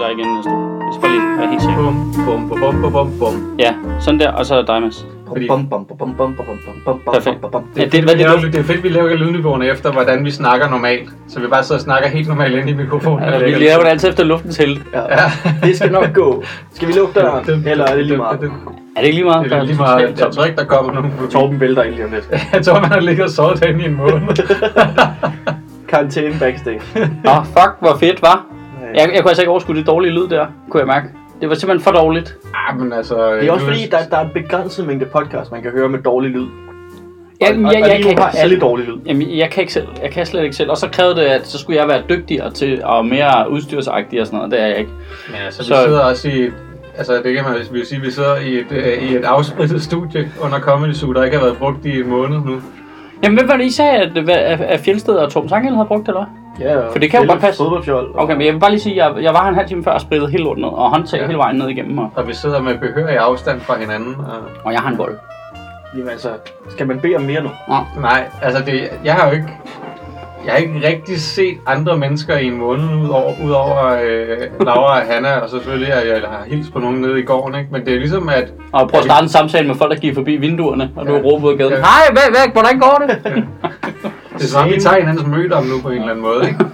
til dig igen næste uge. Jeg skal bare lige være helt sikker. Bum, bum, bum, bum, bum, bum. Ja, sådan der, og så er dig, Mads. Fordi... Perfekt. Ja, det, hvad, det, er, det er fedt, vi laver lydniveauerne efter, hvordan vi snakker normalt. Så vi bare sidder og snakker helt normalt ind i mikrofonen. Vi laver det altid efter luftens held. Ja. ja. det skal nok gå. Skal vi lukke døren, eller er det lige meget? Er det ikke lige meget? Det er lige meget. Jeg tror ikke, der kommer nogen. Torben vælter ind lige om lidt. Jeg tror, man har ligget og sovet derinde i en måned. Karantæne backstage. Åh, oh, fuck, hvor fedt, var. Jeg, jeg kunne altså ikke overskue det dårlige lyd der, kunne jeg mærke. Det var simpelthen for dårligt. ah, men altså... Det er også fordi, der, der er en begrænset mængde podcast, man kan høre med dårlig lyd. Jamen, og, jeg, og jeg, lige kan nu har ikke alle selv, dårlig lyd. jamen, jeg kan ikke selv. Jeg kan slet ikke selv. Og så krævede det, at så skulle jeg være dygtigere til og mere udstyrsagtig og sådan noget. Det er jeg ikke. Men altså, vi Så- sidder også i... Altså, det kan man vil sige, vi sidder i et, øh, i et afspridtet studie under Comedy Zoo, der ikke har været brugt i en måned nu. Jamen, hvad var det, I sagde, at, at, at Fjeldsted og Torben Sangel havde brugt, eller hvad? Ja, For det kan jo godt passe. Fodboldfjold. Okay, men jeg vil bare lige sige, at jeg, jeg var her en halv time før og sprittede helt lorten ned, og håndtag Ja. hele vejen ned igennem, og, Og vi sidder med behørig afstand fra hinanden. Og... og jeg har en bold. Jamen altså, skal man bede om mere nu? Nej, altså det, jeg har jo ikke... Jeg har ikke rigtig set andre mennesker i en måned, udover, udover øh, Laura og Hanna, og selvfølgelig, at jeg har hilst på nogen nede i gården, ikke? Men det er ligesom, at Og prøv at starte en samtale med folk, der giver forbi vinduerne, og du Ja. råber ud af gaden. Ja. Hej, hvad, hvad, hvordan går det? det er som om, vi tager hinandens møder om nu på en eller anden måde, ikke?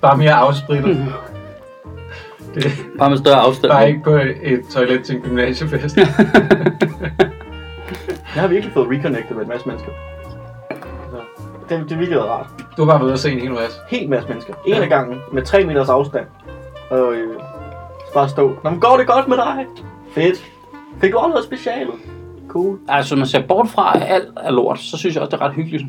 Bare mere afsprittet. Det, Bare med større afstand. bare ikke på et, et toilet til en gymnasiefest. Jeg har virkelig fået reconnected med en masse mennesker. Det, det virkelig rart. Du har bare været ude og se en hel masse. Helt masse mennesker. En af gangen, med 3 meters afstand. Og øh, bare stå. Nå, men går det godt med dig? Fedt. Fik du også noget specialet? Cool. Altså, man ser bort fra, at alt er lort, så synes jeg også, det er ret hyggeligt.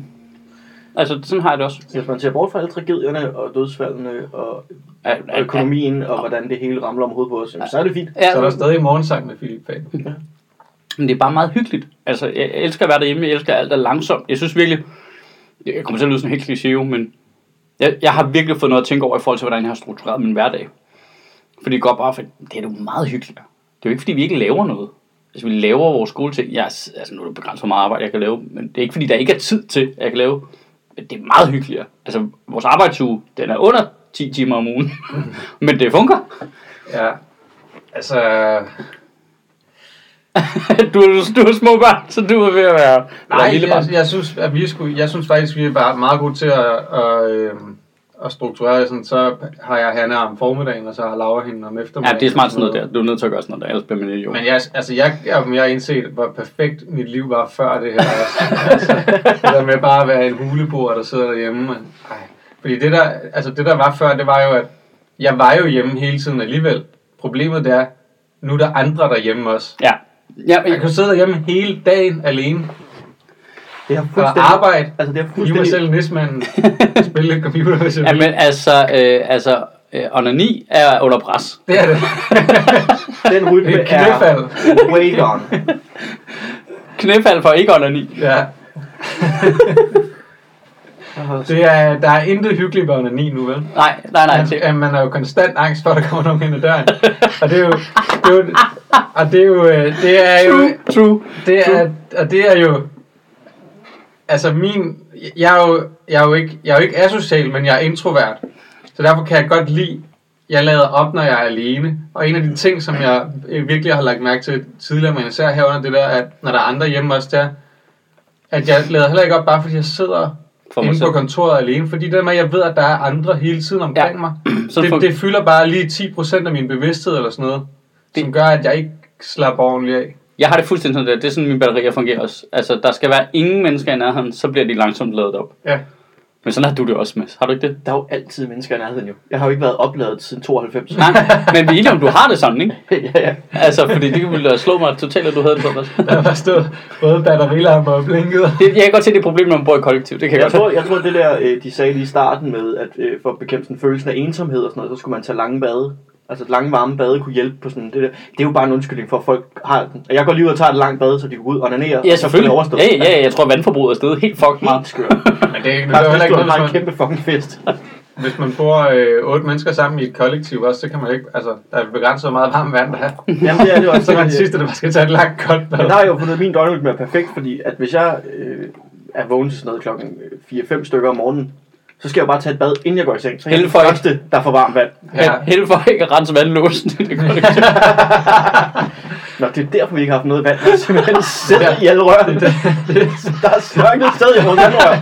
Altså, sådan har jeg det også. Hvis man ser bort fra alle tragedierne og dødsfaldene og At, og økonomien og hvordan det hele ramler om hovedet på os, jamen, så er det fint. Ja, Så er der stadig morgensang med Philip Fan. Men det er bare meget hyggeligt. Altså, jeg elsker at være derhjemme, jeg elsker alt er langsomt. Jeg synes virkelig, jeg kommer til at lyde sådan helt kliché, men jeg, jeg har virkelig fået noget at tænke over i forhold til, hvordan jeg har struktureret min hverdag. Fordi det går bare for, det er jo meget hyggeligt. Det er jo ikke, fordi vi ikke laver noget. Altså, vi laver vores skoleting. Jeg, altså, nu er det begrænset, hvor meget arbejde jeg kan lave, men det er ikke, fordi der ikke er tid til, at jeg kan lave. Men det er meget hyggeligere. Altså, vores arbejdsuge, den er under 10 timer om ugen. men det fungerer. Ja. Altså, du, er, du er små børn, så du er ved at være, Nej, lille barn. jeg, jeg, synes, at vi skulle, jeg synes faktisk, vi er bare meget gode til at, at, øh, at strukturere sådan. Så har jeg Hanna om formiddagen, og så har Laura hende om Ja, eftermiddagen. det er smart sådan noget der. Du er nødt til at gøre sådan noget der, ellers bliver man idiot. Men jeg, altså, jeg, jeg, jeg har indset, hvor perfekt mit liv var før det her. også. altså, det der med bare at være en huleboer, der sidder derhjemme. Men, ej. Fordi det der, altså, det der var før, det var jo, at jeg var jo hjemme hele tiden alligevel. Problemet det er, nu er der andre derhjemme også. Ja. Ja Jeg kan sidde derhjemme hele dagen alene Det har og fuldstændig... arbejde. Altså, det har Hive mig fuldstændig... selv nismanden. Spille lidt computer, hvis jeg ja, men altså, øh, altså øh, onani er under pres. Det er det. Den rytme Et knæfald. er way gone. Knæfald for ikke onani. Ja. Det er, der er intet hyggeligt ved onani nu, vel? Nej, nej, nej. Man, Det, man er jo konstant angst for, at der kommer nogen ind ad døren. Og det er jo... Det er jo og det er jo... øh, Det er jo... true, true. Det er, og det er jo... Altså min... Jeg er jo, jeg er jo ikke, jeg er jo ikke asocial, men jeg er introvert. Så derfor kan jeg godt lide... Jeg lader op, når jeg er alene. Og en af de ting, som jeg øh, virkelig har lagt mærke til tidligere, men især herunder det der, at når der er andre hjemme også der, at jeg lader heller ikke op, bare fordi jeg sidder For mig inde på selv. kontoret alene. Fordi det der med, at jeg ved, at der er andre hele tiden omkring Ja. mig, Så det, for- det fylder bare lige 10% af min bevidsthed eller sådan noget. Det- Som gør, at jeg ikke slapper ordentligt af. Jeg har det fuldstændig sådan. Det er sådan, mine batterier fungerer også. Altså, der skal være ingen mennesker i nærheden, så bliver de langsomt lavet op. Ja. Men sådan har du det også, Mads. Har du ikke det? Der er jo altid mennesker i nærheden jo. Jeg har jo ikke været opladet siden 92. Nej, men vi er enige om, du har det sådan, ikke? ja, ja. Altså, fordi det ville da slå mig totalt, at du havde det sådan også. Der var stået både batterilamper og blinket. Det, jeg kan godt se, det er et problem, når man bor i kollektiv. Det kan jeg, Jeg godt tror, jeg tror, det der, øh, de sagde lige i starten med, at øh, for at bekæmpe sådan følelsen af ensomhed og sådan noget, så skulle man tage lange bade. Altså lange varme bade kunne hjælpe på sådan det der. Det er jo bare en undskyldning for, at folk har den. Og jeg går lige ud og tager et langt bade, så de kan gå ud og onanere. Ja, og så det selvfølgelig. Ja, ja, jeg tror, at vandforbruget er stedet helt fucking meget. Helt skørt. Men det er ikke heller ikke noget, en hvis man, kæmpe fucking fest. hvis man bor øh, otte mennesker sammen i et kollektiv også, så kan man ikke, altså, der er begrænset hvor meget varmt vand, der er. Jamen det er det også. Så man sidste, der bare skal tage et langt koldt bad. Men der har jeg jo fundet at min døgnrytme er perfekt, fordi at hvis jeg øh, er vågen til sådan noget klokken 4-5 stykker om morgenen, så skal jeg jo bare tage et bad, inden jeg går i seng. Så jeg er den første, der får varmt vand. Ja. Ja. Held for ikke at rense vandlåsen. Det går ikke. Nå, det er derfor, vi ikke har haft noget vand. Det er simpelthen sæt i alle rørene. Der er slørket sted i vores vandrør.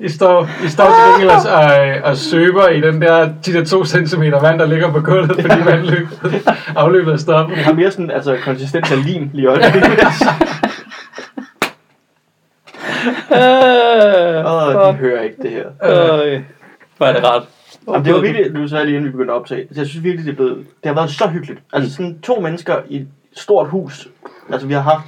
I står, I står til gengæld og, og, og søber i den der, de der to centimeter vand, der ligger på gulvet, fordi vandløbet, afløbet er stoppet. Det har mere sådan, altså, konsistens af lim lige i øjeblikket. Åh, de hører ikke det her. Øh, Hvor er det rart. Jamen, det var virkelig, du sagde lige inden vi begyndte at optage, så jeg synes virkelig, det, er blevet, det har været så hyggeligt. Altså sådan to mennesker i et stort hus. Altså vi har haft,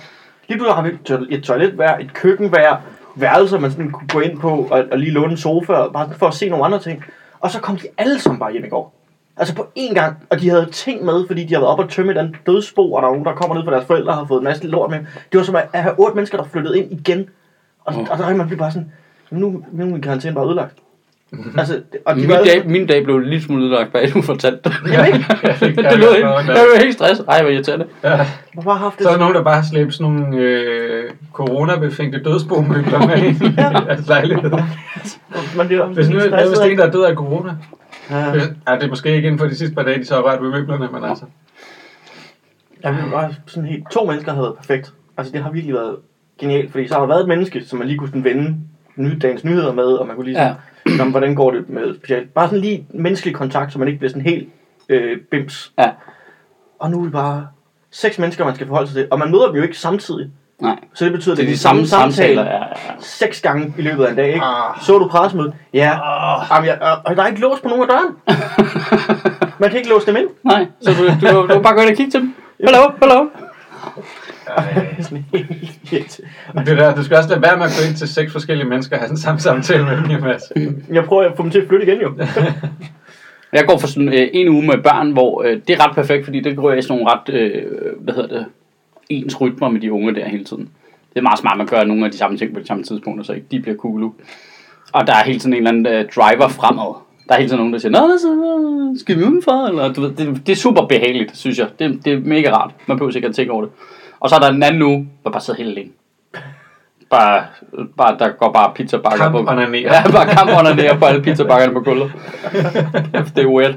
lige pludselig har vi et toilet- et toilet hver, et køkken hver, værelser man sådan kunne gå ind på og, og lige låne en sofa, og bare for at se nogle andre ting. Og så kom de alle sammen bare hjem i går. Altså på én gang, og de havde ting med, fordi de har været op og tømme den dødsbo, og der er nogen, der kommer ned fra deres forældre og har fået en masse lort med. Det var som at have otte mennesker, der flyttede ind igen. Og, og der er man bliver bare sådan, nu, nu er min karantæne bare ødelagt. Altså, og de Min var dag, min dag blev en lille smule udlagt, bag du fortalte det. Jamen ikke. det lød ikke. Jeg blev helt stresset. Ej, hvor irriterende. Ja. Jeg bare haft det Så er der nogen, der bare slæbt sådan nogle øh, coronabefængte dødsbomøbler med ind i deres lejlighed. Man bliver Hvis nu er hvis en, der er død af corona. Ja, Hvis- Ja, det er måske ikke inden for de sidste par dage, de så har rørt ved møblerne, men altså. jeg vil bare sådan helt, to mennesker har været perfekt. Altså det har virkelig været genialt, fordi så har der været et menneske, som man lige kunne sådan vende ny, dagens nyheder med, og man kunne lige sådan, ja. hvordan går det med specielt. Bare sådan lige menneskelig kontakt, så man ikke bliver sådan helt øh, bims. Ja. Og nu er det bare seks mennesker, man skal forholde sig til, og man møder dem jo ikke samtidig. Nej. Så det betyder, at Det er de samme samtaler. Ja, ja. seks gange i løbet af en dag, ikke? Ah. Så du pressemødet? Ja. Jamen, jeg, og, og der er ikke lås på nogen af døren. man kan ikke låse dem ind. Nej, så du, du, du, du bare gå ind og kigge til dem. Hallo, hallo. Sådan helt irriterende. Det der, du skal også lade være med at gå ind til seks forskellige mennesker og have sådan en samme samtale med dem, Mads. Jeg prøver at få dem til at flytte igen, jo. Jeg går for sådan øh, en uge med børn, hvor øh, det er ret perfekt, fordi det går i sådan nogle ret, øh, hvad hedder det, ens rytmer med de unge der hele tiden. Det er meget smart, at man gør nogle af de samme ting på de samme tidspunkter, så ikke de bliver cool. Og der er hele tiden en eller anden øh, driver fremad. Der er hele tiden nogen, der siger, Nå, så øh, skal vi udenfor? Eller, du ved, det, det er super behageligt, synes jeg. Det, det er mega rart. Man behøver sikkert at tænke over det. Og så er der en anden uge, hvor bare sidder helt alene. Bare, bare, der går bare pizzabakker Kamp på. onanerer. Ja, bare kamp onanerer på alle pizzabakkerne på gulvet. Kæft, det er weird.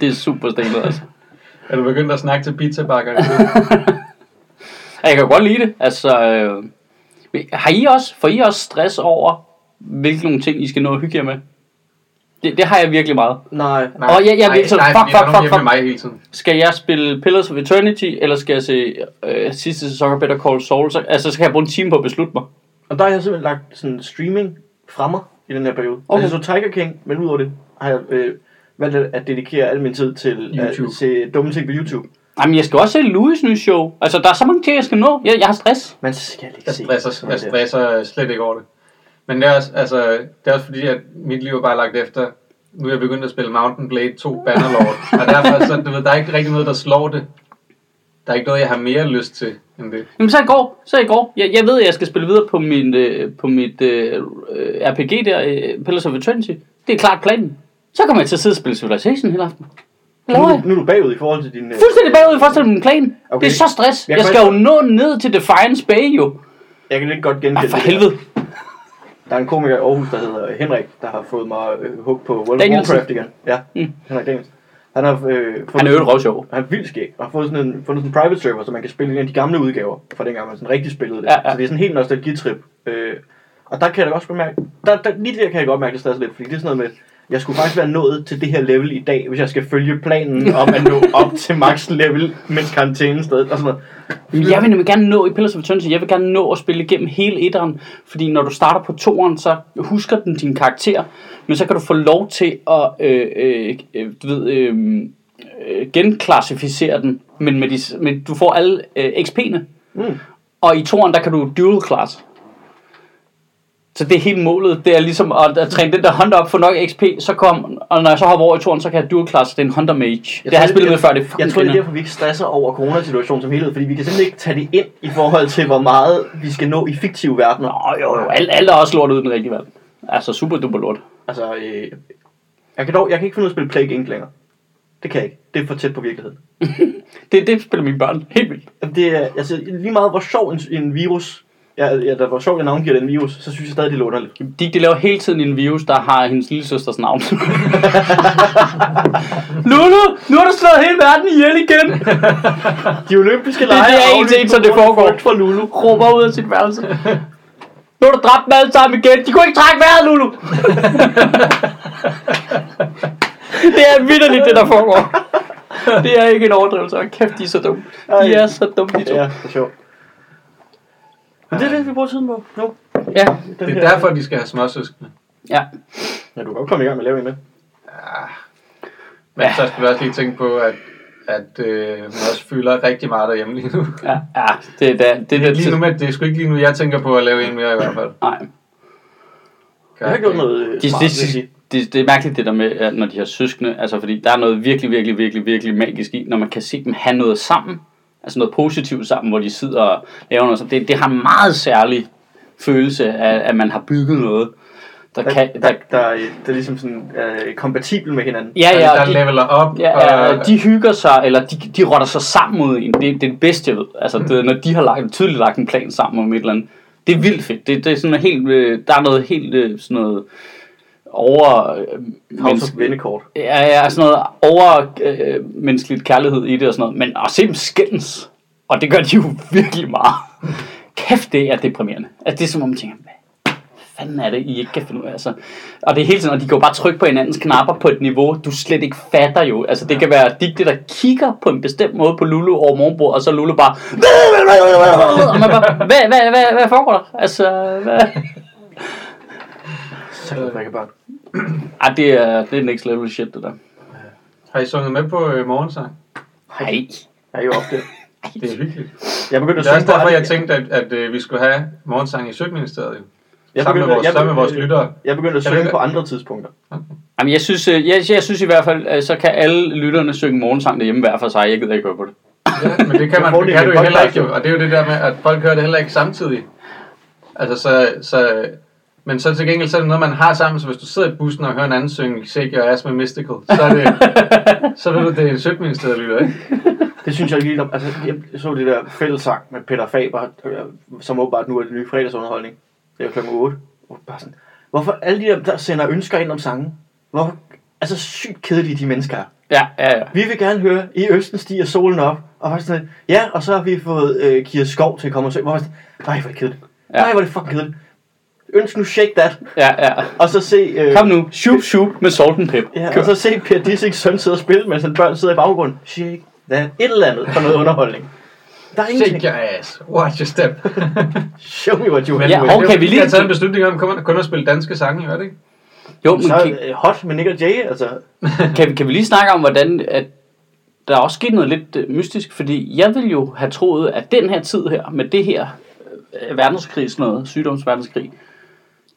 Det er super stenet, altså. Er du begyndt at snakke til pizzabakkerne? Jeg kan godt lide det. Altså, øh, har I også, får I også stress over, hvilke nogle ting, I skal nå at hygge jer med? Det, det har jeg virkelig meget. Nej. Nej, Og jeg- jeg nej, vil så- nej, fuck, fuck, fuck, med mig hele tiden. Skal jeg spille Pillars of Eternity, eller skal jeg se øh, sidste sæson af Better Call Saul? Så, altså, skal jeg bruge en time på at beslutte mig? Og der har jeg simpelthen lagt sådan streaming fra mig i den her periode. Okay. Altså så Tiger King, men udover det, har jeg øh, valgt at- dedikere al min tid til YouTube. at se dumme ting på YouTube. Jamen, jeg skal også se Louis' nye show. Altså, der er så mange ting, jeg skal nå. Jeg, jeg har stress. Man skal ikke Jeg se. stresser, jeg stresser slet ikke over det. Men det er, også, altså, det er også fordi, at mit liv er bare lagt efter, nu er jeg begyndt at spille Mountain Blade 2 Bannerlord. og derfor, så, du ved, der er ikke rigtig noget, der slår det. Der er ikke noget, jeg har mere lyst til end det. Jamen, så i går. Så i går. Jeg, jeg ved, at jeg skal spille videre på, min, øh, på mit øh, øh, RPG der, øh, Pillars of Eternity. Det er klart planen. Så kommer jeg til at sidde og spille Civilization hele aften. Nu, er nu er du bagud i forhold til din... øh, Fuldstændig bagud i forhold til min plan. Okay. Det er så stress. Jeg Jeg skal jo nå ned til Defiance Bay, jo. Jeg kan ikke godt genkende Ej, for det der. er en komiker i Aarhus, der hedder Henrik, der har fået mig øh, hooked på World of. Warcraft igen. Ja, Mm. Henrik Danielsen. Han har, øh, fået Han er jo røvsjov. Han er vildt skæg, og har fået sådan en, fundet sådan en private server, så man kan spille en af de gamle udgaver, fra dengang man sådan rigtig spillede det. Ja, ja. Så det er sådan en helt nostalgitrip. Øh, og der kan jeg da også godt mærke, der, der, lige der kan jeg godt mærke, det stresser lidt, fordi det er sådan noget med, jeg skulle faktisk være nået til det her level i dag, hvis jeg skal følge planen om at nå op til max level, mens karantænen stadig, og sådan noget. Men Jeg vil nemlig gerne nå i Pillars of Eternity, jeg vil gerne nå at spille igennem hele etteren, fordi når du starter på toeren, så husker den din karakter, men så kan du få lov til at øh, øh, øh, du ved, øh, øh, genklassificere den, men, med de, med, du får alle øh, XP'ene, Mm. og i toeren, der kan du dual class. Så det er helt målet, det er ligesom at, at træne den der Hunter op, få nok XP, så kom, og når jeg så hopper over i toeren, så kan jeg dual class, det er en Hunter Mage. Jeg det har jeg spillet med før, det er Jeg tror, det er derfor, vi ikke stresser over coronasituationen som helhed, fordi vi kan simpelthen ikke tage det ind i forhold til, hvor meget vi skal nå i fiktive verdener. Nå, jo, jo, alt, alt er også lort uden den rigtige valg. Altså, super duper lort. Altså, øh, jeg, kan dog, jeg kan ikke finde ud af at spille Plague Inc. længere. Det kan jeg ikke. Det er for tæt på virkeligheden. Det, det spiller mine børn helt vildt. Det er, altså, lige meget hvor sjov en, en virus Ja, ja, der var sjovt, at navngiver den virus, så synes jeg stadig, det er underligt. De, de laver hele tiden en virus, der har hendes lille søsters navn. Lulu, nu har du slået hele verden ihjel igen. De olympiske det lege er en ting, som det foregår. For Lulu. Råber ud af sit værelse. Nu har du dræbt dem alle sammen igen. De kunne ikke trække vejret, Lulu. det er vidderligt, det der foregår. Det er ikke en overdrivelse. Og kæft, de er så dumme. De er så dumme, de to. Ja, det er sjovt. Men det er det, vi bruger tiden på nu. Ja. Den Det her- er derfor, de skal have småsøskende. ja. Ja, du kan godt komme i gang med at lave en med. Men så skal vi også lige tænke på, at, at øh, man også fylder rigtig meget derhjemme lige nu. Ja, ja, det er da, det Det er lige nu med, det er sgu ikke lige nu, jeg tænker på at lave en mere i hvert fald. nej. Jeg har gjort noget øh, Det, smart, det, vil jeg sige. det, det er mærkeligt det der med, at når de har søskende, altså fordi der er noget virkelig, virkelig, virkelig, virkelig magisk i, når man kan se dem have noget sammen, altså noget positivt sammen, hvor de sidder og laver noget. Så det, det har en meget særlig følelse af, at man har bygget noget, der Der, kan... der, Der, der, er, der er ligesom sådan øh, kompatibel med hinanden. ja, der, ja, der de, leveler op. ja, ja, og, de hygger sig, eller de, de rotter sig sammen mod en. Det, det er det bedste, jeg ved. Altså, det, når de har lagt, tydeligt lagt en plan sammen om et eller andet. Det er vildt fedt. Det, det er sådan noget helt, øh, der er noget helt øh, sådan noget over... Øh, menneske- of Vennekort. Ja, ja, sådan noget over øh, menneskeligt kærlighed i det og sådan noget. Men at se dem skændes, og det gør de jo virkelig meget. Kæft, det er deprimerende. Altså, det er som om man tænker, hvad fanden er det, I ikke kan finde ud af? Altså, og det er hele tiden, og de jo bare trykke på hinandens knapper på et niveau, du slet ikke fatter jo. Altså, det kan være Digte, der kigger på en bestemt måde på Lulu over morgenbordet, og så Lulu bare... Og man bare, hvad, hvad, hvad, hvad foregår der? Altså, hvad? Så kan jeg børn. Ej, det er, det er next level shit, det der. Har I sunget med på øh, morgensang? Nej. Jeg er jo op det. Det er hyggeligt. Jeg begyndte at Det er også på derfor, jeg tænkte, at, at, øh, vi skulle have morgensang i Søgministeriet. Jeg sammen med begyndte- vores- jeg sammen med vores begyndte- lyttere. Jeg begyndte at Jeg synge ved- på andre tidspunkter. Jamen, jeg synes, øh, jeg, jeg synes i hvert fald, øh, så kan alle lytterne synge morgensang derhjemme hver for sig. Jeg gider ikke høre på det. Ja, men det kan, man, det kan du jo heller podcast, ikke, jo. jo. og det er jo det der med, at folk hører det heller ikke samtidig. Altså, så, så, men så til gengæld, så er det noget, man har sammen, så hvis du sidder i bussen og hører en anden synge Shake Your Ass med Mystical, så er det, så ved du, det er en Søgministeriet lytter, ikke? Det synes jeg lige, altså jeg så det der fællessang med Peter Faber, øh, som åbenbart nu er det nye fredagsunderholdning. Det er kl. 8. Og bare sådan, hvorfor alle de der, der sender ønsker ind om sangen, hvorfor, altså sygt kedelige de mennesker er. Ja, ja, ja. Vi vil gerne høre, i Østen stiger solen op, og faktisk sådan, ja, og så har vi fået øh, Kira Skov til at komme og synge. Hvor jeg sådan, Nej, hvor er det kedeligt. Ja. Nej, hvor er det fucking kedeligt. Ønsk nu Shake That, ja, ja. og så se... Øh, Kom nu, shoot, shoot med salt and pep. Ja, Kør. og så se Per Dissings søn sidde og spille, mens hans børn sidder i baggrunden. Shake that. Et eller andet for noget underholdning. Der er Shake ingenting. your ass, watch your step. Show me what you Ja, have. og- Okay, vi lige- lige har taget en beslutning om kun, kun at spille danske sange, gør det ikke? Jo, men så kan, hot med Nick og Jay, altså. kan, vi- kan vi lige snakke om, hvordan at der er også sket noget lidt øh, mystisk, fordi jeg ville jo have troet, at den her tid her, med det her øh, verdenskrig, sådan noget, sygdomsverdenskrig,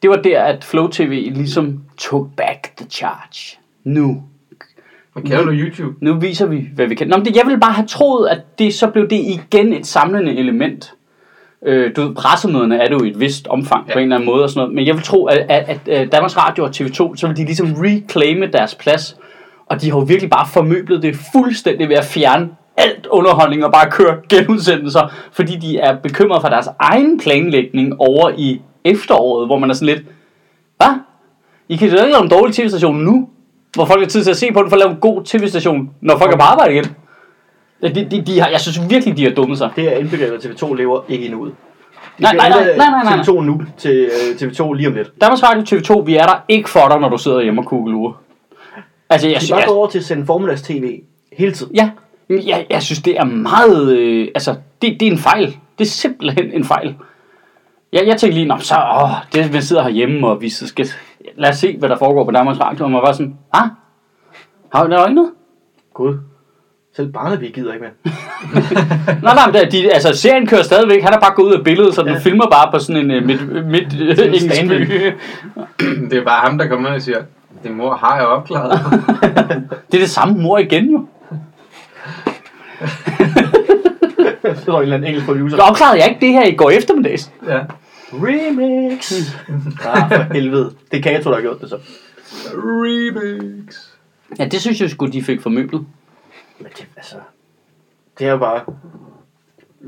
det var der, at Flow TV ligesom took back the charge. Nu. Men kender du YouTube? Nu viser vi, hvad vi kan. Nå, men det, jeg ville bare have troet, at det så blev det igen et samlende element. Øh, du ved, pressemøderne er det jo i et vist omfang ja. På en eller anden måde og sådan noget. Men jeg vil tro, at, at, at, at Danmarks Radio og TV2, så vil de ligesom reclaime deres plads. Og de har jo virkelig bare formøblet det fuldstændig ved at fjerne alt underholdning og bare køre genudsendelser, fordi de er bekymrede for deres egen planlægning over i efteråret, hvor man er sådan lidt, hvad? I kan jo ikke lave en dårlig tv-station nu, hvor folk har tid til at se på den, for at lave en god tv-station, når folk er på arbejde igen. De, de, de har, jeg synes virkelig, de har dummet sig. Det er indbegrebet, at TV2 lever ikke endnu ud. Nej, nej, nej, nej, nej, nej. TV2 nu til øh, TV2 lige om lidt. Danmarks Radio TV2, vi er der ikke for dig, når du sidder hjemme og kugler Altså, jeg, De er bare jeg, gået over til at sende formiddags tv hele tiden. ja, jeg, jeg synes, det er meget, øh, altså, det, det er en fejl. Det er simpelthen en fejl. Jeg, jeg tænkte lige, Nå, så, åh, det, vi sidder herhjemme, og vi så skal, lad os se, hvad der foregår på Danmarks Radio, og man var sådan, ah, har der er ikke noget? Gud. Selv Barnaby gider ikke mere. Nej, nej, men der- de, altså, serien kører stadigvæk. Han er bare gået ud af billedet, så den Ja. filmer bare på sådan en uh, midt, midt uh, engelsk by. Det er bare ham, der kommer og siger, din mor har jeg opklaret. Det er det samme mor igen jo. Er der en eller anden engelsk producer. Så opklarede jeg ikke det her i går eftermiddags. ja. Remix. ah, for helvede. Det er Kato, der har gjort det så. Remix. Ja, det synes jeg sgu, de fik formøblet. Men det, altså, det er jo bare...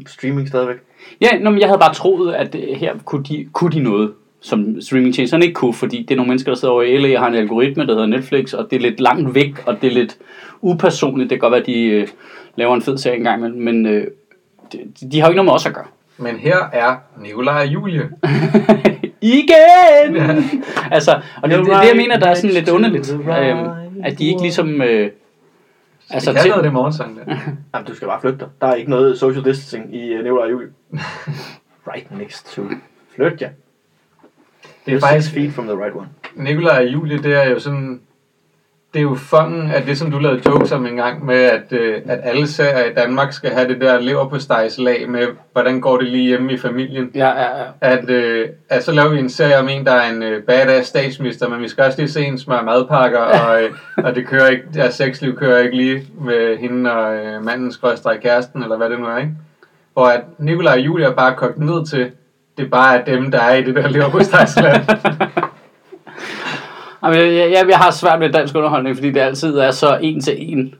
streaming stadigvæk. Ja, nå, men jeg havde bare troet, at øh, her kunne de, kunne de noget, som streamingtjenesterne ikke kunne, fordi det er nogle mennesker, der sidder over i LA og har en algoritme, der hedder Netflix, og det er lidt langt væk, og det er lidt upersonligt. Det kan godt være, at de øh, laver en fed serie engang, men, men øh, de, de har jo ikke noget med os at gøre. Men her er Nikolaj og Julie. Igen! Ja. altså, og det, det, det, jeg mener, der er sådan lidt underligt, øhm, at de ikke ligesom... Øh, Altså, altså, det kan til, noget, det morgensang der. Jamen, du skal bare flytte dig. Der er ikke noget social distancing i uh, Nikolaj og Julie. right next to. Flyt jer. Det er You're faktisk, feet from the right one. Nikolaj og Julie, det er jo sådan... Det er jo fangen af det, som du lavede jokes om en gang med, at, øh, at alle serier i Danmark skal have det der lever på lag med, hvordan går det lige hjemme i familien. ja, ja, ja. At, øh, at så laver vi en serie om en, der er en øh, badass statsminister, men vi skal også lige se en smør madpakker, og, øh, og det kører ikke, deres sexliv kører ikke lige med hende og øh, manden skrådstræk kæresten, eller hvad det nu er, ikke? Hvor at Nikolaj og Julie er bare kogt ned til, det bare er dem, der er i det der lever på land. Jamen, jeg, jeg, jeg har svært med dansk underholdning, fordi det altid er så en til en.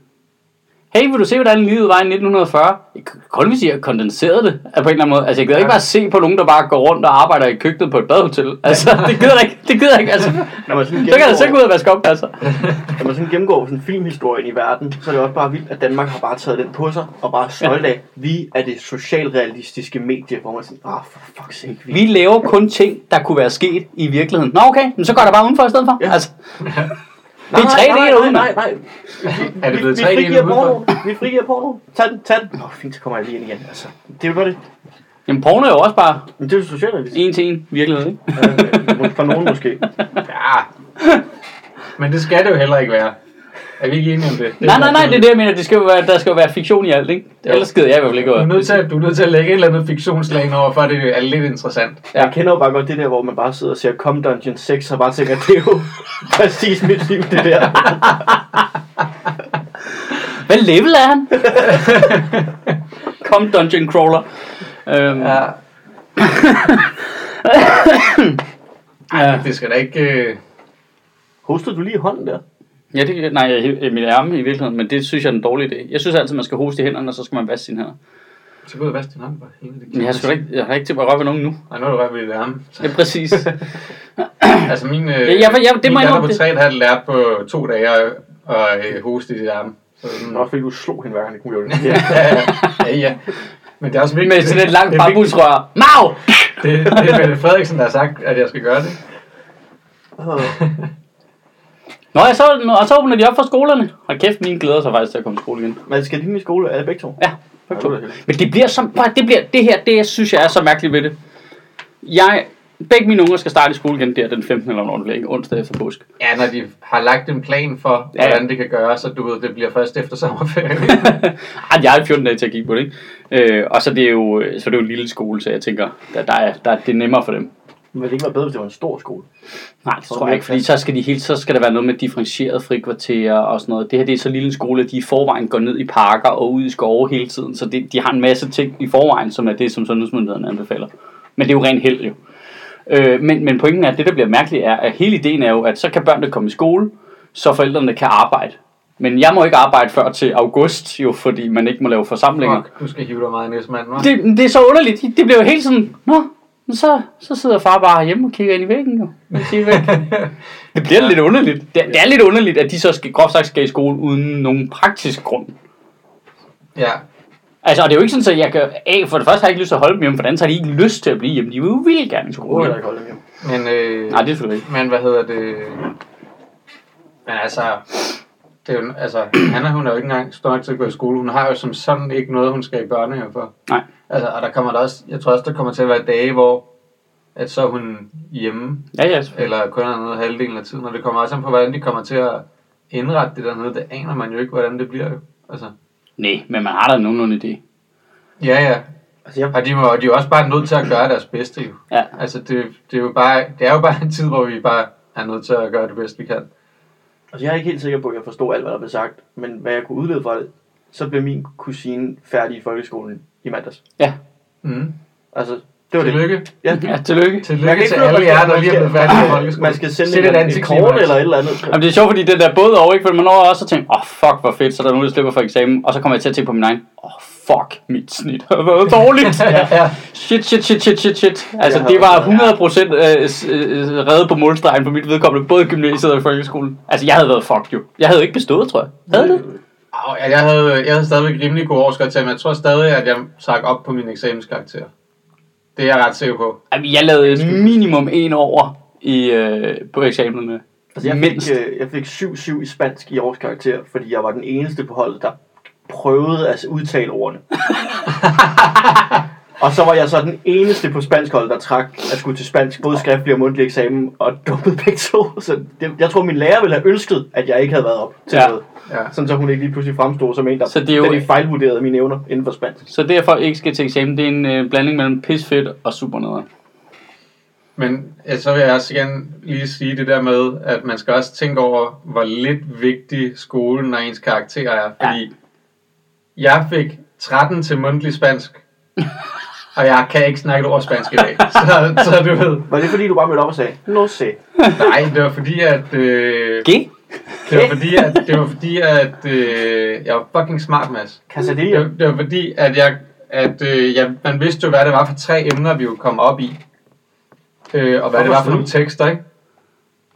Hey, vil du se, hvordan livet var i 1940? Jeg kan Kun hvis jeg kondenserede det på en eller anden måde. Altså, jeg gider ikke bare se på nogen, der bare går rundt og arbejder i køkkenet på et badhotel. Altså, det gider jeg ikke. Det gider jeg ikke. Altså, Når man sådan så kan jeg selv gå ud og vaske op, altså. Når man sådan gennemgår sådan filmhistorien i verden, så er det også bare vildt, at Danmark har bare taget den på sig, og bare stolt af, vi er det socialrealistiske medie, hvor man sådan, ah, for fuck's sake, vi Vi laver kun ting, der kunne være sket i virkeligheden. Nå, okay, men så går der bare udenfor i stedet for. Ja. Altså, Nej, Det er nej, 3D nej, derude, nej, nej, nej. er det blevet vi, 3D vi frigiver porno. Vi frigiver porno. Tag den, tag den. Nå, fint, så kommer jeg lige ind igen. Altså, det er jo det. jamen, porno er jo også bare Men det er jo socialrealistisk. en til en virkelighed, ikke? Øh, For nogen måske. Ja. Men det skal det jo heller ikke være. Er vi ikke enige om det? det Nej, nej, nej, det er det, jeg mener. Det skal jo være, der skal jo være fiktion i alt, ikke? Ellers gider jeg i hvert fald ikke Du er, nødt til at, du er nødt til at lægge et eller andet fiktionslag over, for det er lidt interessant. Ja. Jeg kender jo bare godt det der, hvor man bare sidder og ser Com Dungeon 6, og bare tænker, at det er jo præcis mit liv, det der. Hvad level er han? Kom Dungeon Crawler. Øhm, ja. Ej, det skal da ikke... Øh... Hostede du lige hånden der? Ja, det, nej, jeg i mit ærme i virkeligheden, men det synes jeg er en dårlig idé. Jeg synes altid, man skal hoste i hænderne, og så skal man vaske sine hænder. Så ud og vaske din hånd bare. Det jeg, skal ikke, jeg har ikke til at røre ved nogen nu. Nej, nu er du rørt ved dit arme. Det er præcis. Altså min, øh, Ja, ja, ja, det min må jeg datter på indrømme, 3,5 lærte på to dage at, øh, hoste i dit arme. Så Det var også fordi, du slog hende hver gang, det kunne jo ja, ja, ja. Men det er også vigtigt. Med sådan et langt det, er bambusrør. Mau! det, det er Mette Frederiksen, der har sagt, at jeg skal gøre det. Nå, jeg så, og så åbner de op for skolerne. Og kæft, mine glæder sig faktisk til at komme i skole igen. Men skal dine i skole? Er det begge to? Ja, Ja, er det. Men det bliver bare- det, bliver, det her, det synes jeg er så mærkeligt ved det. Jeg, begge mine unger skal starte i skole igen der den 15. eller hvornår det bliver, ikke? onsdag efter påske. Ja, når de har lagt en plan for, Ja, ja. hvordan det kan gøres, så du ved, det bliver først efter sommerferien. Ej, jeg har 14 dage til at kigge på det, ikke? Øh, og så det er jo, så det er jo en lille skole, så jeg tænker, der, der, er, der, det er nemmere for dem. Men det ikke være bedre, hvis det var en stor skole? Nej, det tror jeg ikke, fordi så skal, de helt, så skal der være noget med differentieret frikvarter og sådan noget. Det her det er så lille en skole, at de i forvejen går ned i parker og ud i skove hele tiden, så det, de har en masse ting i forvejen, som er det, som sundhedsmyndighederne anbefaler. Men det er jo rent held jo. Øh, men, men pointen er, at det der bliver mærkeligt er, at hele ideen er jo, at så kan børnene komme i skole, så forældrene kan arbejde. Men jeg må ikke arbejde før til august, jo, fordi man ikke må lave forsamlinger. Fuck, du skal hive dig meget i næsmanden, hva'? Det, det er så underligt. Det bliver jo helt sådan, nå, men så, så sidder far bare hjemme og kigger ind i væggen jo. Det bliver ja. lidt underligt. Det, er- det er lidt underligt, at de så skal, groft sagt skal i skole uden nogen praktisk grund. Ja, Altså, og det er jo ikke sådan, at jeg kan... A, for det første har jeg ikke lyst til at holde dem hjemme, for det andet så har de ikke lyst til at blive hjemme. De vil jo vildt gerne i skole. heller ikke holde dem hjem. men... Øh, Nej, det er selvfølgelig ikke. Men hvad hedder det? Men altså, det er jo, altså, Hanna, hun er jo ikke engang stor nok til at gå i skole. Hun har jo som sådan ikke noget, hun skal i børnehave for. Nej. Altså, og der kommer der også, jeg tror også, der kommer til at være dage, hvor at så er hun hjemme, Ja, ja, eller kun er noget halvdelen af tiden, og det kommer også an på, hvordan de kommer til at indrette det dernede. Det aner man jo ikke, hvordan det bliver. jo. Altså, Nej, men man har da nogenlunde idé. ja, ja. Altså, jeg, Og de, må, de er jo også bare nødt til at gøre deres bedste, jo. Ja. Altså, det, det, er jo bare, det er jo bare en tid, hvor vi bare er nødt til at gøre det bedste, vi kan. Altså, jeg er ikke helt sikker på, at jeg forstår alt, hvad der blev sagt. Men hvad jeg kunne udlede fra det, så blev min kusine færdig i folkeskolen i mandags. Mm. Altså, det var det. Tillykke. Ja. Ja, tillykke. Man Tillykke kan til ikke alle jer, der lige er blevet færdige i folkeskolen. Man skal sende Sæt et antiklimaks. kort eller et eller andet. Jamen, det er sjovt, fordi det der både og, ikke? For man når også at tænke, åh, oh, fuck, hvor fedt, så er der nogen, der slipper for eksamen. Og så kommer jeg til at tænke på min egen, åh, oh, fuck, mit snit har været dårligt. ja, ja. Shit, shit, shit, shit, shit, shit. Altså, det var 100% øh, øh, reddet på målstregen på mit vedkommende, både i gymnasiet og i folkeskolen. Altså, jeg havde været fucked jo. Jeg havde ikke bestået, tror jeg. Havde det? Au, ja, Jeg havde, jeg havde stadigvæk rimelig god til, men jeg tror stadig, at jeg trak op på min eksamenskarakter. Det er jeg ret sikker på. Jamen, jeg lavede minimum en over i, øh, på eksamenerne. Altså, jeg Mindst. fik, øh, jeg fik 7-7 i spansk i årskarakter, fordi jeg var den eneste på holdet, der prøvede at udtale ordene. og så var jeg så den eneste på spansk hold, der trak at skulle til spansk, både skriftlig og mundtlig eksamen, og dumpede begge to. Så det, jeg tror, min lærer ville have ønsket, at jeg ikke havde været op til Ja. noget. Ja. Sådan så hun ikke lige pludselig fremstod som en, der Så det er jo- fuldstændig fejlvurderede mine evner inden for spansk. Så folk ikke skal til eksamen, det er en øh, blanding mellem pisfedt og super Men ja, så vil jeg også gerne lige sige det der med, at man skal også tænke over, hvor lidt vigtig skolen og ens karakter er. Fordi jeg fik 13 til mundtlig spansk, og jeg kan ikke snakke et ord spansk i dag. Så, så du ved, Var det fordi, du bare mødte op og sagde, no se? nej, det var fordi, at... Øh, G? det var fordi, at, det var fordi, at øh, jeg var fucking smart, Mads. Det Casadilla? var, det var fordi, at, jeg, at øh, jeg, man vidste jo, hvad det var for tre emner, vi ville komme op i. Øh, og hvad det var for nogle tekster, ikke?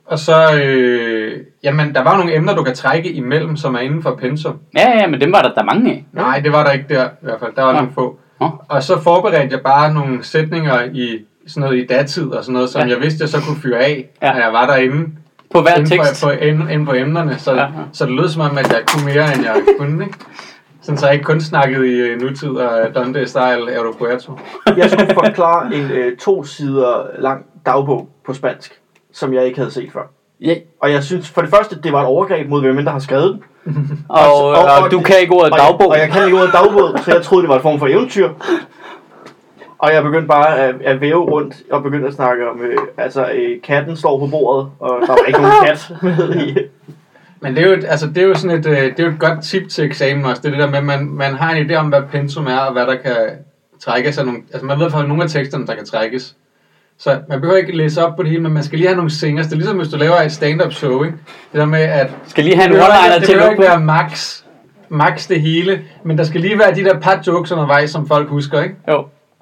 Og så, øh, jamen, der var nogle emner, du kan trække imellem, som er inden for pensum. Ja, ja, men dem var der, der er mange af. Nej, det var der ikke der, i hvert fald. Der var Nå. nogle få. Nå. Og så forberedte jeg bare nogle sætninger i sådan noget i datid og sådan noget, som Ja. jeg vidste, jeg så kunne fyre af, Ja. når jeg var derinde. På hver inden tekst. For, på, inden, inden på emnerne, så, Ja, ja, ja. så det lød som om, at jeg kunne mere, end jeg kunne, ikke? Sådan så jeg ikke kun snakkede i øh, nutid og Dante Style Aeropuerto. Jeg skulle forklare en øh, to sider lang dagbog på spansk, som jeg ikke havde set før. Ja, Og jeg synes for det første, det var et overgreb mod hvem der har skrevet den. og, og, og- og, du kan ikke ordet Og, dagbog. og jeg kan ikke ordet dagbog, så jeg troede, det var en form for eventyr. Og jeg begyndte bare at, at væve rundt og begyndte at snakke om, øh, altså øh, katten står på bordet, og der var ikke nogen kat med i. Men det er jo, et- altså, det er jo sådan et, øh, det er jo et godt tip til eksamen også. Det er det der med, at man, man har en idé om, hvad pensum er, og hvad der kan trækkes af nogle... Altså man ved for nogle af teksterne, der kan trækkes. Så man behøver ikke læse op på det hele, men man skal lige have nogle singers. Det er ligesom, hvis du laver et stand-up show, ikke? Det der med, at Skal lige have en det one-liner ikke, det til at lukke ikke være max, max det hele, men der skal lige være de der par jokes undervejs, som folk husker, ikke? Jo.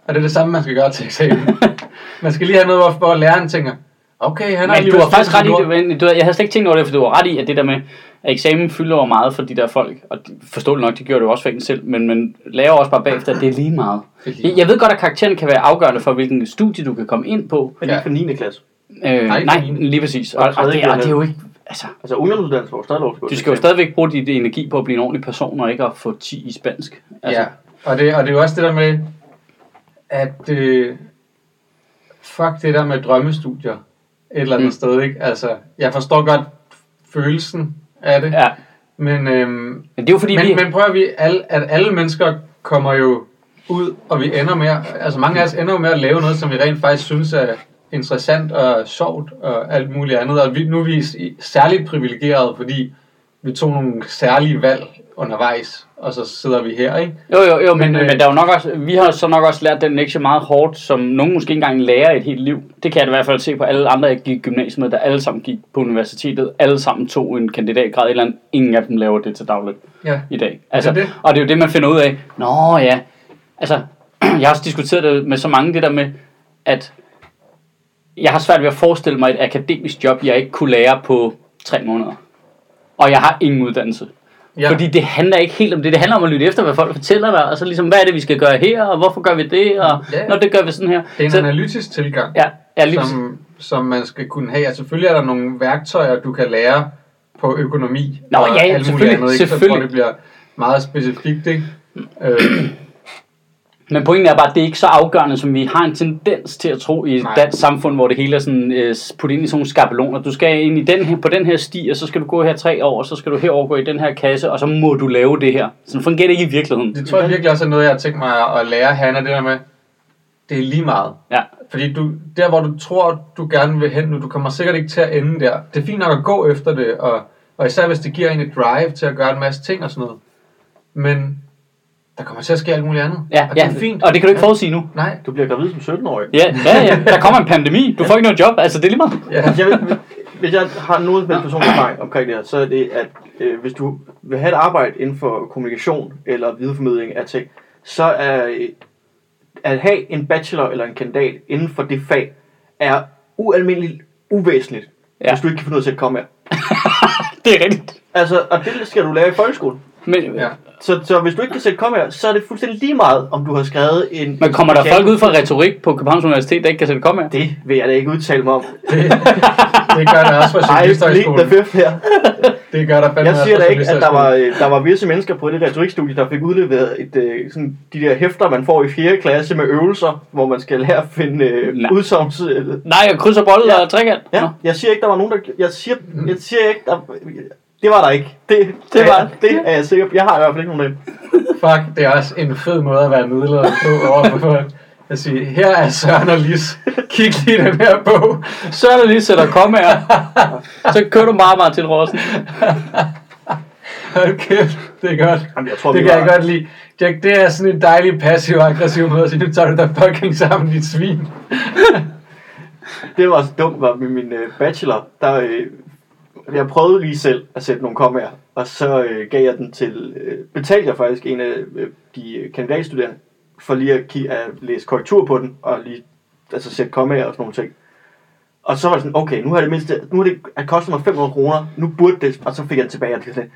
Og det er det samme, man skal gøre til eksamen. man skal lige have noget, hvor, læreren tænker, okay, han har Men du har faktisk ret i det, ord." men du, jeg havde slet ikke tænkt over det, for du har ret i, at det der med, at eksamen fylder over meget for de der folk, og forståeligt nok, det gjorde det jo også for en selv, men man lærer også bare bagefter, at det er lige meget. Jeg, jeg ved godt, at karakteren kan være afgørende for, hvilken studie du kan komme ind på. Men Ja. ikke for 9. klasse. Øh, Nej, nej, lige præcis. Og Og, det, og det er jo ikke, altså, Altså ungdomsuddannelse var stadig lov til du skal jo stadigvæk bruge dit energi på at blive en ordentlig person, og ikke at få 10 i spansk. Altså, Ja, og det, og det er jo også det der med, at øh, fuck det der med drømmestudier et eller andet mm. sted, ikke? Altså, jeg forstår godt følelsen af det, ja. men, øhm, Men det er jo fordi, men, vi... men prøv at vi, alle, at alle mennesker kommer jo ud, og vi ender med, altså mange af os ender jo med at lave noget, som vi rent faktisk synes er interessant og sjovt og alt muligt andet, og vi, nu er vi særligt privilegerede, fordi vi tog nogle særlige valg undervejs, og så sidder vi her, ikke? Jo, jo, jo, men, Men, øh, men der er jo nok også, vi har så nok også lært den lektie meget hårdt, som nogen måske ikke engang lærer et helt liv. Det kan jeg i hvert fald se på alle andre, jeg gik i gymnasiet med, der alle sammen gik på universitetet. Alle sammen tog en kandidatgrad eller andet. Ingen af dem laver det til dagligt Ja. i dag. Altså, det. Og det er jo det, man finder ud af. Nå ja, altså, jeg har også diskuteret det med så mange, det der med, at jeg har svært ved at forestille mig et akademisk job, jeg ikke kunne lære på tre måneder. Og jeg har ingen uddannelse. Ja. Fordi det handler ikke helt om det. Det handler om at lytte efter, hvad folk fortæller dig. Og så ligesom, hvad er det, vi skal gøre her, og hvorfor gør vi det, og Ja. når det gør vi sådan her. Det er en så, analytisk tilgang, ja, ja, lige som, som man skal kunne have. Altså, selvfølgelig er der nogle værktøjer, du kan lære på økonomi. Nå, og ja, ja, alt muligt selvfølgelig, andet, ikke? Så tror, selvfølgelig. det bliver meget specifikt, ikke? Øh, Men pointen er bare, at det er ikke så afgørende, som vi har en tendens til at tro i et dansk samfund, hvor det hele er sådan, øh, puttet ind i sådan nogle skabeloner. Du skal ind i den her, på den her sti, og så skal du gå her tre år, og så skal du herover gå i den her kasse, og så må du lave det her. Sådan fungerer det ikke i virkeligheden. det tror jeg virkelig også er noget, jeg har tænkt mig at lære, Hanna, det der med, det er lige meget. Ja. Fordi du, der, hvor du tror, du gerne vil hen nu, du kommer sikkert ikke til at ende der. Det er fint nok at gå efter det, og, og især hvis det giver en et drive til at gøre en masse ting og sådan noget. Men der kommer til at ske alt muligt andet. Ja, og det ja, er fint. og det kan du ikke forudsige nu. Nej. Du bliver gravid som 17-årig. Ja, ja, ja. Der kommer en pandemi. Du får ikke noget job. Altså, det er lige meget. Ja. Jeg vil, hvis jeg har noget med personlig erfaring omkring det her, så er det, at øh, hvis du vil have et arbejde inden for kommunikation eller videreformidling af ting, så er øh, at have en bachelor eller en kandidat inden for det fag, er ualmindeligt uvæsentligt, Ja. ja. hvis du ikke kan finde ud af at sætte komma. Det er rigtigt. Altså, og det skal du lære i folkeskolen. Men, Ja. Så, så hvis du ikke kan sætte komma, så er det fuldstændig lige meget, om du har skrevet en... Men kommer der folk ud fra retorik på Københavns Universitet, der ikke kan sætte komme her? Det vil jeg da ikke udtale mig om. Det, det gør der også for Ej, plead journalisterhøjskolen. the fifth her. Det gør der fandme Jeg siger da ikke, at der var, øh, der var visse mennesker på det retorikstudie, der fik udleveret et, øh, sådan, de der hæfter, man får i 4. klasse med øvelser, hvor man skal lære at finde øh, Nej. udsagns... Øh, Nej, jeg krydser bold Ja. og trekant. ja, jeg siger ikke, der var nogen, der... Jeg siger, jeg siger ikke, der... Det var der ikke. Det, Det var- det er jeg sikker på. Jeg har i hvert fald ikke nogen af dem. Fuck, det er også en fed måde at være middeleder på over for folk. At sige, her er Søren og Lis. Kig lige den her bog. Så er der lige sætter komme her. Så kører du meget meget til Rossen. Hold kæft, det er godt. Jamen, jeg tror, Det kan var, jeg godt lide. Jack, det er sådan en dejlig passiv-aggressiv måde at sige, nu tager du dig fucking sammen, dit svin. Det var så dumt, var med min øh, bachelor, der... Jeg prøvede lige selv at sætte nogle kommaer, og så øh, gav jeg den til... Øh, betalte jeg faktisk en af øh, de kandidatstuderende, for lige at, ki- at læse korrektur på den, og lige altså sætte kommaer og sådan nogle ting. Og så var det sådan, okay, nu har det mindste, nu har det at kostet mig 500 kroner, nu burde det, og så fik jeg den tilbage, og det var sådan,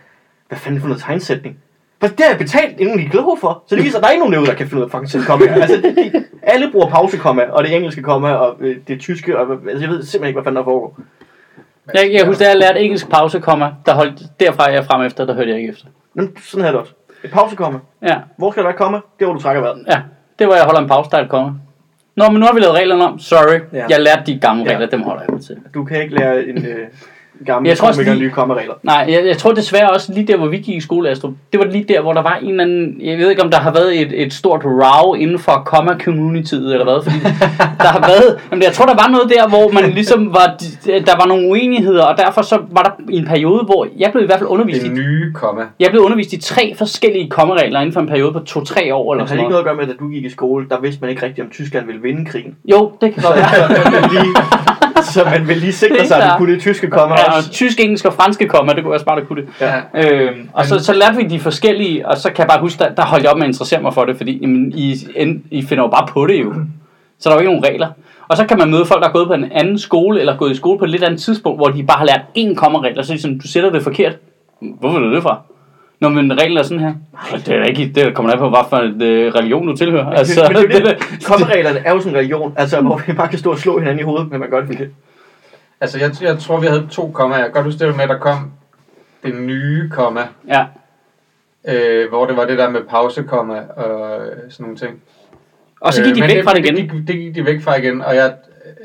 hvad fanden for noget tegnsætning? For det har jeg betalt, inden de er kloge for. Så det viser, at der er ikke nogen derude, der kan finde ud af fucking sætte kommaer. Altså, det, alle bruger pausekomma, og det engelske komma, og øh, det tyske, og altså, jeg ved simpelthen ikke, hvad fanden der foregår. Jeg, jeg husker, da jeg lærte engelsk pause, komma, der holdt, derfra er jeg frem efter, der hørte jeg ikke efter. Men sådan her det også. Et pausekomma. Ja, Hvor skal der være komma? Det hvor du trækker vejret. ja. Det var, jeg holder en pause, der er et komma. Nå, men nu har vi lavet reglerne om. Sorry. Ja. Jeg lærte de gamle Ja. regler, dem holder jeg mig til. Du kan ikke lære en øh, gammel Jeg tror også lige- nye kommaregler. Nej, jeg, jeg tror desværre også lige der, hvor vi gik i skole, Astrup, det var lige der, hvor der var en eller anden, jeg ved ikke om der har været et, et stort row inden for comma communityet eller hvad, fordi der har været, jamen jeg tror der var noget der, hvor man ligesom var, der var nogle uenigheder, og derfor så var der en periode, hvor jeg blev i hvert fald undervist Det i, nye komma. jeg blev undervist i tre forskellige kommaregler inden for en periode på to-tre år eller Men har det ikke noget. at gøre med, at du gik i skole, der vidste man ikke rigtigt, om Tyskland ville vinde krigen. Jo, det kan godt være. så, man vil lige, sikre sig, at du kunne det tyske komma Ja, og tysk, engelsk og franske komma, det kunne være smart at kunne det. Ja. Øhm, og så, så lærte vi de forskellige, og så kan jeg bare huske, der, der holdt jeg op med at interessere mig for det, fordi jamen, I, I finder jo bare på det jo. Så der er jo ikke nogen regler. Og så kan man møde folk, der er gået på en anden skole, eller gået i skole på et lidt andet tidspunkt, hvor de bare har lært én kommaregel, og så er de sådan, du sætter det forkert. Hvorfor er det det fra? Nå, men reglen er sådan her. Og det er ikke, det kommer an på, hvad for en øh, religion du tilhører. Altså, men det, er jo det, det, kommareglerne er jo sådan en religion, altså hvor vi bare kan stå og slå hinanden i hovedet, men man gør det forkert. Altså, jeg, jeg tror, vi havde to kommaer. Jeg kan godt huske det med, at der kom det nye komma, ja. øh, hvor det var det der med pausekomma og øh, sådan nogle ting. Og så gik de Øh, væk men fra det igen. Det gik, det gik de væk fra igen, og jeg...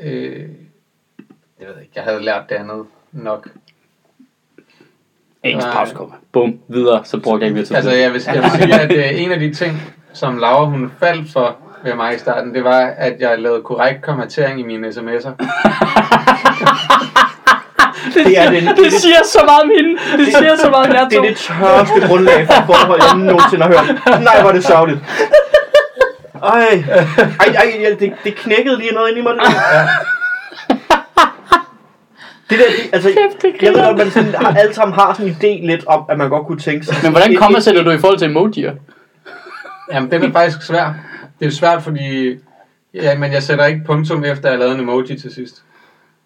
Øh, jeg ved ikke, jeg havde lært det andet nok. Engelsk Nej. pause komma. Bum, videre, så brugte jeg ikke mere Altså, tid. jeg vil, jeg vil sige, at øh, en af de ting, som Laura hun faldt for ved mig i starten, det var, at jeg lavede korrekt kommentering i mine sms'er. Det er den, det siger så meget om hende. Det siger så meget om jer det er det tørste grundlag for forhold, jeg nogensinde har hørt. Nej, hvor er det sørgeligt. Ej, ej, ej ja, det, det knækkede lige noget ind i mig. Det, der. det der, det, altså, Kæft, det jeg ved godt, man sådan, har, alle sammen har sådan en idé lidt om, at man godt kunne tænke sig. Men hvordan kommer sætter du i forhold til emojier? Jamen, den er faktisk svær. Det er svært, fordi... Ja, men jeg sætter ikke punktum efter, at jeg lavede en emoji til sidst.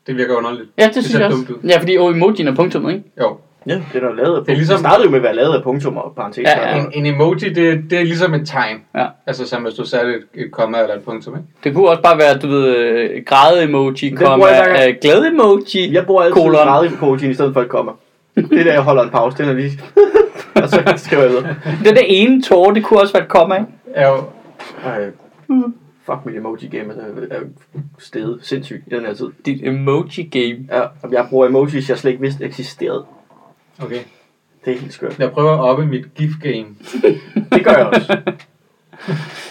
Det virker underligt. Ja, det synes ser jeg også. dumt ud. Ja, fordi oh, emojien er punktum, ikke? Jo. Ja, det er da lavet af Det er ligesom- Det startede jo med at være lavet af punktum og parenteser. Ja, ja. En, en emoji, det, det er ligesom et tegn. Ja. Altså, som hvis du satte et, et komma eller et punktum, ikke? Det kunne også bare være, du ved, øh, græde-emoji, Det komma, øh, glæde-emoji. Jeg bruger altid meget i stedet for et komma. Det er der, jeg holder en pause. Den er lige... og så skriver jeg videre. Det der ene tårer, det kunne også være et komma, ikke? Er jo, Ej, fuck mit emoji game er, er stedet sindssygt i den her tid. Dit emoji-game. Ja, og jeg bruger emojis, jeg slet ikke vidste eksisterede. okay. Det er helt skørt. Jeg prøver at oppe mit gif-game. Det gør jeg også.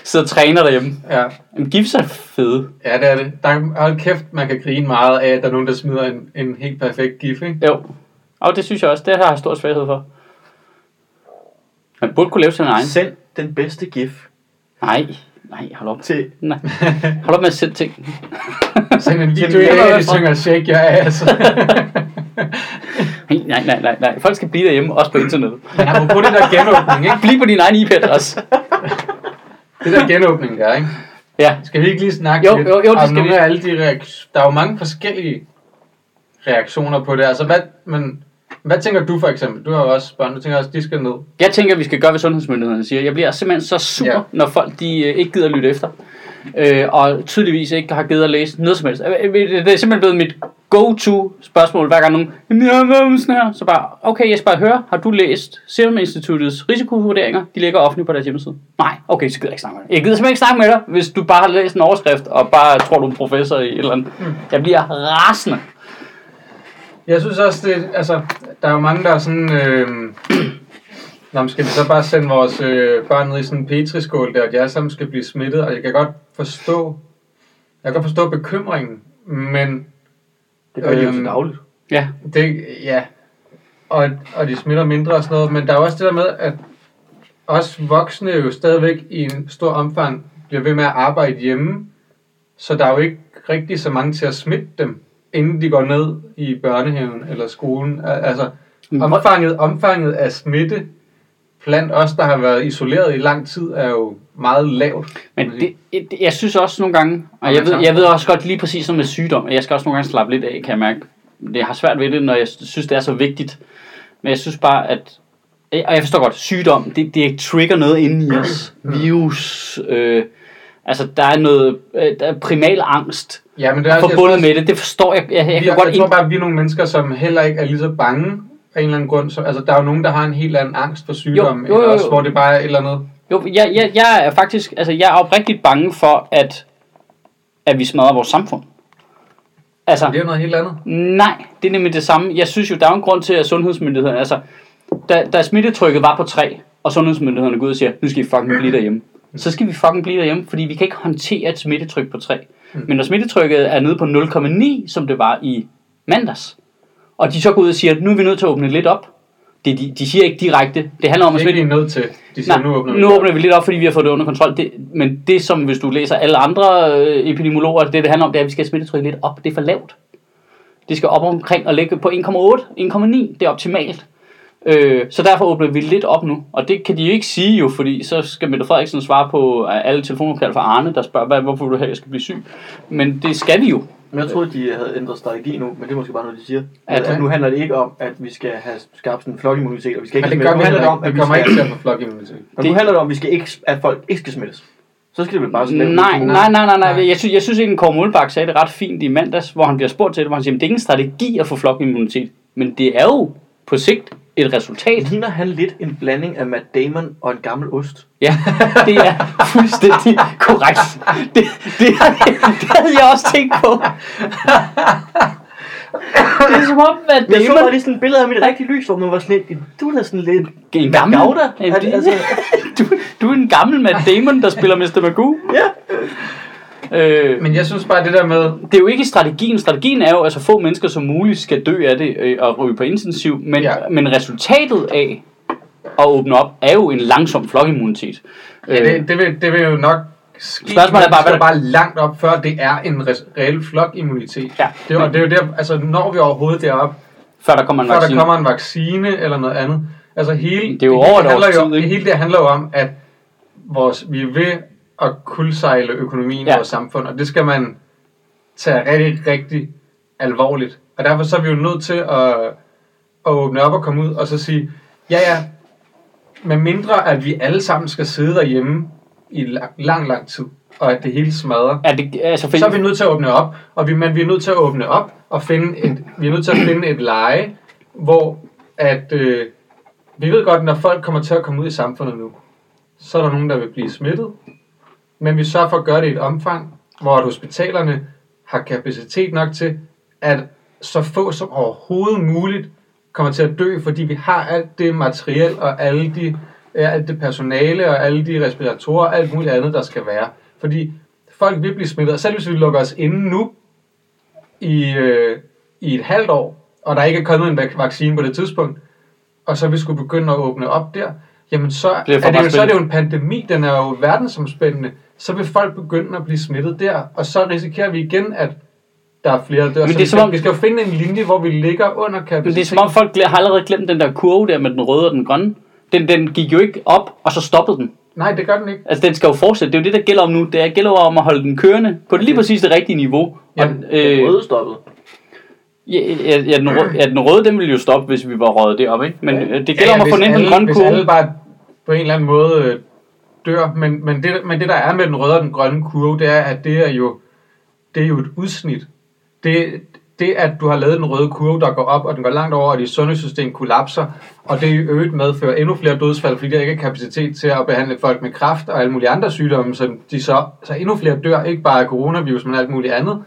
Så træner derhjemme. Ja. Jamen, gifs er fede. ja, det er det. Der er, hold kæft, man kan grine meget af, at der er nogen, der smider en, en helt perfekt gif, ikke? Jo. Og det synes jeg også, det har jeg stor svaghed for. Man burde kunne lave sin egen. Send den bedste gif Nej, nej, hold op. til... Nej. Hold op med at sætte ting. Send en video er at de synger Shake Your Ass. Nej, nej, nej, nej. Folk skal blive derhjemme, også på internettet. Men apropos det der genåbning, ikke? Bliv på din egen IP-adresse. det der genåbning der, ikke? Ja, Skal vi ikke lige snakke Jo, lidt jo, jo, det om skal nogle vi. af alle de reaktioner? Der er jo mange forskellige reaktioner på det. Altså, hvad, men, hvad tænker du for eksempel? Du har jo også børn, du tænker også, de skal ned. jeg tænker, vi skal gøre, hvad sundhedsmyndighederne siger. Jeg bliver simpelthen så sur, Ja. ja. når folk de øh, ikke gider lytte efter. Øh, og tydeligvis ikke har givet at læse noget som helst. Øh, øh, Det er simpelthen blevet mit go-to spørgsmål, hver gang nogen, "Jamen, jeg har været med sådan her. Så bare, okay, jeg skal bare høre, har du læst Serum Instituttets risikovurderinger? De ligger offentligt på deres hjemmeside. Nej, okay, så gider jeg ikke snakke med dig. Jeg gider simpelthen ikke snakke med dig, hvis du bare har læst en overskrift, og bare tror, du er en professor i et eller andet. Jeg bliver rasende. Jeg synes også, det, altså, der er jo mange, der er sådan... Øh, Nå, men skal vi så bare sende vores øh, børn ned i sådan en petriskål der, at de alle sammen skal blive smittet, og jeg kan godt forstå, jeg kan godt forstå bekymringen, men Det gør de jo Øhm, til dagligt. Ja, det, ja, og, og de smitter mindre og sådan noget, men der er også det der med, at os voksne jo stadigvæk i en stor omfang bliver ved med at arbejde hjemme, så der er jo ikke rigtig så mange til at smitte dem, inden de går ned i børnehaven eller skolen. Al- Altså, omfanget, omfanget af smitte blandt os, der har været isoleret i lang tid, er jo meget lavt. Men det, det, jeg synes også nogle gange, og jeg ved, jeg ved også godt lige præcis som med sygdom, at jeg skal også nogle gange slappe lidt af, kan jeg mærke. Jeg har svært ved det, når jeg synes, det er så vigtigt. Men jeg synes bare, at... Og jeg forstår godt, sygdom, det, det trigger noget inde i os. Virus, øh, altså der er noget, øh, der er primal angst Ja, men det er også, jeg tror forbundet med det. Det forstår jeg. Jeg, jeg, Vi, kan jeg, godt jeg tror ind... bare, at vi er nogle mennesker, som heller ikke er lige så bange af en eller anden grund. Så, altså, der er jo nogen, der har en helt anden angst for sygdom, Jo, jo, jo, eller også, jo. hvor det bare er et eller andet. Jo, jeg, jeg, jeg er faktisk, altså jeg er oprigtigt bange for, at, at vi smadrer vores samfund. Altså, Det er jo noget helt andet. Nej, det er nemlig det samme. Jeg synes jo, der er jo en grund til, at sundhedsmyndighederne, altså, da, da smittetrykket var på 3, og sundhedsmyndighederne går ud og siger, nu skal I fucking blive derhjemme. Så skal vi fucking blive derhjemme, fordi vi kan ikke håndtere et smittetryk på 3. Men når smittetrykket er nede på 0,9, som det var i mandags, og de så går ud og siger, nu er vi nødt til at åbne lidt op. Det, de, de siger ikke direkte, det handler om Det at er ikke smitte... lige nødt til. De siger, Nej, nu åbner vi. nu åbner vi lidt op, fordi vi har fået det under kontrol. Det, men det, som hvis du læser alle andre øh, epidemiologer, det det handler om, det er, at vi skal smittetrykket lidt op. Det er for lavt. Det skal op omkring og ligge på 1,8, 1,9. Det er optimalt. Øh, så derfor åbner vi lidt op nu. Og det kan de jo ikke sige jo, fordi så skal Mette Frederiksen svare på alle telefonopkald fra Arne, der spørger, hvad, hvorfor du have, jeg skal blive syg. Men det skal vi jo. Men jeg troede, de havde ændret strategi nu, men det er måske bare noget, de siger. At, det- at nu handler det ikke om, at vi skal have skabt sådan en flokimmunitet, og vi skal ikke det smitte. Nu handler det om, at Vi kommer ikke til at få flokimmunitet. nu handler det om, at, vi skal ikke, at folk ikke skal smittes. Så skal det vel bare sådan Nej, nej, nej, nej, nej. Nej. Jeg synes, jeg synes egentlig, Kåre Målbak sagde det ret fint i mandags, hvor han bliver spurgt til det, hvor han siger, at det er ikke en strategi at få flokimmunitet, men det er jo på sigt et resultat. Ligner han lidt en blanding af Matt Damon og en gammel ost? Ja, det er fuldstændig korrekt. Det, det, det havde jeg også tænkt på. Det er som om, at Jeg så Damon... bare lige sådan et billede af mit rigtige lys, hvor man var sådan lidt, du er da sådan lidt... En gammel, det- Altså- du, du er en gammel Matt Damon, der spiller Mr. Magoo. Ja. Øh, Men jeg synes bare, det der med... det er jo ikke strategien. Strategien er jo, at så få mennesker som muligt skal dø af det øh, og ryge på intensiv. Men, Ja. men resultatet af at åbne op, er jo en langsom flokimmunitet. Ja, det, det, vil, det vil jo nok ske, Spørgsmålet er bare, det hvad- bare langt op, før det er en reel flokimmunitet. Ja. Det, er, jo- det er jo der, altså når vi overhovedet derop, Før der kommer en før der vaccine. kommer en vaccine eller noget andet. Altså hele, Det er jo hele over et handler jo, ikke? Hele det handler jo om, at vores, vi er ved at kuldsejle økonomien ja. I vores samfund, og det skal man tage rigtig, rigtig alvorligt. Og derfor så er vi jo nødt til at, at åbne op og komme ud og så sige, ja ja, med mindre at vi alle sammen skal sidde derhjemme i lang, lang, lang tid, og at det hele smadrer, Er det, altså, for, så er vi nødt til at åbne op, og vi, men vi er nødt til at åbne op og finde et, vi er nødt til at finde et leje, hvor at, øh, vi ved godt, når folk kommer til at komme ud i samfundet nu, så er der nogen, der vil blive smittet, men vi sørger for at gøre det i et omfang, hvor at hospitalerne har kapacitet nok til, at så få som overhovedet muligt kommer til at dø, fordi vi har alt det materiel og alle de, alt det personale og alle de respiratorer og alt muligt andet, der skal være. Fordi folk vil blive smittet, og selv hvis vi lukker os inde nu i, øh, i et halvt år, og der ikke er kommet en vac- vaccine på det tidspunkt, og så vi skulle begynde at åbne op der, jamen så, det for er det, jo, så er det jo en pandemi, den er jo verdensomspændende, så vil folk begynde at blive smittet der, og så risikerer vi igen, at der er flere, der dør. Men Så det er vi, som skal, om- vi skal jo finde en linje, hvor vi ligger under kapacitet. men det er som om folk har allerede glemt den der kurve der med den røde og den grønne. Den, den gik jo ikke op, og så stoppede den. Nej, det gør den ikke. Altså, den skal jo fortsætte. Det er jo det, der gælder om nu. Det gælder jo om at holde den kørende på lige præcis det rigtige niveau. Ja, og, Den øh, røde stoppet. ja, ja, ja, den røde, ja, den røde, den ville jo stoppe, hvis vi var røget det op, ikke? Men øh, det gælder Ja, om at få hvis den ind på den alle- grønne Hvis kurve. alle bare på en eller anden måde øh, dør. Men, men, det, men det, der er med den røde og den grønne kurve, det er, at det er jo, det er jo et udsnit. Det, det, at du har lavet den røde kurve, der går op, og den går langt over, og dit sundhedssystem kollapser, og det i øvrigt medfører endnu flere dødsfald, fordi der ikke er kapacitet til at behandle folk med kræft og alle mulige andre sygdomme, så, de så, så endnu flere dør, ikke bare af coronavirus, men alt muligt andet.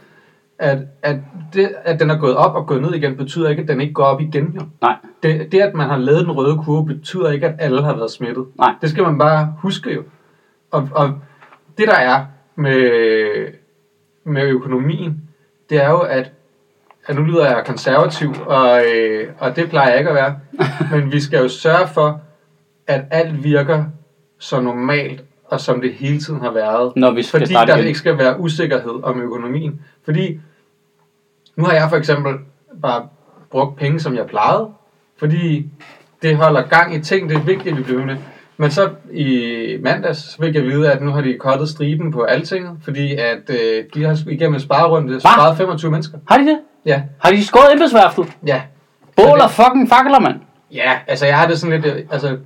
At, at, det, at den er gået op og gået ned igen, betyder ikke, at den ikke går op igen. Jo. Nej, Det, det, at man har lavet den røde kurve, betyder ikke, at alle har været smittet. Nej. Det skal man bare huske jo. Og, og det, der er med, med økonomien, det er jo, at, at nu lyder jeg konservativ, og, øh, og det plejer jeg ikke at være, men vi skal jo sørge for, at alt virker så normalt, og som det hele tiden har været. når vi skal Fordi der igen. ikke skal være usikkerhed om økonomien. Fordi nu har jeg for eksempel bare brugt penge, som jeg plejede, fordi det holder gang i ting, det er vigtigt, at vi bliver med. Men så i mandags så fik jeg vide, at nu har de kottet striben på altinget, fordi at øh, de har igennem en sparerunde sparet 25 mennesker. Har de det? Ja, Har de skåret embedsværftet? ja. Bål og fucking fakler, mand. Ja, altså jeg har det sådan lidt, øh, altså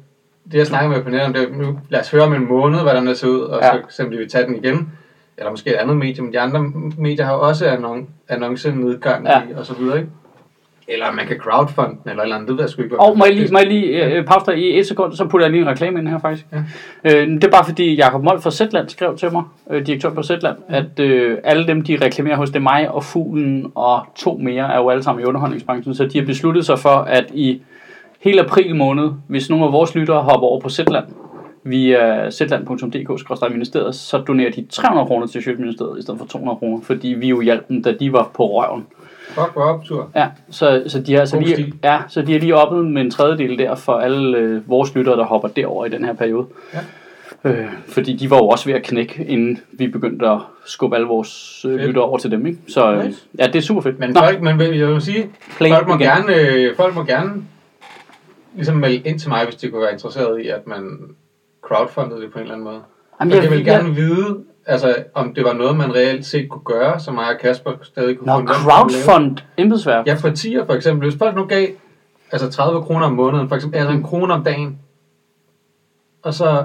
det jeg snakker med på nettet om, det nu lad os høre om en måned, hvordan det ser ud, og Ja. så simpelthen vi tage den igen. Eller måske et andet medie, men de andre medier har jo også annon- annoncenedgang Ja. i, og så videre, ikke? Eller man kan crowdfund den, eller eller andet, det ved jeg sgu ikke. Og må jeg lige, må jeg lige øh, pause dig i et sekund, så putter jeg lige en reklame ind her faktisk. Ja. Øh, det er bare fordi Jakob Mold fra Zetland skrev til mig, øh, direktør på Zetland, at øh, alle dem, de reklamerer hos det mig og Fuglen og to mere, er jo alle sammen i underholdningsbranchen, så de har besluttet sig for, at i hele april måned, hvis nogle af vores lyttere hopper over på Zetland, via zetland.dk-ministeriet, så donerer de 300 kroner til Sjøtministeriet i stedet for 200 kroner, fordi vi jo hjalp dem, da de var på røven. Fuck, hvor optur. Ja, så, så, de har, så, God lige, ja, så de har lige oppet med en tredjedel der for alle øh, vores lyttere, der hopper derover i den her periode. Ja. Øh, fordi de var jo også ved at knække, inden vi begyndte at skubbe alle vores øh, Fedt. lyttere over til dem. Ikke? Så øh, Nice. ja, det er super fedt. Men Nå, folk, men jeg vil sige, play folk må, igen. gerne, øh, folk må gerne ligesom melde ind til mig, hvis de kunne være interesseret i, at man crowdfundede det på en eller anden måde. Jamen, jeg, jeg, vil gerne vide, altså, om det var noget, man reelt set kunne gøre, så mig og Kasper stadig kunne Nå, finde crowdfund embedsværk. Ja, partier for eksempel. Hvis folk nu gav altså 30 kroner om måneden, for eksempel, altså en krone om dagen, og så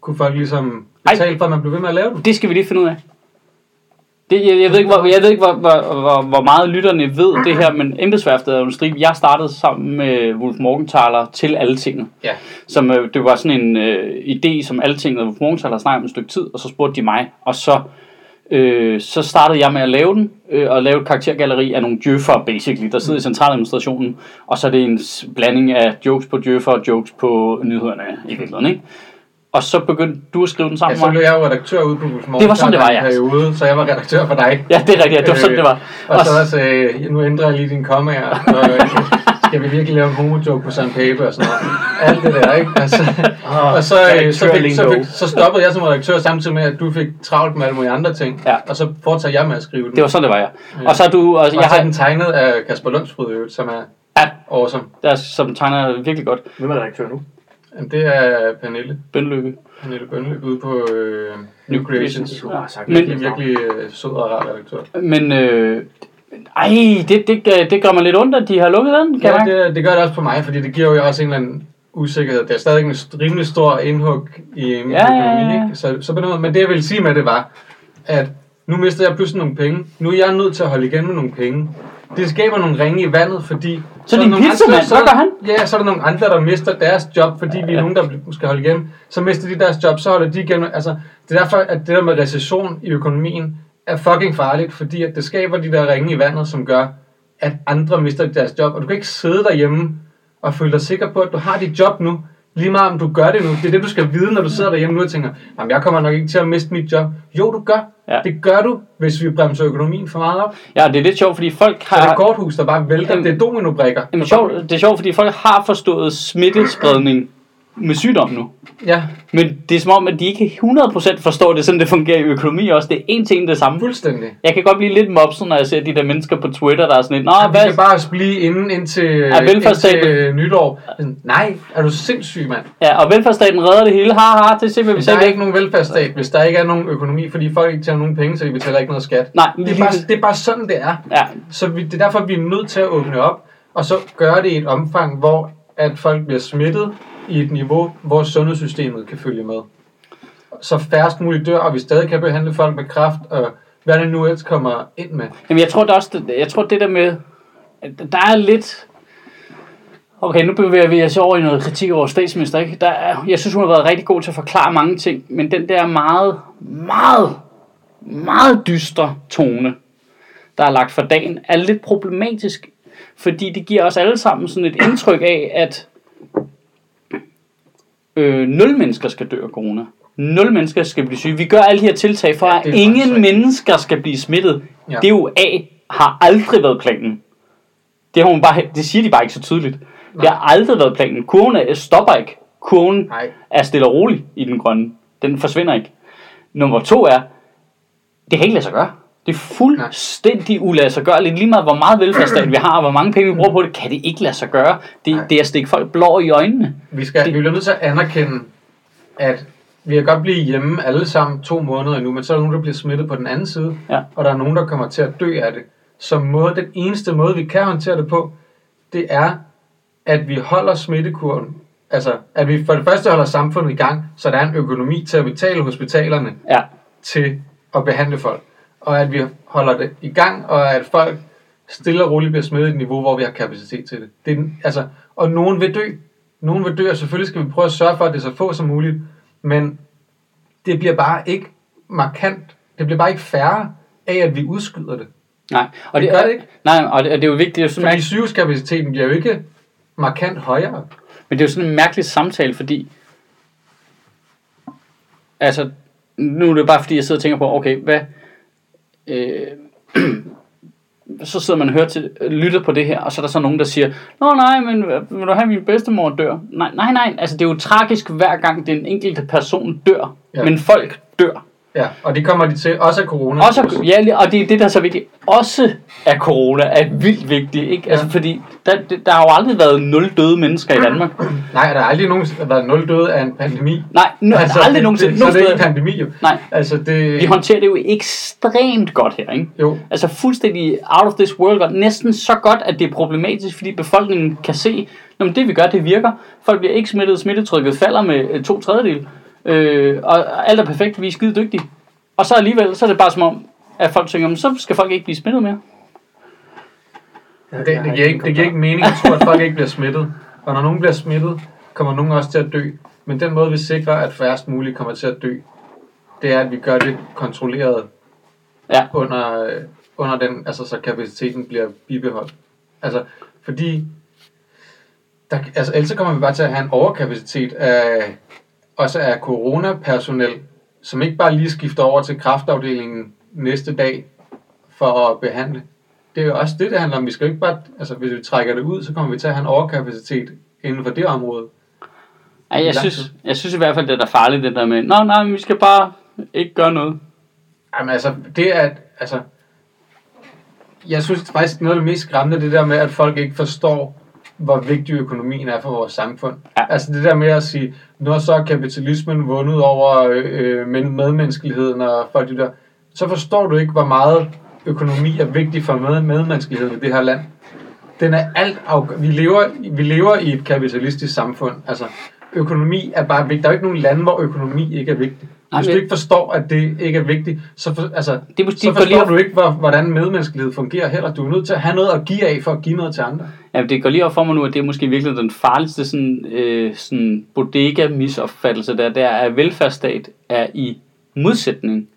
kunne folk ligesom Ej. betale for, at man blev ved med at lave det. Det skal vi lige finde ud af. Det, jeg, jeg ved ikke, hvor, jeg ved ikke hvor, hvor, hvor, hvor meget lytterne ved det her, men embedsværftet er jo en stribe. Jeg startede sammen med Wolf Morgenthaler til Altinget. Ja. Som, øh, det var sådan en øh, idé, som Altinget og Wolf Morgenthaler snakkede om et stykke tid, og så spurgte de mig. Og så, øh, så startede jeg med at lave den, øh, og lave et karaktergalleri af nogle djøffer, basically, der sidder i centraladministrationen. Og så er det en blanding af jokes på djøffer og jokes på nyhederne i virkeligheden, ikke? Og så begyndte du at skrive den Ja, sammen så med blev jeg jo redaktør ude på Wolf Det var sådan, det var, i ja. periode, så jeg var redaktør for dig. Ja, det er rigtigt, ja, det var sådan, det var. Og Og så også, øh, nu ændrer jeg lige din kommaer, og øh, skal vi virkelig lave en homojoke på sandpaper og sådan noget. Alt det der, ikke? Altså, Ah, og så, øh, så, fik, så, fik, så stoppede jeg som redaktør samtidig med, at du fik travlt med alle mulige andre ting. Ja. Og så fortsatte jeg med at skrive den. Det var sådan, det var, ja. Og så er du, og og jeg så har, den tegnet af Kasper øvrigt, som er Ja. awesome. der, som tegner virkelig godt. Hvem er redaktør nu? Jamen, Det er Pernille. Bønlykke. Pernille Bønlyk ude på øh, New Creations. Du har sagt Men- Virkelig, virkelig øh, sød og rar redaktør. Men, øh, ej, det, det, det gør mig lidt ondt, at de har lukket den, kan Ja, det, det gør det også på mig, fordi det giver jo også en eller anden usikkerhed. Det er stadig en rimelig stor indhug i min Ja, ja, økonomi, ja. ikke? Så, så måde, men det jeg ville sige med det var, at nu mister jeg pludselig nogle penge. Nu er jeg nødt til at holde igen med nogle penge. Det skaber nogle ringe i vandet, fordi... Så er din pizzamand, så hvad gør han? Ja, så er der nogle andre, der mister deres job, fordi vi er nogen, der skal holde igen. Så mister de deres job, så holder de igen. Altså, det er derfor, at det der med recession i økonomien er fucking farligt, fordi at det skaber de der ringe i vandet, som gør, at andre mister deres job. Og du kan ikke sidde derhjemme og føle dig sikker på, at du har dit job nu. Lige meget om du gør det nu. Det er det, du skal vide, når du sidder derhjemme nu og tænker, jamen jeg kommer nok ikke til at miste mit job. Jo, du gør. Ja. Det gør du, hvis vi bremser økonomien for meget op. Ja, det er lidt sjovt, fordi folk Så det er har... korthus, der bare vælter. Jamen- Det er dominobrikker. Jamen, sjovt, det er sjovt, fordi folk har forstået smittespredning med sygdom nu. Ja, Men det er som om, at de ikke 100% forstår det, sådan det fungerer i økonomi også. Det er en ting det samme. fuldstændig. Jeg kan godt blive lidt mopset, når jeg ser de der mennesker på Twitter, der er sådan lidt, Nå, Ja, vi hvad? skal bare blive inden indtil, Ja, velfærdsstaten. indtil øh, nytår. Nej, er du sindssyg, mand? Ja, og velfærdsstaten redder det hele. Ha, ha, det er simpelthen, vi Der er ikke nogen velfærdsstat, hvis der ikke er nogen økonomi, fordi folk ikke tjener nogen penge, så de betaler ikke noget skat. Nej, Det er bare, det er bare sådan, det er. Ja, Så vi, det er derfor, vi er nødt til at åbne op, og så gøre det i et omfang, hvor at folk bliver smittet i et niveau, hvor sundhedssystemet kan følge med. Så færrest muligt dør, og vi stadig kan behandle folk med kraft, og hvad det nu ellers kommer ind med. Jamen, jeg tror det også, det, jeg tror det der med, at der er lidt, okay, nu bevæger vi os over i noget kritik over statsminister, ikke? Der er, jeg synes, hun har været rigtig god til at forklare mange ting, men den der meget, meget, meget dystre tone, der er lagt for dagen, er lidt problematisk, fordi det giver os alle sammen sådan et indtryk af, at øh, nul mennesker skal dø af corona. Nul mennesker skal blive syge. Vi gør alle de her tiltag for, Ja, at ingen mennesker skal blive smittet. Ja. Det er jo A, har aldrig været planen. Det, har hun bare, det siger de bare ikke så tydeligt. Det har aldrig været planen. Kurven er- stopper ikke. Kurven Nej. er stille og rolig i den grønne. Den forsvinder ikke. Nummer to er, det kan ikke lade sig gøre. Det er fuldstændig uladsiggørligt. Lige meget hvor meget velfærdsstat vi har, og hvor mange penge vi bruger på det, kan det ikke lade sig gøre. Det, Nej. det er at stikke folk blå i øjnene. Vi, skal, Det- vi bliver nødt til at anerkende, at vi kan godt blive hjemme alle sammen to måneder endnu, men så er der nogen, der bliver smittet på den anden side, Ja. og der er nogen, der kommer til at dø af det. Så måde, den eneste måde, vi kan håndtere det på, det er, at vi holder smittekurven. Altså, at vi for det første holder samfundet i gang, så der er en økonomi til at betale hospitalerne Ja. til at behandle folk. Og at vi holder det i gang, og at folk stille og roligt bliver smittet i et niveau, hvor vi har kapacitet til det. det er, altså, og nogen vil dø. Nogen vil dø, og selvfølgelig skal vi prøve at sørge for, at det er så få som muligt. Men det bliver bare ikke markant. Det bliver bare ikke færre af, at vi udskyder det. Nej, og Det gør det ikke. Nej, og det, og det er jo vigtigt. Det er sådan, Fordi sygehuskapaciteten bliver jo ikke markant højere. Men det er jo sådan en mærkelig samtale, fordi... Altså, nu er det bare fordi, jeg sidder og tænker på, okay, hvad... Øh, så sidder man og hører til, lytter på det her, og så er der så nogen, der siger, Nå nej, men vil du have, min bedstemor dør? Nej, nej, nej, altså det er jo tragisk hver gang den enkelte person dør, Ja. ja. men folk dør. Ja, og det kommer de til, også af corona. Også, ja, og det er det, der er så vigtigt. Også af corona er vildt vigtigt, ikke? Altså, Ja. fordi der, det- der har jo aldrig været nul døde mennesker i Danmark. Nej, der er aldrig nogen, der har været nul døde af en pandemi. Nej, nu, altså, aldrig det, nogensinde. Det, så nogen det er steder. ikke en pandemi jo. Nej, Altså det... vi håndterer det jo ekstremt godt her, ikke? Jo, Altså fuldstændig out of this world. Næsten så godt, at det er problematisk, fordi befolkningen kan se, at det vi gør, det virker. Folk bliver ikke smittet, smittetrykket falder med øh, to tredjedel. Øh, og alt er perfekt, vi er skide dygtige. Og så alligevel, så er det bare som om, at folk tænker, "Men så skal folk ikke blive smittet mere. det, det, giver ikke, det giver ikke mening at tro, at folk ikke bliver smittet. Og når nogen bliver smittet, kommer nogen også til at dø. Men den måde, vi sikrer, at færrest muligt kommer til at dø, det er, at vi gør det kontrolleret Ja. under, øh, under den, altså så kapaciteten bliver bibeholdt. Altså, fordi der, altså, ellers så kommer vi bare til at have en overkapacitet af, også af coronapersonel, som ikke bare lige skifter over til kraftafdelingen næste dag for at behandle. Det er jo også det, det handler om. Vi skal ikke bare, altså hvis vi trækker det ud, så kommer vi til at have en overkapacitet inden for det område. Ej, jeg, synes, jeg synes i hvert fald, det er da farligt, det der med, nej, men vi skal bare ikke gøre noget. Jamen altså, det er, altså, jeg synes faktisk noget af det mest skræmmende, det der med, at folk ikke forstår, hvor vigtig økonomien er for vores samfund. Ja. Altså det der med at sige, når så er kapitalismen vundet over øh, men- medmenneskeligheden og folk det der, så forstår du ikke, hvor meget økonomi er vigtig for med- medmenneskeligheden i det her land. Den er alt vi lever, vi lever i et kapitalistisk samfund. Altså, økonomi er bare vigtig. Der er jo ikke nogen lande, hvor økonomi ikke er vigtig. Hvis du ikke forstår, at det ikke er vigtigt, så, for, altså, Det måske så for lige forstår du ikke, hvor, hvordan medmenneskelighed fungerer heller. Du er nødt til at have noget at give af, for at give noget til andre. Ja, det går lige op for mig nu, at det er måske virkelig den farligste sådan, øh, sådan bodega-misopfattelse, der, der er, at velfærdsstat er i modsætning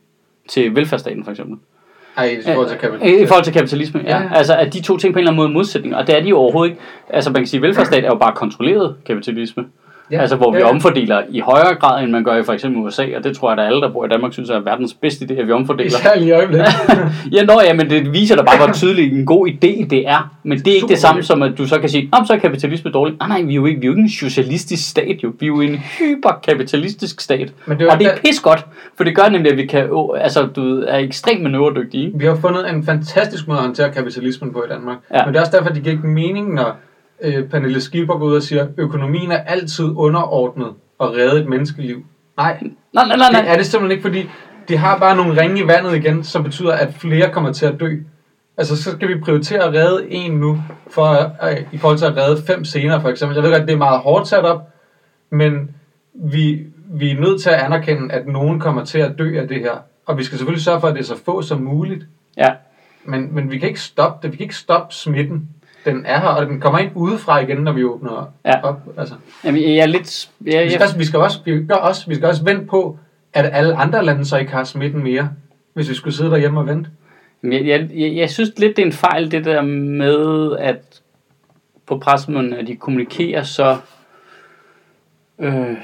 til velfærdsstaten, for eksempel. Ej, i forhold til I kapitalisme. forhold til kapitalisme, ja. Ja. Altså, at de to ting på en eller anden måde er modsætninger, og det er de jo overhovedet ikke. Altså, man kan sige, at velfærdsstat er jo bare kontrolleret kapitalisme. Ja, altså hvor vi ja, ja. omfordeler i højere grad, end man gør i for eksempel USA, og det tror jeg, at alle, der bor i Danmark, synes er verdens bedste idé, at vi omfordeler. Især lige i øjeblikket. Ja, nå, ja, men det viser da bare, hvor tydeligt en god idé det er. Men det er ikke Super det samme som, at du så kan sige, om så er kapitalisme dårligt. Nej, nej, vi er jo ikke, vi er jo ikke en socialistisk stat, jo. Vi er jo en hyperkapitalistisk stat. Men det og det er pis godt, for det gør nemlig, at vi kan, åh, altså, du er ekstremt manøvredygtige. Vi har fundet en fantastisk måde at håndtere kapitalismen på i Danmark. Ja. Men det er også derfor, det giver ikke mening, når øh, Pernille Skipper går ud og siger, økonomien er altid underordnet og redde et menneskeliv. Nej, Nej, nej, nej, det nej. er det simpelthen ikke, fordi de har bare nogle ringe i vandet igen, som betyder, at flere kommer til at dø. Altså, så skal vi prioritere at redde en nu, for, øh, i forhold til at redde fem senere, for eksempel. Jeg ved godt, det er meget hårdt sat op, men vi, vi er nødt til at anerkende, at nogen kommer til at dø af det her. Og vi skal selvfølgelig sørge for, at det er så få som muligt. Ja. Men, men vi kan ikke stoppe det. Vi kan ikke stoppe smitten. Den er her, og den kommer ind udefra igen, når vi åbner Ja. op. Altså, Jamen, jeg er lidt... Jeg, vi, skal også, vi, skal også, vi, gør også, vi skal også vente på, at alle andre lande så ikke har smitten mere, hvis vi skulle sidde derhjemme og vente. Jeg, jeg, jeg, jeg synes lidt, det er en fejl, det der med, at på pressemøden, at de kommunikerer så... Øh,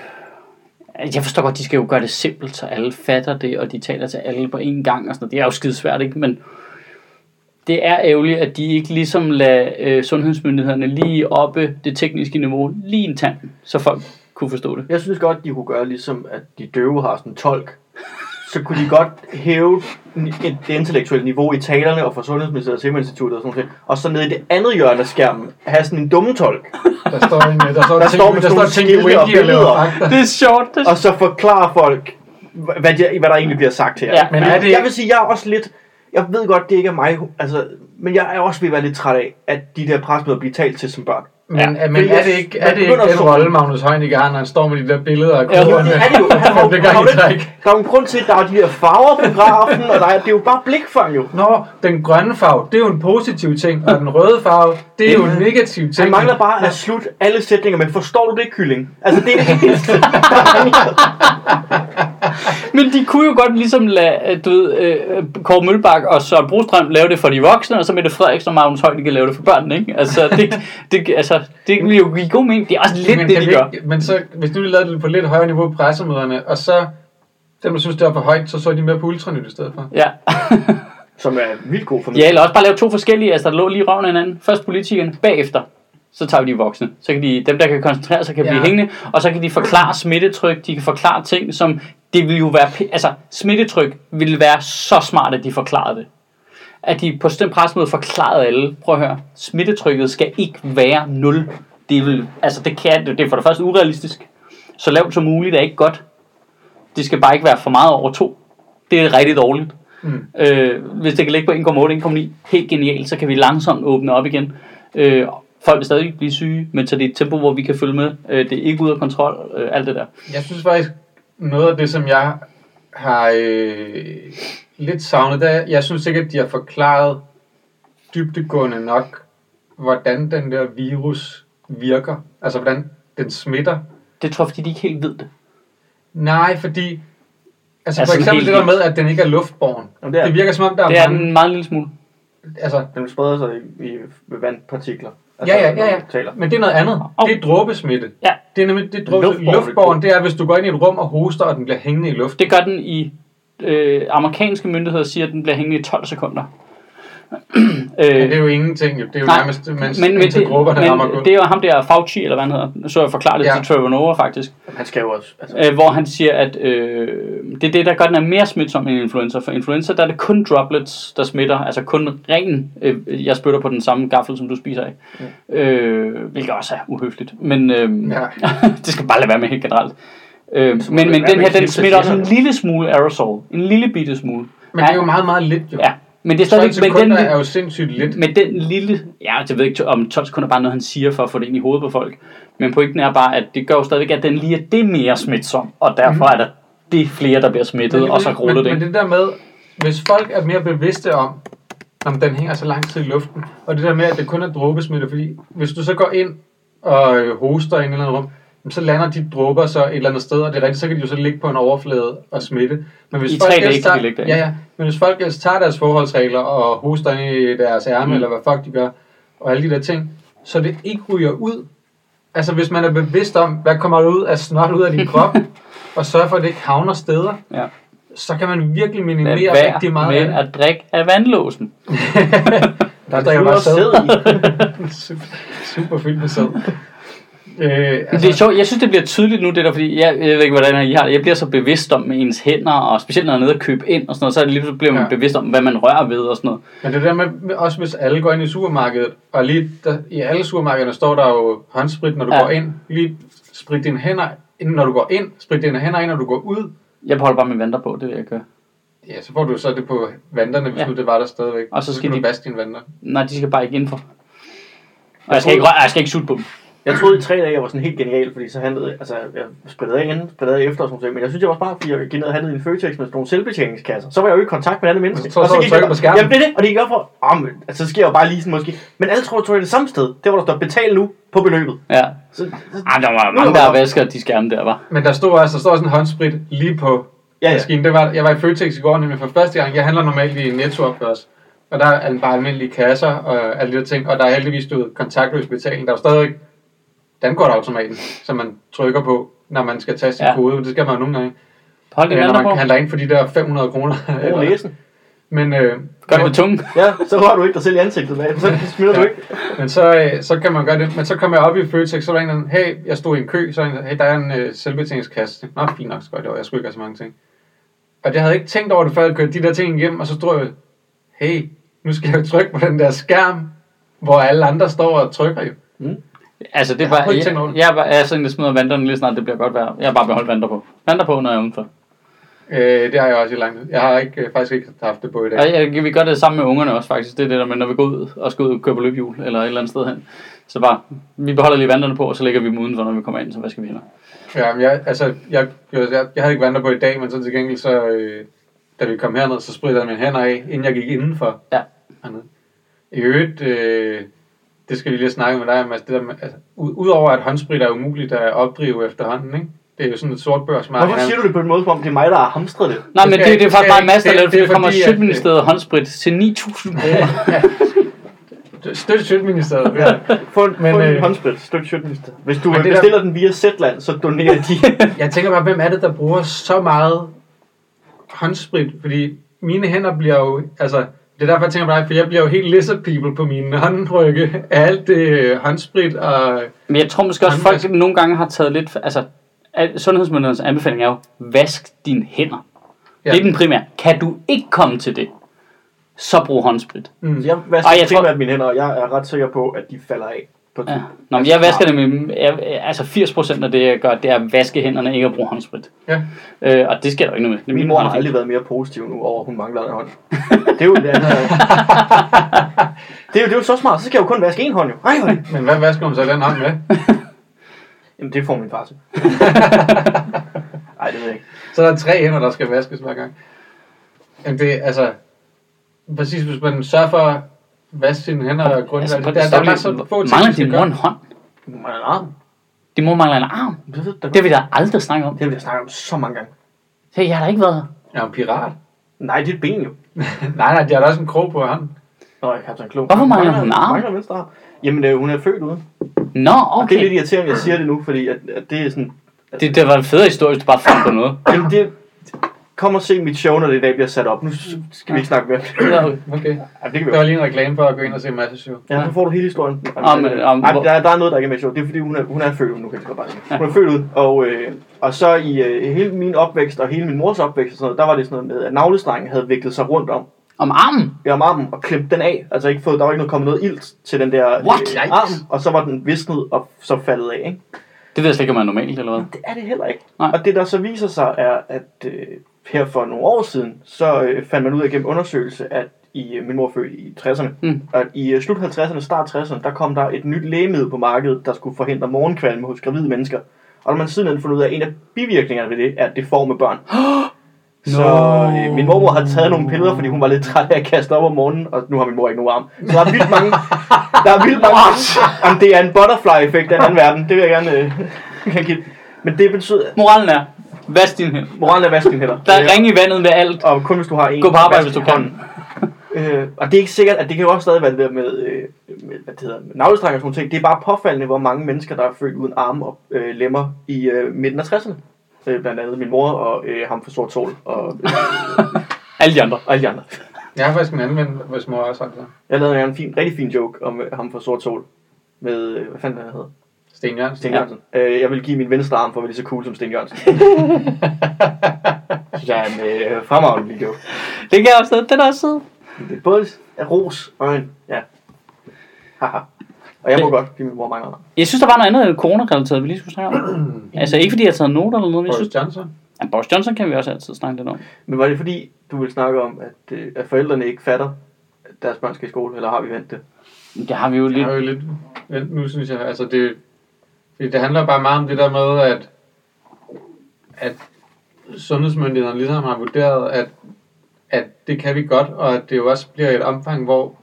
jeg forstår godt, de skal jo gøre det simpelt, så alle fatter det, og de taler til alle på én gang og sådan noget. Det er jo skide svært, ikke? Men det er ærgerligt, at de ikke ligesom lader øh, sundhedsmyndighederne lige oppe det tekniske niveau, lige en tand, så folk kunne forstå det. Jeg synes godt, de kunne gøre ligesom, at de døve har sådan en tolk. Så kunne de godt hæve et, det intellektuelle niveau i talerne og for Sundhedsministeriet og Serum Instituttet og sådan noget. Og så nede i det andet hjørne af skærmen have sådan en dumme tolk. Der står en, der står, Der ting, står med der står skilte og billeder. Det er sjovt. Det Og så forklare folk, hvad, de, hvad der egentlig bliver sagt her. Ja, men Men er det jeg vil sige, jeg er også lidt... Jeg ved godt, det ikke er mig, altså, men jeg er også ved at være lidt træt af, at de der presmøder bliver talt til som børn. Men, Ja. ja. men Det er det ikke, man er det ikke den rolle, Magnus Heunicke har, når han står med de der billeder af Ja, kurverne? Det er det jo. Han har Det ikke, ikke. der er jo en grund til, at der er de der farver på grafen, og der er, det er jo bare blikfang jo. Nå, den grønne farve, det er jo en positiv ting, og den røde farve, det er jo en negativ ting. Han mangler bare at slutte alle sætninger, men forstår du det, kylling? Altså, det er det eneste. Men de kunne jo godt ligesom lade, du ved, øh, Kåre Mølbak og Søren Brostrøm lave det for de voksne, og så Mette Frederiksen og Magnus Heunicke lave det for børnene, ikke? Altså, det, det, altså, det vil jo give god mening. Det er også lidt men, det, kan de vi gør. ikke- men så, hvis nu lavede det på lidt højere niveau på pressemøderne, og så dem, der synes, det var for højt, så så de mere på ultranyt i stedet for. Ja. Som er vildt god for mig. ja, eller også bare lave to forskellige, altså der lå lige i røven af hinanden. Først politikerne, bagefter. Så tager vi de voksne. Så kan de, dem, der kan koncentrere sig, kan Ja. blive hængende. Og så kan de forklare smittetryk. De kan forklare ting, som... Det vil jo være... Altså, smittetryk ville være så smart, at de forklarede det. At de på den pressemøde forklarede alle. Prøv at høre. Smittetrykket skal ikke være 0. Det, vil, altså, det, kan, det er for det første urealistisk. Så lavt som muligt er ikke godt. Det skal bare ikke være for meget over 2. Det er rigtig dårligt. Mm. Øh, hvis det kan ligge på 1,8, 1,9, helt genialt, så kan vi langsomt åbne op igen. Øh, folk vil stadig blive syge, men så det er et tempo, hvor vi kan følge med. Øh, det er ikke ud af kontrol, øh, alt det der. Jeg synes faktisk, noget af det, som jeg har øh, lidt savnet, det er, jeg synes ikke, at de har forklaret dybdegående nok, hvordan den der virus virker. Altså, hvordan den smitter. Det tror jeg, fordi de ikke helt ved det. Nej, fordi... Altså, Altså, for eksempel det der med, at den ikke er luftborgen. Jamen, det er- det virker som om, der Det er er mange... en meget lille smule. Altså, Den spreder sig i, i ved vandpartikler. Altså, ja, ja, ja, ja. Taler. Men det er noget andet. Au. Det er dråbesmitte. Ja. Det er nemlig det er dråbe, Luftborgen. luftborgen. Det er, hvis du går ind i et rum og hoster, og den bliver hængende i luften. Det gør den i... Øh, amerikanske myndigheder siger, at den bliver hængende i 12 sekunder. Øh, det er jo ingenting. Jo. Det er jo Nej, nærmest, mens men, men, det, rammer men gulvet. det er jo ham der Fauci, eller hvad han hedder. Så jeg forklaret det Ja. til Trevor Noah faktisk. Han skal jo også. Altså, øh, hvor han siger, at øh, det er det, der gør, den er mere smitsom end influenza. For influenza, der er det kun droplets, der smitter. Altså kun ren, øh, jeg spytter på den samme gaffel, som du spiser af. Øh, hvilket også er uhøfligt. Men øh, Ja. det skal bare lade være med helt generelt. Øh, men, men den her, den smitter også en lille smule aerosol. En lille bitte smule. Men det er jo meget, meget lidt, jo. Ja, men det er 12 stadigvæk... Men den, er jo sindssygt lidt. men den lille, ja, jeg ved ikke, om 12 sekunder er bare noget, han siger for at få det ind i hovedet på folk. Men pointen er bare, at det gør jo stadigvæk, at den lige er det mere smitsom, og derfor er der det flere, der bliver smittet, og så ruller men, det. men det der med, hvis folk er mere bevidste om, om den hænger så lang tid i luften, og det der med, at det kun er dråbesmitte, fordi hvis du så går ind og øh, hoster i en eller anden rum, så lander de dråber så et eller andet sted, og det er rigtigt, så kan de jo så ligge på en overflade og smitte. Men hvis I tre dage tager, ligge der, Ja, ja. Men hvis folk ellers tager deres forholdsregler og hoster i deres ærme, Mm. eller hvad fuck de gør, og alle de der ting, så det ikke ryger ud, altså hvis man er bevidst om, hvad kommer der ud af snot ud af din krop, og sørger for, at det ikke havner steder, Ja. så kan man virkelig minimere Lad rigtig meget det. at drikke af vandlåsen. Der drikker Du bare sæd. i. super, super fyldt med sæd. Øh, Altså, altså, det er sjovt. Jeg synes, det bliver tydeligt nu, det der, fordi jeg, jeg ved ikke, hvordan I har det. Jeg bliver så bevidst om med ens hænder, og specielt når jeg er nede og købe ind og sådan noget, så er det lige pludselig bliver man Ja. bevidst om, hvad man rører ved og sådan noget. Men det der med, også hvis alle går ind i supermarkedet, og lige der, i alle supermarkederne står der jo håndsprit, når du Ja. går ind. Lige sprit dine hænder, når du går ind. Sprit dine hænder ind, når du går ud. Jeg holder bare med vanter på, det vil jeg gøre. Ja, så får du så det på vanderne, hvis Ja. nu det var der stadigvæk. Og så skal skal de- du vaske dine vandre. Nej, de skal bare ikke indenfor. Og Jeg jeg skal ikke, jeg skal ikke sutte på dem. Jeg troede i tre dage, jeg var sådan helt genial, fordi så handlede altså, jeg sprittede af inden, sprittede af efter og sådan noget, men jeg synes, jeg var smart, fordi jeg gik ned og handlede i en Føtex med sådan nogle selvbetjeningskasser. Så var jeg jo i kontakt med andre mennesker. så- så du gik trykker jeg- på skærmen. Jamen det er det, og det gik op for, oh, men, altså, så sker jeg jo bare lige sådan måske. Men alle tror, du er det samme sted. Der hvor der står betal nu på beløbet. Ja. Så, så, Ej, der var mange, der bare- vasker de skærme der, var. Men der stod også, der står sådan en håndsprit lige på ja, ja. maskinen. Det var, jeg var i Føtex i går, nemlig for første gang. Jeg handler normalt i Netto opgørs. Og der er bare almindelige kasser og alle de der ting. Og der er heldigvis stået kontaktløs betaling. Der er stadig dankortautomaten, som man trykker på, når man skal tage sin Ja. ja. kode. Det skal man jo nogle gange. Hold din Øh, når man på. handler ind for de der 500 kroner. Over næsen. Men, øh, Gør det med tungen. Ja, så rører du ikke dig selv i ansigtet med. Så smider du ikke. men så, øh, så kan man gøre det. Men så kom jeg op i Føtex, så var der en, der, hey, jeg stod i en kø, så en, hey, der er en øh, selvbetjeningskasse. Nå, fint nok, så går jeg. Jeg skulle ikke så mange ting. Og jeg havde ikke tænkt over det, før jeg kørte de der ting igennem, og så stod jeg, hey, nu skal jeg jo trykke på den der skærm, hvor alle andre står og trykker jo. Altså, det er Jeg bare, jeg, jeg, jeg er sådan, der smider vanterne lige snart, det bliver godt vejr. Jeg har bare beholdt vanter på. Vanter på, når jeg er udenfor. Øh, det har jeg også i lang tid. Jeg har ikke, øh, faktisk ikke haft det på i dag. Og jeg, vi gør det sammen med ungerne også faktisk. Det er det der med, når vi går ud og skal ud og køre på løbehjul eller et eller andet sted hen. Så bare, vi beholder lige vanterne på, og så lægger vi dem udenfor, når vi kommer ind, så hvad skal vi hænder? Ja, men jeg, altså, jeg, jeg, jeg, jeg havde ikke vandret på i dag, men så til gengæld, så, øh, da vi kom herned, så sprittede jeg mine hænder af, inden jeg gik indenfor. Ja. Hernede. I øvrigt, øh, det skal vi lige snakke med dig om, altså, det der med, altså, ud- udover at håndsprit er umuligt at opdrive efterhånden, ikke? Det er jo sådan et sort børsmarked. Hvorfor siger du det på en måde, som om det er mig, der har hamstret det? Nej, Det men det, jeg- det er det faktisk meget jeg masser ikke. af Det- det, det er det kommer fordi, Sjøtministeriet håndsprit til 9.000 kroner. Støtte Sjøtministeriet. Ja. Få en, Men, få en øh, håndsprit, stykke Sjøtminister. Hvis du men det der- bestiller den via Zetland, så donerer de. Jeg tænker bare, hvem er det, der bruger så meget håndsprit? Fordi mine hænder bliver jo, altså, det er derfor, jeg tænker på dig, for jeg bliver jo helt lizard people på mine håndrykke af alt det øh, håndsprit og... Men jeg tror måske også, Håndvask. folk nogle gange har taget lidt... Altså, al- sundhedsmyndighedernes anbefaling er jo, vask dine hænder. Ja. Det er den primære. Kan du ikke komme til det, så brug håndsprit. Mm. Jeg vasker Og jeg tror- primært mine hænder, og jeg er ret sikker på, at de falder af. På Ja. tid. Nå, men jeg vasker det med... Jeg, altså 80% af det, jeg gør, det er at vaske hænderne, ikke at bruge håndsprit. Ja. Øh, og det sker der ikke noget med. Er Min mor har aldrig været mere positiv nu over, at hun mangler en hånd. det er jo det andet. det er jo, det er jo så smart, så skal jeg jo kun vaske en hånd jo. Ej. Men hvad vasker hun så den hånd med? Jamen, det får min far til. Ej, det ved jeg ikke. Så er der tre hænder, der skal vaskes hver gang. Jamen det, altså... Præcis, hvis man sørger for vaske sine hænder og grundigt. Altså, der, der, der, er bare så få ting, mangler din mor en hånd? Du mangler en arm. Din mor mangler en arm. Det, ved, Det har vi da aldrig snakket om. det har vi da snakket om så mange gange. Hey, jeg har da ikke været her. Jeg er en pirat. Nej, det er et ben jo. nej, nej, de har da også en krog på hånden. Nå, jeg kaptajn Klog. Hvorfor mangler hun en arm? Mangler venstre arm. Jamen, øh, hun er født uden. Nå, Og det er lidt okay. irriterende, at jeg siger det nu, fordi at, at det er sådan... Det, det var en federe historie, hvis du bare fandt på noget. Jamen, det, kom og se mit show, når det i dag bliver sat op. Nu skal vi ikke snakke mere. Ja, okay. Okay. Ja, det kan vi Det var lige en reklame for at gå ind og se masse show. Ja, så får du hele historien. Om- om- Ej, der, der er noget, der ikke er med sjovt. Det er fordi, hun er, hun er født ud, nu kan jeg bare sige. Hun er født ud, og, øh, og så i øh, hele min opvækst, og hele min mors opvækst, og sådan noget, der var det sådan noget med, at navlestrengen havde viklet sig rundt om, Om armen? ja, om armen og klemt den af. Altså ikke fået, der var ikke noget kommet noget ilt til den der What? øh, arm, og så var den visnet og så faldet af. Ikke? Det ved jeg slet ikke, om er normalt, eller hvad? Det er det heller ikke. Nej. Og det der så viser sig er, at øh, her for nogle år siden, så øh, fandt man ud af gennem undersøgelse, at i øh, min mor født i 60'erne, Mm. at i øh, slut 50'erne, start 60'erne, der kom der et nyt lægemiddel på markedet, der skulle forhindre morgenkvalme hos gravide mennesker. Og når man siden fundet ud af, at en af bivirkningerne ved det, er, at det får med børn. Så øh, min mormor har taget nogle piller, fordi hun var lidt træt af at kaste op om morgenen, og nu har min mor ikke nogen arm. Så der er vildt mange... Der er vildt mange... Jamen, det er en butterfly-effekt af en anden verden. Det vil jeg gerne øh, kan give. Men det betyder... Moralen er, vask din hænder. Moralen er vask dine hænder. Der er ring i vandet med alt. Og kun hvis du har en. Gå på arbejde, hvis du din kan. Øh, og det er ikke sikkert, at det kan jo også stadig være det der med, øh, med hvad det hedder, med navlestreng og sådan nogle ting. Det er bare påfaldende, hvor mange mennesker, der er født uden arme og øh, lemmer i øh, midten af 60'erne. Øh, blandt andet min mor og øh, ham fra Sort Sol og, øh, Alle de andre. alle de andre. Jeg har faktisk en anden ven, hvis mor også har det. Jeg lavede en fin, rigtig fin joke om øh, ham fra Sort Sol. Med, øh, hvad fanden han hedder? Sten Jørgensen. Sten Jørgensen. Øh, jeg vil give min venstre arm for at være lige så cool som Sten Jørgensen. synes jeg er en øh, fremragende joke. Det kan jeg også Den er også sød. Det er både ros og en, ja. Haha. Og jeg må Det- godt give min mor mange andre. Jeg synes, der var noget andet corona-relateret, vi lige skulle snakke om. altså ikke fordi jeg har taget noter eller noget, men jeg Boris synes... Johnson. Ja, Boris Johnson kan vi også altid snakke lidt om. Men var det fordi, du ville snakke om, at, øh, at forældrene ikke fatter, at deres børn skal i skole, eller har vi ventet det? Det har vi jo Det lidt... har jo lidt vent nu, synes jeg. Altså, det, det, det handler bare meget om det der med, at, at sundhedsmyndighederne ligesom har vurderet, at, at det kan vi godt, og at det jo også bliver et omfang, hvor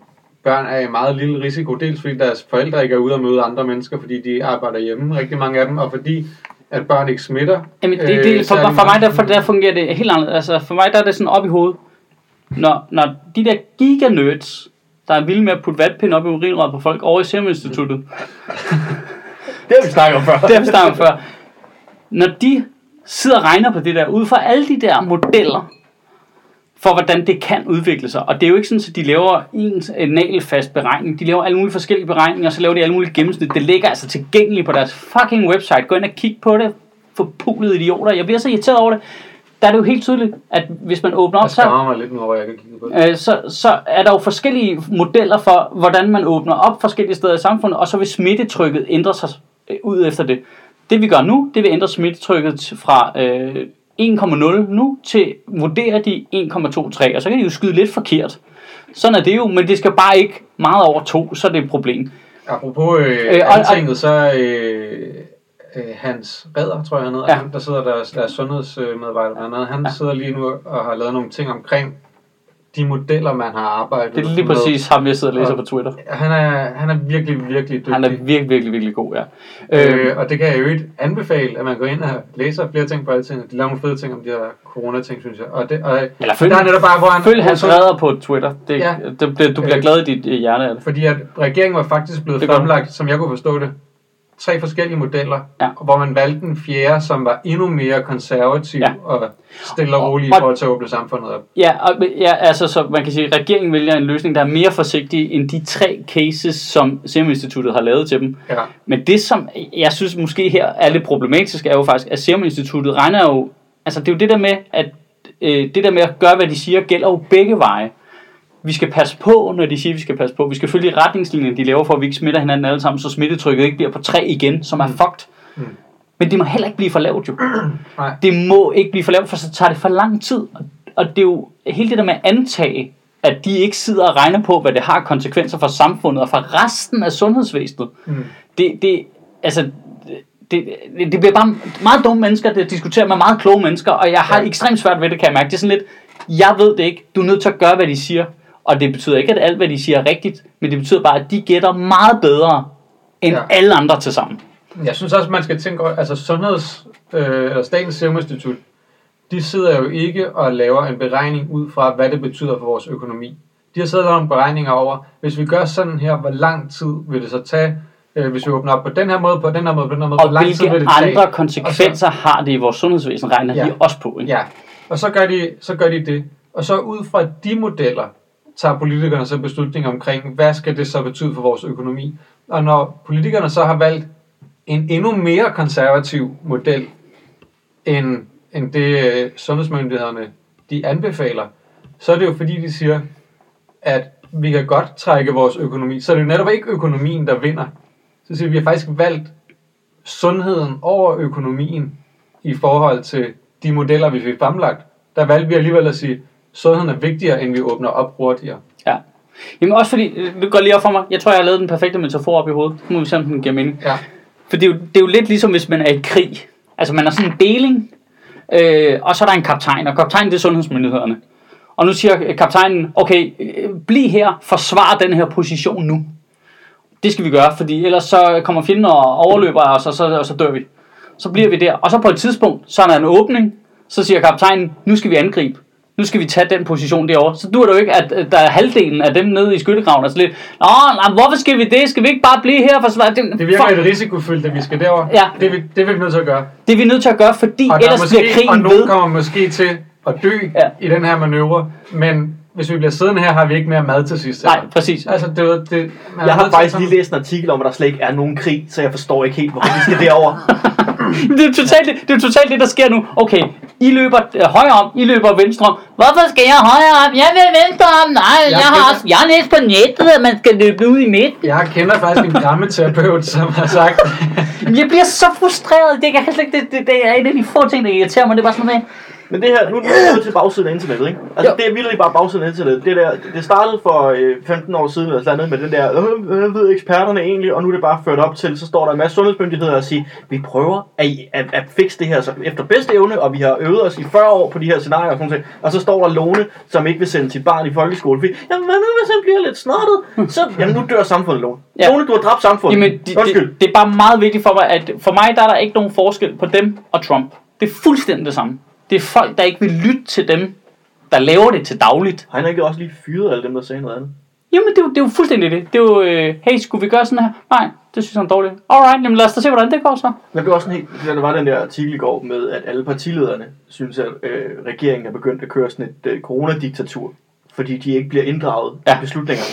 børn er i meget lille risiko. Dels fordi deres forældre ikke er ude og møde andre mennesker, fordi de arbejder hjemme, rigtig mange af dem, og fordi at børn ikke smitter. Jamen, det, øh, det, for, særlig for mig der, for, der fungerer det helt anderledes. Altså, for mig der er det sådan op i hovedet. Når, når de der giganøds, der er vilde med at putte vatpind op i urinrøret på folk over i Serum Instituttet, Det har vi snakket om før. det har vi snakket om før. Når de sidder og regner på det der, ud fra alle de der modeller, for hvordan det kan udvikle sig. Og det er jo ikke sådan, at de laver en nagelfast beregning. De laver alle mulige forskellige beregninger, og så laver de alle mulige gennemsnit. Det ligger altså tilgængeligt på deres fucking website. Gå ind og kig på det. Forpulede idioter. Jeg bliver så irriteret over det. Der er det jo helt tydeligt, at hvis man åbner op, så, mig lidt nu at jeg kan kigge på det. øh, så, så er der jo forskellige modeller for, hvordan man åbner op forskellige steder i samfundet, og så vil smittetrykket ændre sig øh, ud efter det. Det vi gør nu, det vil ændre smittetrykket fra øh, 1,0 nu til, vurderer de 1,23, og så kan de jo skyde lidt forkert. Sådan er det jo, men det skal bare ikke meget over 2, så er det et problem. Apropos øh, Øh, og- og- altinget, så øh, øh, Hans Redder, tror jeg han hedder, Ja. der sidder deres, deres sundhedsmedarbejder blandt andet. Han Ja. ja. sidder lige nu og har lavet nogle ting omkring de modeller, man har arbejdet Det er lige med. præcis ham, jeg sidder og læser Og- på Twitter. Han er, han er virkelig, virkelig dygtig. Han er virkelig, virkelig, virkelig god, ja. Øh, Øh, og det kan jeg jo ikke anbefale, at man går ind og læser flere ting på alting. De laver nogle fede ting om de her corona-ting, synes jeg. Og det, og Eller følg, der er netop bare, hvor han... følg hans redder på Twitter. Det, Ja. det, det, du bliver Øh, glad i dit hjerte af det. Fordi at regeringen var faktisk blevet Det fremlagt, som jeg kunne forstå det, tre forskellige modeller, Ja. hvor man valgte den fjerde, som var endnu mere konservativ Ja. og stille og rolig i forhold til at åbne samfundet op. Ja, og, ja, altså så man kan sige, at regeringen vælger en løsning, der er mere forsigtig end de tre cases, som Serum Instituttet har lavet til dem. Ja. Men det, som jeg synes måske her er lidt problematisk, er jo faktisk, at Serum Instituttet regner jo... Altså det er jo det der med, at øh, det der med at gøre, hvad de siger, gælder jo begge veje. Vi skal passe på, når de siger, at vi skal passe på. Vi skal følge retningslinjerne, de laver for, at vi ikke smitter hinanden alle sammen, så smittetrykket ikke bliver på 3 igen, som er fucked. Mm. Men det må heller ikke blive for lavt jo. Nej. Det må ikke blive for lavt, for så tager det for lang tid. Og- det er jo hele det der med at antage, at de ikke sidder og regner på, hvad det har konsekvenser for samfundet og for resten af sundhedsvæsenet. Mm. Det, det, altså, det, det, det bliver bare meget dumme mennesker, der diskuterer med meget kloge mennesker, og jeg har Ja. ekstremt svært ved det, kan jeg mærke. Det er sådan lidt, jeg ved det ikke, du er nødt til at gøre, hvad de siger. Og det betyder ikke, at alt, hvad de siger, er rigtigt, men det betyder bare, at de gætter meget bedre end Ja. alle andre til sammen. Jeg synes også, man skal tænke over, altså Sundheds, øh, eller Statens Serum Institut, de sidder jo ikke og laver en beregning ud fra, hvad det betyder for vores økonomi. De har siddet og lavet nogle beregninger over, hvis vi gør sådan her, hvor lang tid vil det så tage, øh, hvis vi åbner op på den her måde, på den her måde, på den her måde, Og hvor lang tid vil det tage? andre konsekvenser har det i vores sundhedsvæsen, regner Ja. de også på. Ikke? Ja, og så gør, de, så gør de det. Og så ud fra de modeller, tager politikerne så beslutninger omkring, hvad skal det så betyde for vores økonomi. Og når politikerne så har valgt en endnu mere konservativ model, end, end det øh, sundhedsmyndighederne de anbefaler, så er det jo fordi, de siger, at vi kan godt trække vores økonomi. Så er det jo netop ikke økonomien, der vinder. Så siger vi, vi har faktisk valgt sundheden over økonomien i forhold til de modeller, vi fik fremlagt. Der valgte vi alligevel at sige, sundheden er vigtigere, end vi åbner op hurtigere. Ja. Jamen også fordi, øh, det går lige op for mig, jeg tror, jeg har lavet den perfekte metafor op i hovedet. Nu må vi se, om den giver mening. Ja, For det er, jo, det er jo lidt ligesom, hvis man er i krig. Altså, man er sådan en deling, øh, og så er der en kaptajn, og kaptajnen det er sundhedsmyndighederne. Og nu siger kaptajnen, okay, øh, bliv her, forsvar den her position nu. Det skal vi gøre, fordi ellers så kommer fjenden og overløber os, og så, og så dør vi. Så bliver vi der. Og så på et tidspunkt, så er der en åbning, så siger kaptajnen, nu skal vi angribe. Nu skal vi tage den position derovre. Så dur det jo ikke, at øh, der er halvdelen af dem nede i skyttegraven, og så lidt, Nå, nej, hvorfor skal vi det? Skal vi ikke bare blive her? For svar? det, Det virker fuck, lidt risikofyldt, at vi skal derover. Ja. Det, er vi, det er vi nødt til at gøre. det er vi nødt til at gøre, fordi Og, er ellers bliver måske, og krigen nogen ved. kommer måske til at dø Ja. i den her manøvre, men hvis vi bliver siddende her, har vi ikke mere mad til sidst. Nej, præcis. Altså, det, var- det, man Jeg har faktisk lige læst en artikel om, at der slet ikke er nogen krig, så jeg forstår ikke helt, hvorfor vi skal derover. Det er totalt det, er totalt det der sker nu. Okay, I løber øh, højre om, I løber venstre om. Hvorfor skal jeg højre om? Jeg vil venstre om. Nej, jeg, Jeg har også, jeg har læst på nettet, at man skal løbe ud i midt. Jeg kender faktisk en grammeterapeut, som har sagt, Jeg bliver så frustreret. Det, kan det, det, det er en af de få ting, der irriterer mig. Det er bare sådan noget med, Men det her, nu nu er vi til bagsiden af internettet, ikke? Altså, Jo. det er virkelig bare bagsiden af internettet. Det, der, det startede for øh, 15 år siden eller sådan noget med den der, øh, hvad ved eksperterne egentlig, og nu er det bare ført op til, så står der en masse sundhedsmyndigheder og siger, vi prøver at, at, at fikse det her så efter bedste evne, og vi har øvet os i 40 år på de her scenarier og sådan noget. Og så står der Lone, som ikke vil sende sit barn i folkeskole, fordi, jamen hvad nu hvis han bliver lidt snottet? Så, jamen nu dør samfundet, Lone. Ja. Lone, du har dræbt samfundet. Jamen, det, Undskyld. det, det er bare meget vigtigt for mig, at for mig der er der ikke nogen forskel på dem og Trump. Det er fuldstændig det samme. Det er folk, der ikke vil lytte til dem, der laver det til dagligt. Har han ikke også lige fyret alle dem, der sagde noget andet? Jamen, det er, jo, det er jo fuldstændig det. Det er jo, øh, hey, skulle vi gøre sådan her? Nej, det synes jeg er dårligt. Alright, jamen lad os da se, hvordan det går så. Men det var sådan helt, der var den der artikel i går med, at alle partilederne synes, at øh, regeringen er begyndt at køre sådan et øh, coronadiktatur, fordi de ikke bliver inddraget ja. I beslutninger.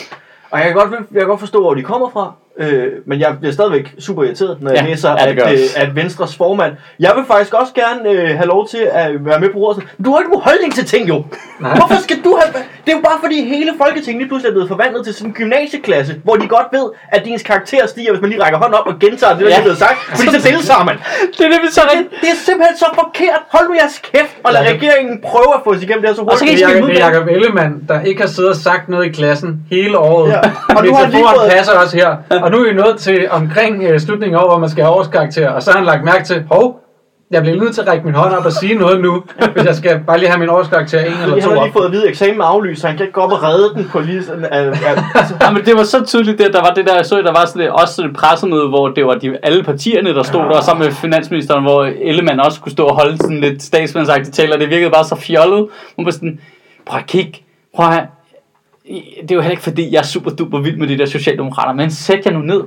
Og jeg kan, godt, jeg kan godt forstå, hvor de kommer fra, øh, men jeg bliver stadigvæk super irriteret, når jeg Ja, læser, ja, at, øh, at Venstres formand, jeg vil faktisk også gerne øh, have lov til at være med på ordet. Du har ikke nogen holdning til ting, jo. Nej. Hvorfor skal du have... Det er jo bare fordi hele Folketinget lige pludselig er blevet forvandlet til sådan en gymnasieklasse, hvor de godt ved, at ens karakter stiger, hvis man lige rækker hånden op og gentager det, der Ja. ja. er blevet sagt. Fordi så deltager man. Det er det, vi så Det, det er simpelthen så forkert. Hold nu jeres kæft, og lad Jacob- regeringen prøve at få os igennem det her så Og så hurtigt. kan I det er, Jacob, Ellemann, der ikke har siddet og sagt noget i klassen hele året. Ja. Og nu har lige fået- passer også her. Og nu er vi nået til omkring øh, slutningen over, hvor man skal have årskarakter. Og så har han lagt mærke til, hov, jeg bliver nødt til at række min hånd op og sige noget nu, hvis jeg skal bare lige have min årskarakter en eller to han har op. lige fået at vide, at eksamen er aflyst, så han kan ikke gå op og redde den på lige sådan... Uh, uh, Ja, men det var så tydeligt, det, der var det der, jeg så, der var sådan, et- også sådan et pressemøde, hvor det var de, alle partierne, der stod der, sammen med finansministeren, hvor Ellemann også skulle stå og holde sådan lidt statsmandsagtigt tale, og det virkede bare så fjollet. Hun var sådan, prøv at kigge, prøv at det er jo heller ikke fordi, jeg er super duper vild med de der socialdemokrater, men sæt jer nu ned,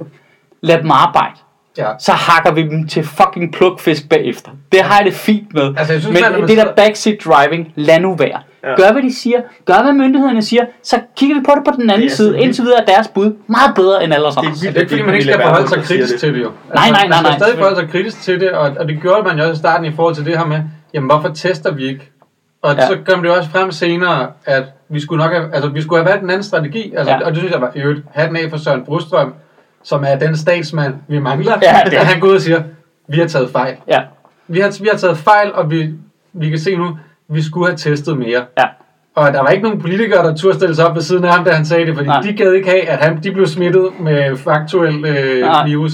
lad dem arbejde. Ja. Så hakker vi dem til fucking plukfisk bagefter. Det har jeg det fint med. Altså, jeg synes, men man, man det der backseat driving, lad nu være. Ja. Gør hvad de siger, gør hvad myndighederne siger, så kigger vi på det på den anden Det side. sådan Indtil videre er deres bud meget bedre end alle os andre. Det er Ja, det er fordi, man ikke skal forholde sig kritisk til det jo. Altså, Nej, nej, man nej, skal nej. stadig forholde sig kritisk til det, og, og det gjorde man jo også i starten i forhold til det her med, jamen hvorfor tester vi ikke? Og Ja. så kom det jo også frem senere, at vi skulle nok have, altså, vi skulle have valgt en anden strategi, altså, Ja. og det synes jeg var i øvrigt hatten af for Søren Brostrøm, som er den statsmand, vi mangler. Ja, det at han går ud og siger, vi har taget fejl. Ja, Vi har, vi har taget fejl, og vi, vi kan se nu, vi skulle have testet mere. ja. Og der var ikke nogen politikere, der turde stille sig op ved siden af ham, da han sagde det, fordi Nej. De gad ikke have, at han, de blev smittet med faktuel øh, Nej. virus.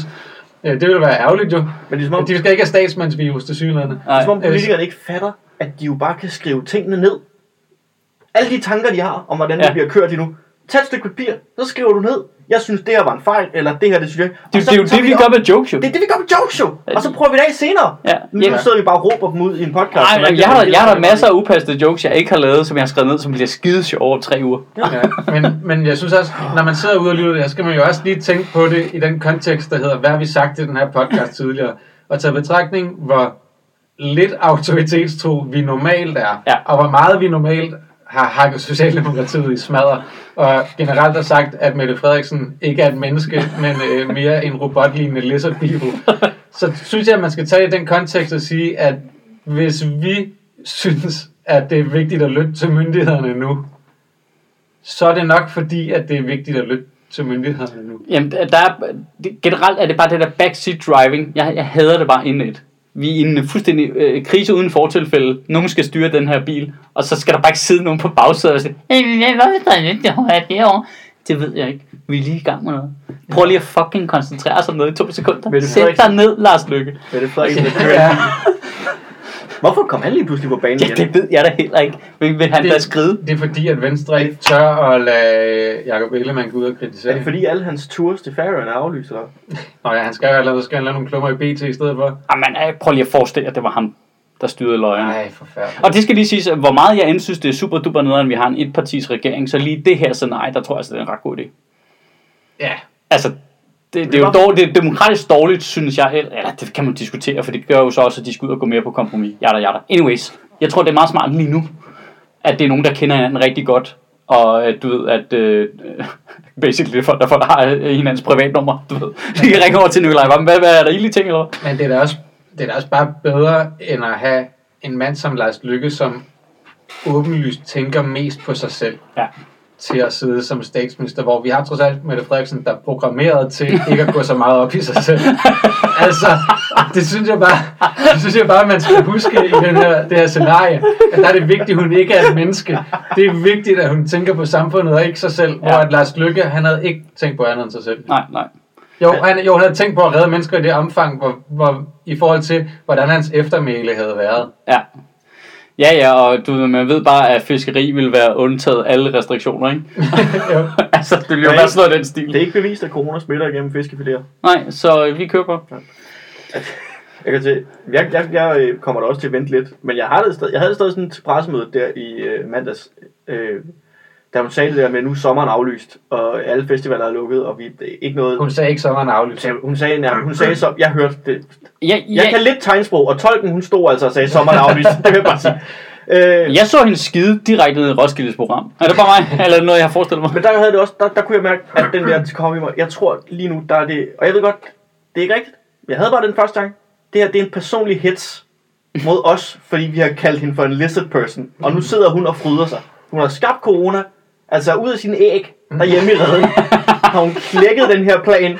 Øh, det ville være ærgerligt jo. Men det er som om, De skal ikke have statsmandsvirus til synligheden. det er, som om Nej. politikerne ikke fatter, at de jo bare kan skrive tingene ned. Alle de tanker, de har om, hvordan Ja. det bliver kørt lige nu. Tag et stykke papir, så skriver du ned. Jeg synes, det her var en fejl, eller det her, det synes jeg Det, så det er jo det, vi op- gør med jokes jo. Det er det, vi gør med jokes jo. Og så prøver vi det af senere. Ja. Nu Ja. sidder vi bare og råber dem ud i en podcast. Nej, ikke jeg har, jeg har der masser af upassede jokes, jeg ikke har lavet, som jeg har skrevet ned, som bliver skide sjov over tre uger. Ja, men, men jeg synes også, når man sidder ude og lytter det skal man jo også lige tænke på det i den kontekst, der hedder, hvad har vi sagt i den her podcast tidligere? Og tage betragtning, hvor lidt autoritetstro vi normalt er, Ja. og hvor meget vi normalt har hakket Socialdemokratiet i smadder, og generelt har sagt, at Mette Frederiksen ikke er et menneske, men øh, mere en robotlignende lizard people. Så synes jeg, at man skal tage i den kontekst og sige, at hvis vi synes, at det er vigtigt at lytte til myndighederne nu, så er det nok fordi, at det er vigtigt at lytte til myndighederne nu. Jamen, der er, generelt er det bare det der backseat driving. Jeg, jeg hader det bare indet. Vi er i en fuldstændig øh, krise uden fortilfælde. Nogen skal styre den her bil, og så skal der bare ikke sidde nogen på bagsædet og sige, hey, hvorfor jeg ikke højere derovre? Det ved jeg ikke. Vi er lige i gang med noget. Prøv lige at fucking koncentrere sig om noget i to sekunder. Sæt dig ned, Lars Lykke. Mette Frederiksen, der. Ja, Hvorfor kom han lige pludselig på banen Ja, igen? det ved jeg da heller ikke. Vil, vil han da skride? det er fordi, at Venstre ikke tør at lade Jacob Ellemann gå ud og Er kritisere. det fordi alle hans tours til Færøerne er aflyst, eller? Nå ja, han skal jo have lavet, skal han lave nogle klummer i BT i stedet for. Jamen, øh, prøv lige at forestille jer, at det var ham. der styrede løgene. Nej, forfærdeligt. Og det skal lige siges, at hvor meget jeg synes, det er super duper nederen, at vi har en etpartis regering, så lige det her scenarie, der tror jeg, altså, det er en ret god idé. Ja, Altså, det, det er jo dårligt, det er demokratisk dårligt, synes jeg. Eller det kan man diskutere, for det gør jo så også, at de skal ud og gå mere på kompromis. Jada, jada. Anyways, jeg tror, det er meget smart lige nu, at det er nogen, der kender hinanden rigtig godt. Og at du ved, at øh, basically det er folk, der har øh, hinandens privatnummer. Du ved. De kan ringe over til Nikolaj. Hvad, hvad, er der egentlig ting, eller men det er da også, det er da også bare bedre, end at have en mand som Lars Lykke, som åbenlyst tænker mest på sig selv. Ja. Til at sidde som statsminister, hvor vi har trods alt Mette Frederiksen, der er programmeret til ikke at gå så meget op i sig selv. altså, det synes jeg bare, det synes jeg bare, man skal huske i den her, det her scenarie, at der er det vigtigt, at hun ikke er et menneske. Det er vigtigt, at hun tænker på samfundet og ikke sig selv, ja. hvor at Lars Lykke, han havde ikke tænkt på andet end sig selv. Nej, nej. Jo, han, jo, han havde tænkt på at redde mennesker i det omfang, hvor, hvor, i forhold til, hvordan hans eftermæle havde været. Ja. Ja, ja, og du, ved, man ved bare, at fiskeri vil være undtaget alle restriktioner, ikke? jo. altså, det vil jo være sådan noget den stil. Det er ikke bevist, at corona smitter igennem fiskefiléer. Nej, så øh, vi køber. Jeg, kan se, jeg, jeg, jeg øh, kommer da også til at vente lidt, men jeg, har det stadig, jeg havde stadig sådan et pressemøde der i øh, mandags, øh, da hun sagde det der med, at nu er sommeren aflyst, og alle festivaler er lukket, og vi ikke noget... Hun sagde ikke sommeren aflyst. Hun sagde, nej, hun sagde så, jeg hørte det. Ja, Jeg kan lidt tegnsprog, og tolken hun stod altså og sagde, sommeren er aflyst. det vil jeg bare sige. Øh, Jeg så hende skide direkte ned i Roskildes program. Er det bare mig? Eller er det noget, jeg har forestillet mig? Men der havde det også, der, der kunne jeg mærke, at den der kom i mig. Jeg tror lige nu, der er det, og jeg ved godt, det er ikke rigtigt. Jeg havde bare den første gang. Det her, det er en personlig hits mod os, fordi vi har kaldt hende for en lizard person. Og nu sidder hun og fryder sig. Hun har skabt corona, altså ud af sine æg, derhjemme i redden, har hun klækket den her plan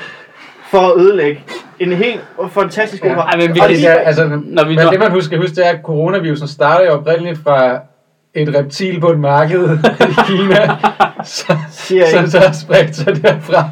for at ødelægge en helt fantastisk Ja. opera. Ej, men vi Og det, altså, når vi men når- det man husker, huske, det er, at coronavirusen starter jo oprindeligt fra et reptil på et marked i Kina, så, som jeg. så har spredt sig derfra.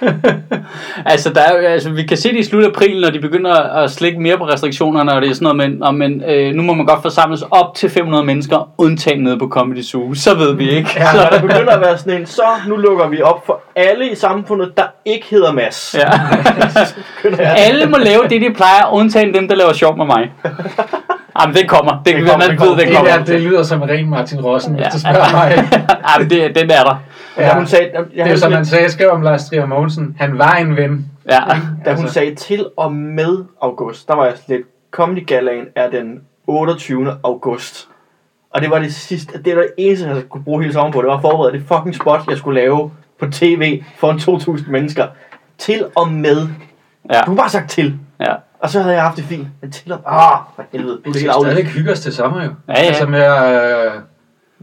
Altså, der er, altså, vi kan se det i slut af april, når de begynder at slække mere på restriktionerne, og det er sådan noget med, og, men øh, nu må man godt forsamles op til 500 mennesker, undtagen nede på Comedy Zoo. Så ved vi ikke. Ja. Så der begynder at være sådan en, så nu lukker vi op for alle i samfundet, der ikke hedder Mads. Ja. Alle må lave det, de plejer, undtagen dem, der laver sjov med mig. Jamen, det kommer. Det, Det det kommer, man det ved, kommer. det Det, kommer. der, det lyder som ren Martin Rossen, hvis Ja. du spørger mig. Jamen, det, den er der. Da Ja. hun sagde, jeg, Det er jo som man sagde, skrev om Lars Trier Mogensen. Han var en ven. Ja. da hun altså- sagde til og med august, der var jeg slet, Comedy Galaen er den 28. august. Og det var det sidste, det var det eneste, jeg kunne bruge hele sommeren på. Det var at forberede det fucking spot, jeg skulle lave på tv for en 2.000 mennesker. Til og med. Ja. Du har bare sagt til. Ja. Og så havde jeg haft det fint. Men til og Ah, for helvede. Du er Vi det skal helt stadig hygge os til sommer jo. Ja, ja. Altså med at øh,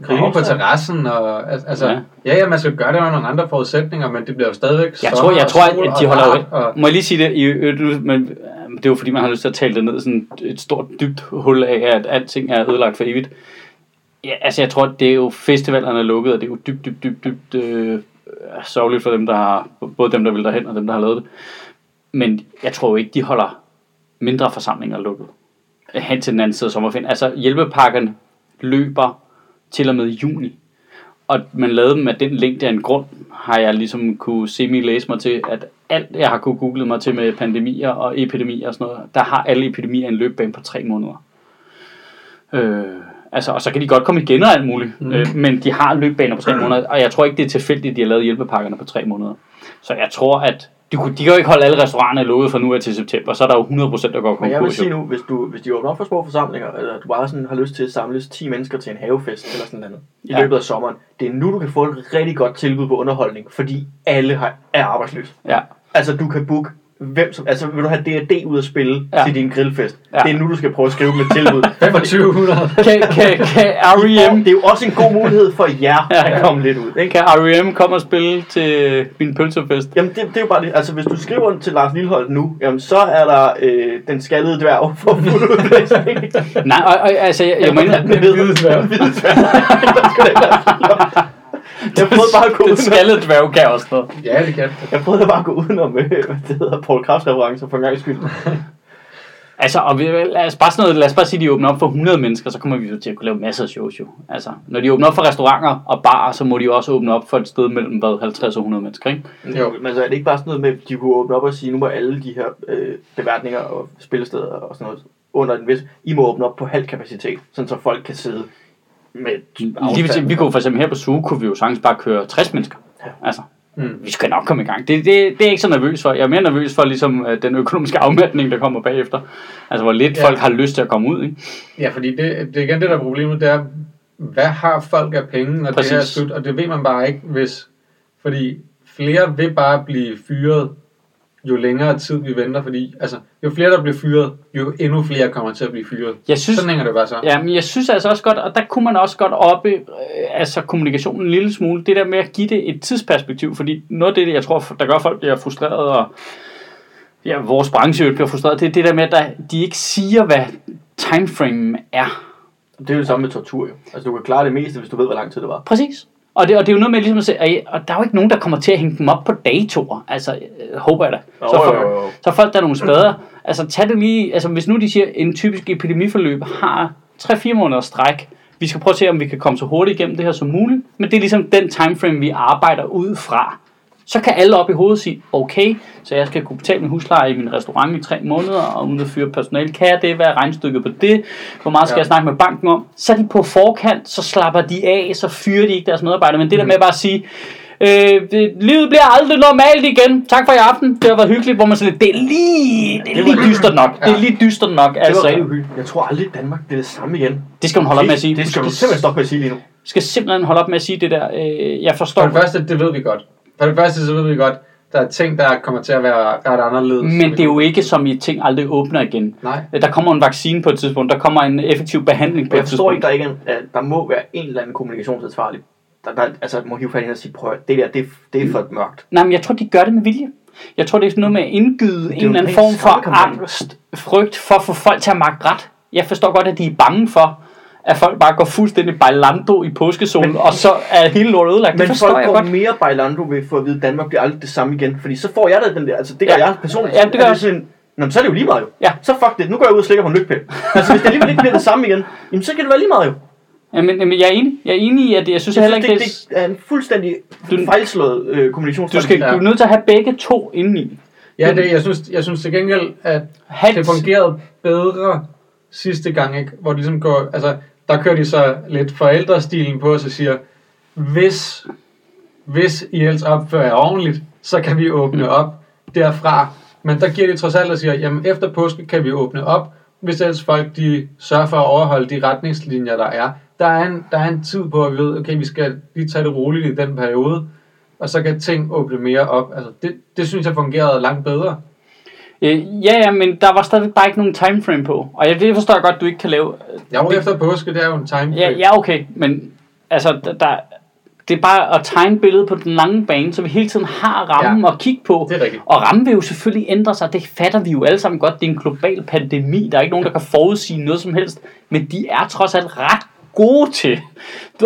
grille på terrassen. Og, al- altså, Ja. ja. ja, man skal gøre det under nogle andre forudsætninger, men det bliver jo stadigvæk Jeg tror, jeg tror at de holder jo... og, Må jeg lige sige det? I, men, øh, det er jo fordi, man har lyst til at tale det ned sådan et stort, dybt hul af, at alting er ødelagt for evigt. Ja, altså jeg tror, det er jo festivalerne er lukket, og det er jo dybt, dybt, dybt, dybt øh, sørgeligt for dem, der har, både dem, der vil derhen, og dem, der har lavet det. Men jeg tror jo ikke, de holder mindre forsamlinger lukket hen til den anden side af sommerferien. Altså hjælpepakkerne løber til og med juni. Og man lavede dem af den længde af en grund, har jeg ligesom kunne semi-læse mig til, at alt jeg har kunne google mig til med pandemier og epidemier og sådan noget, der har alle epidemier en løbbane på tre måneder. Øh, altså, og så kan de godt komme igen og alt muligt, mm. øh, men de har løbbaner på tre måneder, og jeg tror ikke, det er tilfældigt, at de har lavet hjælpepakkerne på tre måneder. Så jeg tror, at de, kunne, de kan jo ikke holde alle restauranter lukket fra nu af til september, så er der jo 100% der går Men jeg vil konkurs. sige nu, hvis, du, hvis de åbner op for små forsamlinger, eller du bare sådan har lyst til at samles 10 mennesker til en havefest eller sådan noget i Ja. løbet af sommeren, det er nu, du kan få et rigtig godt tilbud på underholdning, fordi alle har, er arbejdsløse. Ja. Altså, du kan booke hvem som, altså vil du have D&D ud at spille Ja. til din grillfest? Ja. Det er nu, du skal prøve at skrive med tilbud. 2500. Kan, kan, kan R.E.M. det er jo også en god mulighed for jer Ja, at komme lidt ud, ikke? Kan R.E.M. komme og spille til min pølsefest? Jamen, det, det er jo bare det. Altså, hvis du skriver til Lars Lilleholdt nu, jamen, så er der øh, den skaldede dværg for fuld udblæsning. Nej, og, og, altså, jeg, jeg må indrømme, Den hvide dværg. Den hvide dværg. Jeg prøvede bare at gå den udenom, skaldede dværg kan også noget. Ja, det kan jeg prøvede bare at gå udenom, øh, hvad det hedder, Paul Krafts referencer for en gang skyld. Altså, og vi, lad, os bare sådan noget, lad os bare sige, at de åbner op for 100 mennesker, så kommer vi jo til at kunne lave masser af shows jo. Altså, når de åbner op for restauranter og barer, så må de jo også åbne op for et sted mellem hvad, 50 og 100 mennesker, ikke? Jo. Men så er det ikke bare sådan noget med, at de kunne åbne op og sige, nu må alle de her øh, beværtninger og spillesteder og sådan noget under en vis... I må åbne op på halv kapacitet, sådan så folk kan sidde med Lige vi kunne for eksempel her på Suge, kunne vi jo sagtens bare køre 60 mennesker. Altså, Mm. vi skal nok komme i gang. Det, det, det er jeg ikke så nervøs for. Jeg er mere nervøs for ligesom, øh, den økonomiske afmatning, der kommer bagefter. Altså, hvor lidt Ja. folk har lyst til at komme ud. Ikke? Ja, fordi det, det er igen det, der er problemet, det er, hvad har folk af penge, når Præcis. det her er slut? Og det ved man bare ikke, hvis... Fordi flere vil bare blive fyret, jo længere tid vi venter, fordi altså, jo flere der bliver fyret, jo endnu flere kommer til at blive fyret. Jeg synes, Sådan hænger det bare så. Ja, men jeg synes altså også godt, og der kunne man også godt oppe øh, altså kommunikationen en lille smule, det der med at give det et tidsperspektiv, fordi noget af det, jeg tror, der gør folk bliver frustreret, og ja, vores branche jo bliver frustreret, det er det der med, at der, de ikke siger, hvad timeframe er. Det er jo det samme med tortur jo. Altså du kan klare det meste, hvis du ved, hvor lang tid det var. Præcis. Og det, og det er jo noget med ligesom at se, og- der er jo ikke nogen, der kommer til at hænge dem op på datoer. Altså, øh, håber jeg da. Så, jo, for, jo, jo. så folk, der er nogle spader. Altså, tag det lige, altså hvis nu de siger, en typisk epidemiforløb har 3-4 måneder stræk, vi skal prøve at se, om vi kan komme så hurtigt igennem det her som muligt, men det er ligesom den timeframe, vi arbejder ud fra. Så kan alle op i hovedet sige, okay, så jeg skal kunne betale min husleje i min restaurant i tre måneder, og uden at fyre personale, kan jeg det, hvad er regnstykket på det, hvor meget skal Ja. jeg snakke med banken om, så er de på forkant, så slapper de af, så fyrer de ikke deres medarbejdere, men det der Mm. med bare at sige, Øh, det, livet bliver aldrig normalt igen. Tak for i aften. Det har været hyggeligt, hvor man sådan det er lige, det er lige dystert nok. Det er lige dystert nok. Det Altså, var rigtig uhyggeligt. Jeg tror aldrig, Danmark bliver det samme igen. det skal hun holde op med at sige. Det skal Hun simpelthen stoppe med at sige lige nu. skal simpelthen holde op med at sige det der. Øh, jeg forstår. For det første, det ved vi godt. For det første, så ved vi godt, der er ting, der kommer til at være ret anderledes. Men det er jo ikke som i ting aldrig åbner igen. Nej. Der kommer en vaccine på et tidspunkt. Der kommer en effektiv behandling på Jeg et forstår ikke, tidspunkt. der ikke er, en- at der må være en eller anden kommunikationsansvarlig. Der, der, altså, må hive fat ind og sige, prøv det der, det, det er for mørkt. Nej, men jeg tror, de gør det med vilje. Jeg tror, det er sådan noget med at indgyde en eller anden en form for angst, frygt for at få folk til at magte ret. Jeg forstår godt, at de er bange for, at folk bare går fuldstændig bailando i påskesolen, og så er hele lortet ødelagt. Det Men forstår folk jeg går godt. mere bailando ved for at vide, at Danmark bliver aldrig det samme igen. Fordi så får jeg da den der, altså det gør Ja. jeg personligt. Ja, det gør jeg. sådan, Nå, men så er det jo lige meget jo. Ja. Så fuck det, nu går jeg ud og slikker på en lygtpind. altså hvis det alligevel ikke bliver det samme igen, jamen så kan det være lige meget jo. Jamen, jamen, jeg er enig. Jeg er enig i, at jeg synes Jeg heller ikke, det, det, det er en fuldstændig Du- fejlslået øh, du, kommunikationsstrategi. skal, du er nødt til at have begge to indeni. Ja, det, jeg, synes, jeg synes til gengæld, at Hat. det fungerede bedre sidste gang, ikke? hvor de ligesom går, altså, der kører de så lidt forældrestilen på, og så siger, hvis, hvis I ellers opfører jer ordentligt, så kan vi åbne Mm. op derfra. Men der giver de trods alt og siger, jamen efter påske kan vi åbne op, hvis ellers folk de sørger for at overholde de retningslinjer, der er. Der er en, der er en tid på, at vi ved, okay, vi skal lige tage det roligt i den periode, og så kan ting åbne mere op. Altså, det, det synes jeg fungerede langt bedre. Øh, ja, ja, men der var stadig bare ikke nogen timeframe på. Og jeg, det forstår jeg godt, du ikke kan lave. Jeg var efter påske, det er jo en time Ja, ja, okay, men altså, der, der, det er bare at tegne billedet på den lange bane, så vi hele tiden har rammen ja. at kigge på. Det er rigtigt. Og rammen vil jo selvfølgelig ændre sig, det fatter vi jo alle sammen godt. Det er en global pandemi, der er ikke nogen, der kan forudsige noget som helst. Men de er trods alt ret gode til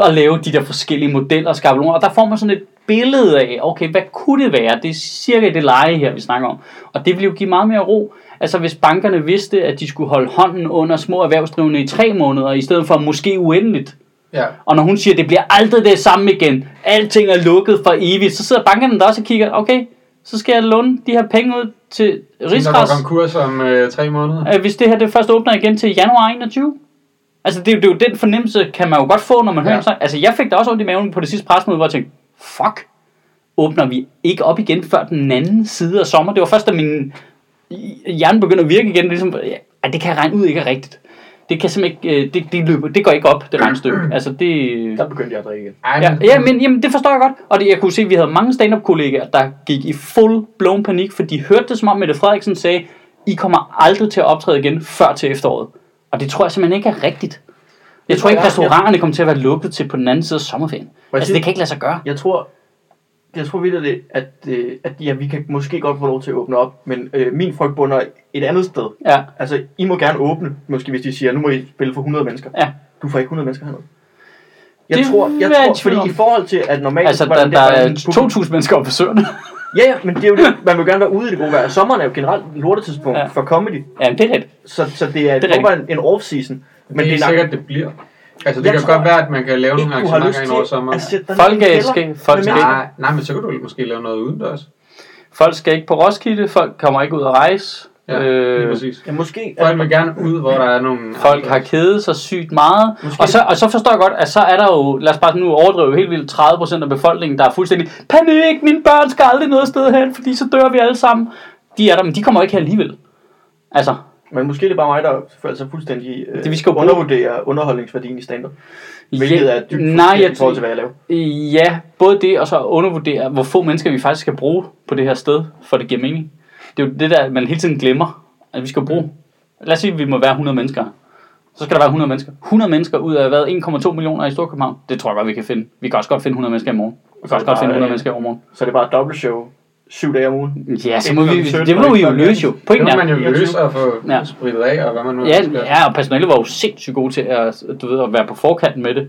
at lave de der forskellige modeller og skabeloner. Og der får man sådan et billede af, okay, hvad kunne det være? Det er cirka det leje her, vi snakker om. Og det vil jo give meget mere ro. Altså hvis bankerne vidste, at de skulle holde hånden under små erhvervsdrivende i tre måneder, i stedet for måske uendeligt, Ja. og når hun siger, at det bliver aldrig det samme igen, alting er lukket for evigt, så sidder bankerne der også og kigger, okay, så skal jeg låne de her penge ud til Som der går konkurs om øh, tre måneder. øh, hvis det her det først åbner igen til januar 21. Altså det, er jo- det er jo den fornemmelse, kan man jo godt få, når man Ja. hører sig. Altså jeg fik da også ondt i maven på det sidste presmøde, hvor jeg tænkte, fuck, åbner vi ikke op igen før den anden side af sommer. Det var først, da min hjerne begyndte at virke igen, ligesom, ja, det kan jeg regne ud ikke er rigtigt. Det kan simpelthen ikke, øh, det, det, løber, det går ikke op, det regnestykke. Altså det, Der begyndte jeg at drikke igen. Ja, ja men jamen, det forstår jeg godt. Og det, jeg kunne se, at vi havde mange stand-up kollegaer, der gik i full blown panik, for de hørte det som om Mette Frederiksen sagde, I kommer aldrig til at optræde igen før til efteråret. Og det tror jeg simpelthen ikke er rigtigt. Jeg tror ikke, restauranterne kommer til at være lukket til på den anden side af sommerferien. Altså, det kan ikke lade sig gøre. Jeg tror, jeg tror virkelig, at, øh, at ja, vi kan måske godt få lov til at åbne op, men øh, min frygt bunder et andet sted. Ja, Altså, I må gerne åbne, måske hvis de siger, nu må I spille for 100 mennesker. ja. Du får ikke 100 mennesker hernede. Jeg Det tror, jeg tror fordi i forhold til, at normalt... Altså, der, den der er var den- 2.000 mennesker på søerne. Ja, ja, men det er jo det. Man vil gerne være ude i det gode vejr. Sommeren er jo generelt et lortetidspunkt Ja. for comedy. ja, det er rigtigt. Så, så det er, Det er det er en, en off-season. Men det er nok- sikkert, det bliver. Altså, det Jeg kan tror godt være, at man kan lave nogle ikke, arrangementer ind over sommeren. Folk er- skal- folk. Nej, nej, men så kan du måske lave noget udendørs. Folk skal ikke på Roskilde, folk kommer ikke ud at rejse. Ja, lige Øh, præcis. Ja, måske. Folk vil gerne ud, hvor der er nogle... Folk har kedet sig sygt meget. Måske- Og så, og så forstår jeg godt, at så er der jo, lad os bare nu overdrive helt vildt, 30% af befolkningen, der er fuldstændig, panik, mine børn skal aldrig noget sted hen, fordi så dør vi alle sammen. De er der, men de kommer ikke her alligevel. Altså, Men måske er det bare mig, der føler sig fuldstændig øh, Det, vi skal jo bruge- undervurdere underholdningsværdien i stand-up. Hvilket ja, er dybt nej, nej, jeg, i forhold til, hvad jeg laver. Ja, både det, og så undervurdere, hvor få mennesker vi faktisk skal bruge på det her sted, for det giver mening. Det er jo det der, man hele tiden glemmer, at vi skal bruge. Lad os sige, at vi må være 100 mennesker. Så skal der være 100 mennesker. 100 mennesker ud af hvad, 1,2 millioner i Storkøbenhavn. Det tror jeg godt, vi kan finde. Vi kan også godt finde 100 mennesker i morgen. Vi kan også godt finde 100 mennesker i overmorgen. Så er det bare et dobbelt show. Syv dage om ugen. Ja, så må vi, klokken 17 det må vi et jo løse jo. Det Pointen må man er, jo løse og få Ja. spritet af, og hvad man nu ja, skal. ja, og personalet var jo sindssygt gode til at, du ved, at være på forkanten med det.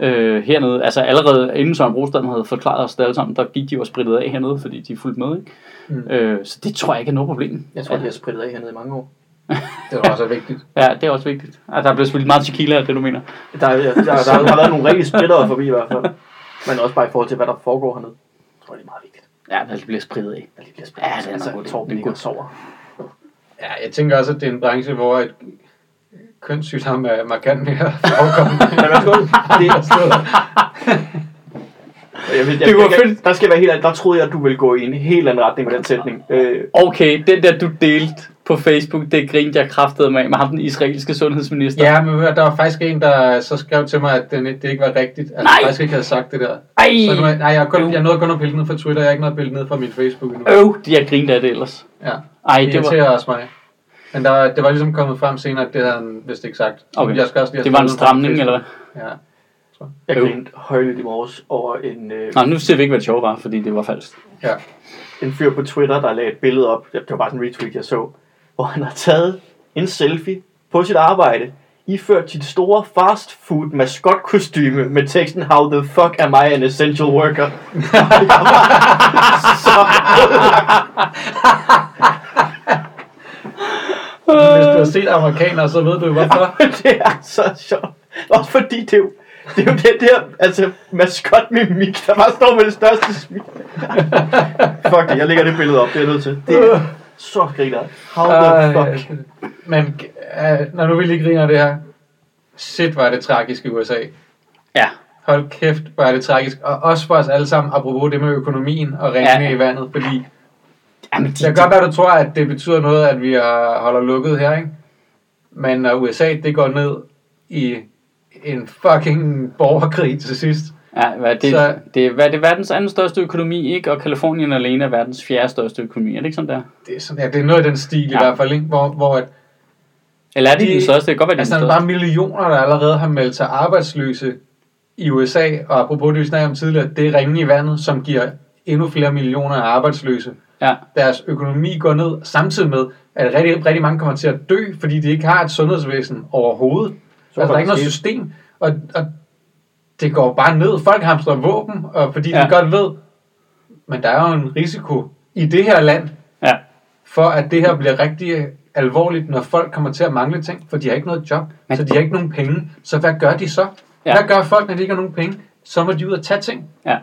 Ja. Øh, hernede, altså allerede inden Søren Brostrand havde forklaret os det alle sammen, der gik de jo og sprittede af hernede, fordi de fulgte med. Ikke? Mm. Øh, så det tror jeg ikke er noget problem. Jeg tror, de har spritet af hernede i mange år. Det var også vigtigt. Ja, det er også vigtigt. At der er blevet spillet meget tequila, er det du mener. Der, der, der, der, der har været nogle rigtig sprittere forbi i hvert fald. Men også bare i forhold til, hvad der foregår hernede. Jeg tror, det er meget vigtigt. Ja, der bliver spritet af. At de bliver sprittet. Ja, det er altså, nok godt. Torben Det er og sover. Ja, jeg tænker også, at det er en branche, hvor et kønssygdom er markant mere forekommende. Det, jeg, jeg, Det jeg, var jeg, fedt. der skal være helt der troede jeg, at du ville gå i en helt anden retning med den sætning. Øh, Okay, den der du delte på Facebook, det grinte jeg kraftede med, med ham den israelske sundhedsminister. Ja, men hør, der var faktisk en, der så skrev til mig, at det, det ikke var rigtigt. At Nej! jeg faktisk ikke havde sagt det der. Ej! Så nu, nej, jeg, har kun, jeg nåede kun at pille ned fra Twitter, jeg har ikke noget billedet ned fra min Facebook endnu. Øv, de har grint af det ellers. Ja, Ej, det det var, også mig. Men der, var- det var ligesom kommet frem senere, at det havde han vist ikke sagt. Okay. Jeg skal også lige have det var en stramning, eller hvad? Ja. Jeg Øv. grinte højlydt i morges over en, øh, Nå, nu ser vi ikke, hvad det sjove var, fordi det var falsk. ja. en fyr på Twitter, der lagde et billede op. Det var bare sådan en retweet, jeg så. Hvor han har taget en selfie på sit arbejde, iført sit store fast food maskotkostyme med teksten How the fuck am I an essential worker? så Hvis du har set amerikanere, så ved du jo hvorfor. det er så sjovt. Også fordi det er jo, det er jo den der altså, maskotmimik, der bare står med det største smil. Fuck det, jeg lægger det billede op, det er jeg nødt til. Det er så griner. How the fuck. Øh, Men øh, når nu vi lige griner det her, shit, var det tragisk i USA. Ja, Hold kæft, hvor er det tragisk. Og også for os alle sammen, apropos det med økonomien og ringene Ja. i vandet. Fordi Jamen, de, det kan godt være, du tror, at det betyder noget, at vi har, holder lukket her, ikke? Men når USA, det går ned i en fucking borgerkrig til sidst. ja, hvad, det, Så- det, er, hvad, det er verdens anden største økonomi, ikke? Og Kalifornien alene er verdens fjerde største økonomi. Er det ikke sådan der? Det er, sådan, ja, det er noget i den stil ja. I hvert fald, ikke? Hvor, hvor at, Eller er det De- den største? Det kan godt være, altså, er der den er bare største. millioner, der allerede har meldt sig arbejdsløse i USA. Og apropos det, vi snakkede om tidligere, det er ringen i vandet, som giver endnu flere millioner af arbejdsløse. Ja, deres økonomi går ned, samtidig med, at rigtig, rigtig mange kommer til at dø, fordi de ikke har et sundhedsvæsen overhovedet. Så altså, der er ikke noget system, og, og det går bare ned. Folk hamstrer våben, og fordi ja. Ja. de godt ved, men der er jo en risiko i det her land, ja. for at det her bliver rigtig alvorligt, når folk kommer til at mangle ting, for de har ikke noget job, Men- så de har ikke nogen penge. Så hvad gør de så? Ja. Hvad gør folk, når de ikke har nogen penge? Så må de ud og tage ting. Ja.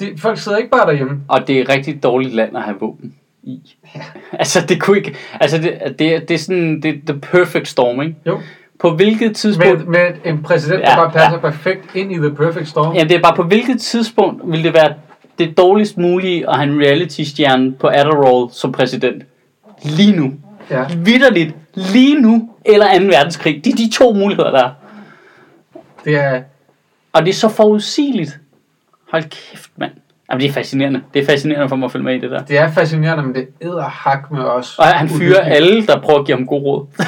De, folk sidder ikke bare derhjemme. Og det er et rigtig dårligt land at have våben i. altså, det kunne ikke... Altså, det, det, det er sådan... Det er the perfect storm, ikke? Jo. På hvilket tidspunkt... Med, med en præsident, der Ja, bare passer ja. perfekt ind i The Perfect Storm. Ja, det er bare på hvilket tidspunkt vil det være det dårligst mulige at have en reality-stjerne på Adderall som præsident? Lige nu. Ja. Vitterligt. Lige nu. Eller 2. verdenskrig. Det er de to muligheder, der er. Det er, Og det er så forudsigeligt. Hold kæft, mand. Jamen, det er fascinerende. Det er fascinerende for mig at følge med i det der. det er fascinerende, men det æder hak med os. Og han fyrer alle, der prøver at give ham god råd.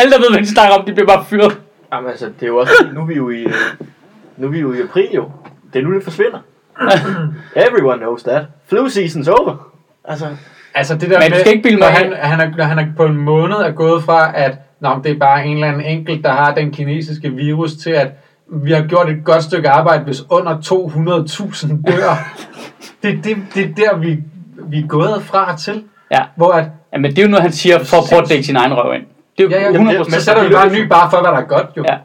alle, der ved, hvad de snakker om, de bliver bare fyret. Jamen altså, det er jo også, nu er vi jo i, øh, nu er vi jo i april jo. Det er nu, det forsvinder. Everyone knows that. Flu season's over. Altså, Altså det der Men du skal ikke bilde mig han, han, er, han er på en måned er gået fra, at Nå, men det er bare en eller anden enkelt, der har den kinesiske virus, til at vi har gjort et godt stykke arbejde, hvis under 200.000 dør. det, det, det er der, vi, vi er gået fra til. Ja. Hvor at, Jamen, det er jo noget, han siger for at prøve at dække sin egen røv ind. Det er jo ja, ja, 100 jamen, det- procent. så sætter vi bare en ny bare for, hvad der er godt, jo. Ja.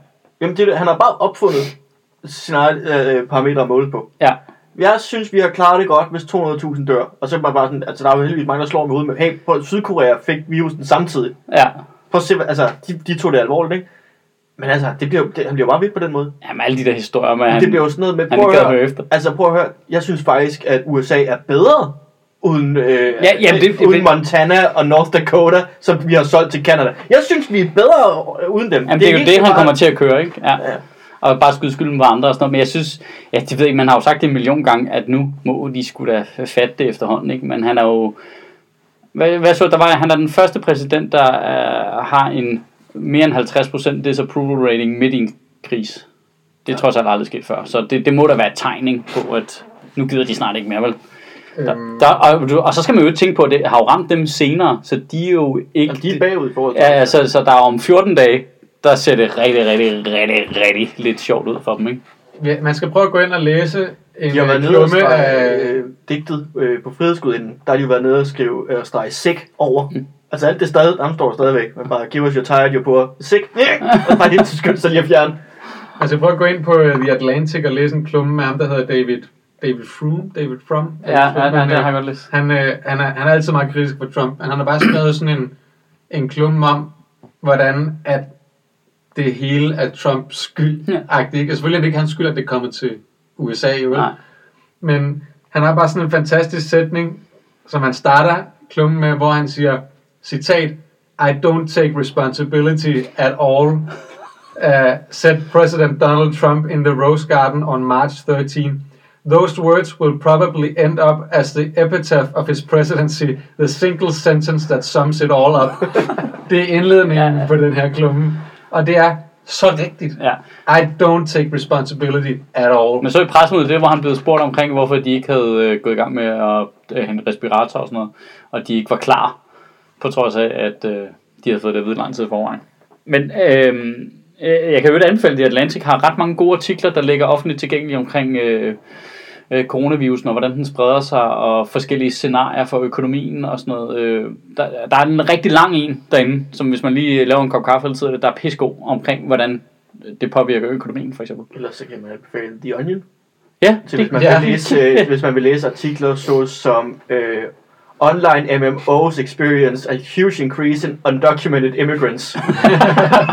jamen det, han har bare opfundet sine øh, parametre at måle på. Ja. jeg synes, vi har klaret det godt, hvis 200.000 dør. Og så er man bare sådan, altså der er jo heldigvis mange, der slår mig ud med, hey, prøv, Sydkorea fik virusen samtidig. Ja. Prøv at se, altså, de, de tog det alvorligt, ikke? Men altså, det bliver, det, han bliver bare vidt på den måde. Jamen, alle de der historier med, Han, han, det bliver jo sådan noget med, prøv ikke at høre efter. altså prøv at høre, jeg synes faktisk, at USA er bedre uden, øh, Ja, jamen, det- det- uden Montana og North Dakota, som vi har solgt til Canada. Jeg synes, vi er bedre øh, uden dem. Jamen, det er jo helt det, han bare- kommer til at køre, ikke? Ja. Ja. Og bare skyde skylden på andre og sådan noget. Men jeg synes, ja, det ved ikke, man har jo sagt det en million gange, at nu må de skulle da fatte det efterhånden, ikke? Men han er jo... Hvad, hvad så, der var, han er den første præsident, der uh, har en mere end 50% disapproval rating midt i en kris. Det er trods alt aldrig sket før. Så det, det må da være et tegning på, at nu gider de snart ikke mere, vel? Der, Øhm, der, og, og så skal man jo ikke tænke på, at det har jo ramt dem senere, så de er jo ikke... Jamen, de er bagud i forhold til. Ja, altså, så der er om 14 dage, der ser det rigtig, rigtig, rigtig, rigtig lidt sjovt ud for dem, ikke? Ja, Man skal prøve at gå ind og læse en De har været øh, nede og klumme strege af... øh, digtet øh, på frihedsgudinden. Der har de jo været nede og skrive øh, strege sick over. Mm. Altså alt det stadig, der står stadigvæk. Man bare, give us your tired, your poor, sick. og bare helt til skyndt sig lige at fjerne. Man skal prøve at gå ind på øh, The Atlantic og læse en klumme med ham, der hedder David, David Froome. David Fromm. Ja, ja, ja, Men, det øh, har godt læst. Han, øh, han, er, han er altid meget kritisk for Trump, men han har bare skrevet sådan en, en klumme om, hvordan at det hele er Trumps skyld. Ja. Ikke? Og selvfølgelig er det ikke hans skyld, at det er kommet til USA, jo. Nej. Men han har bare sådan en fantastisk sætning, som han starter klummen med, hvor han siger, citat, I don't take responsibility at all, uh, said President Donald Trump in the Rose Garden on March 13. Those words will probably end up as the epitaph of his presidency, the single sentence that sums it all up. det er indledningen Ja. på den her klumme. Og det er så rigtigt. Ja. I don't take responsibility at all. Men så i pressemødet, det hvor han blev spurgt omkring, hvorfor de ikke havde øh, gået i gang med at øh, hente respirator og sådan noget, og de ikke var klar, på trods af, at øh, de havde fået det at vide lang tid forvejen. Men øh, øh, jeg kan jo ikke anbefale, at The Atlantic har ret mange gode artikler, der ligger offentligt tilgængelige omkring øh, øh, coronavirusen, og hvordan den spreder sig, og forskellige scenarier for økonomien og sådan noget. Øh, der, der er en rigtig lang en derinde, som hvis man lige laver en kop kaffe eller tid, der er pissegod omkring, hvordan det påvirker økonomien, for eksempel. Ellers så kan man anbefale The Onion. Ja, Til hvis man, Ja. vil læse, øh, hvis man vil læse artikler såsom øh, Online MMOs experience a huge increase in undocumented immigrants.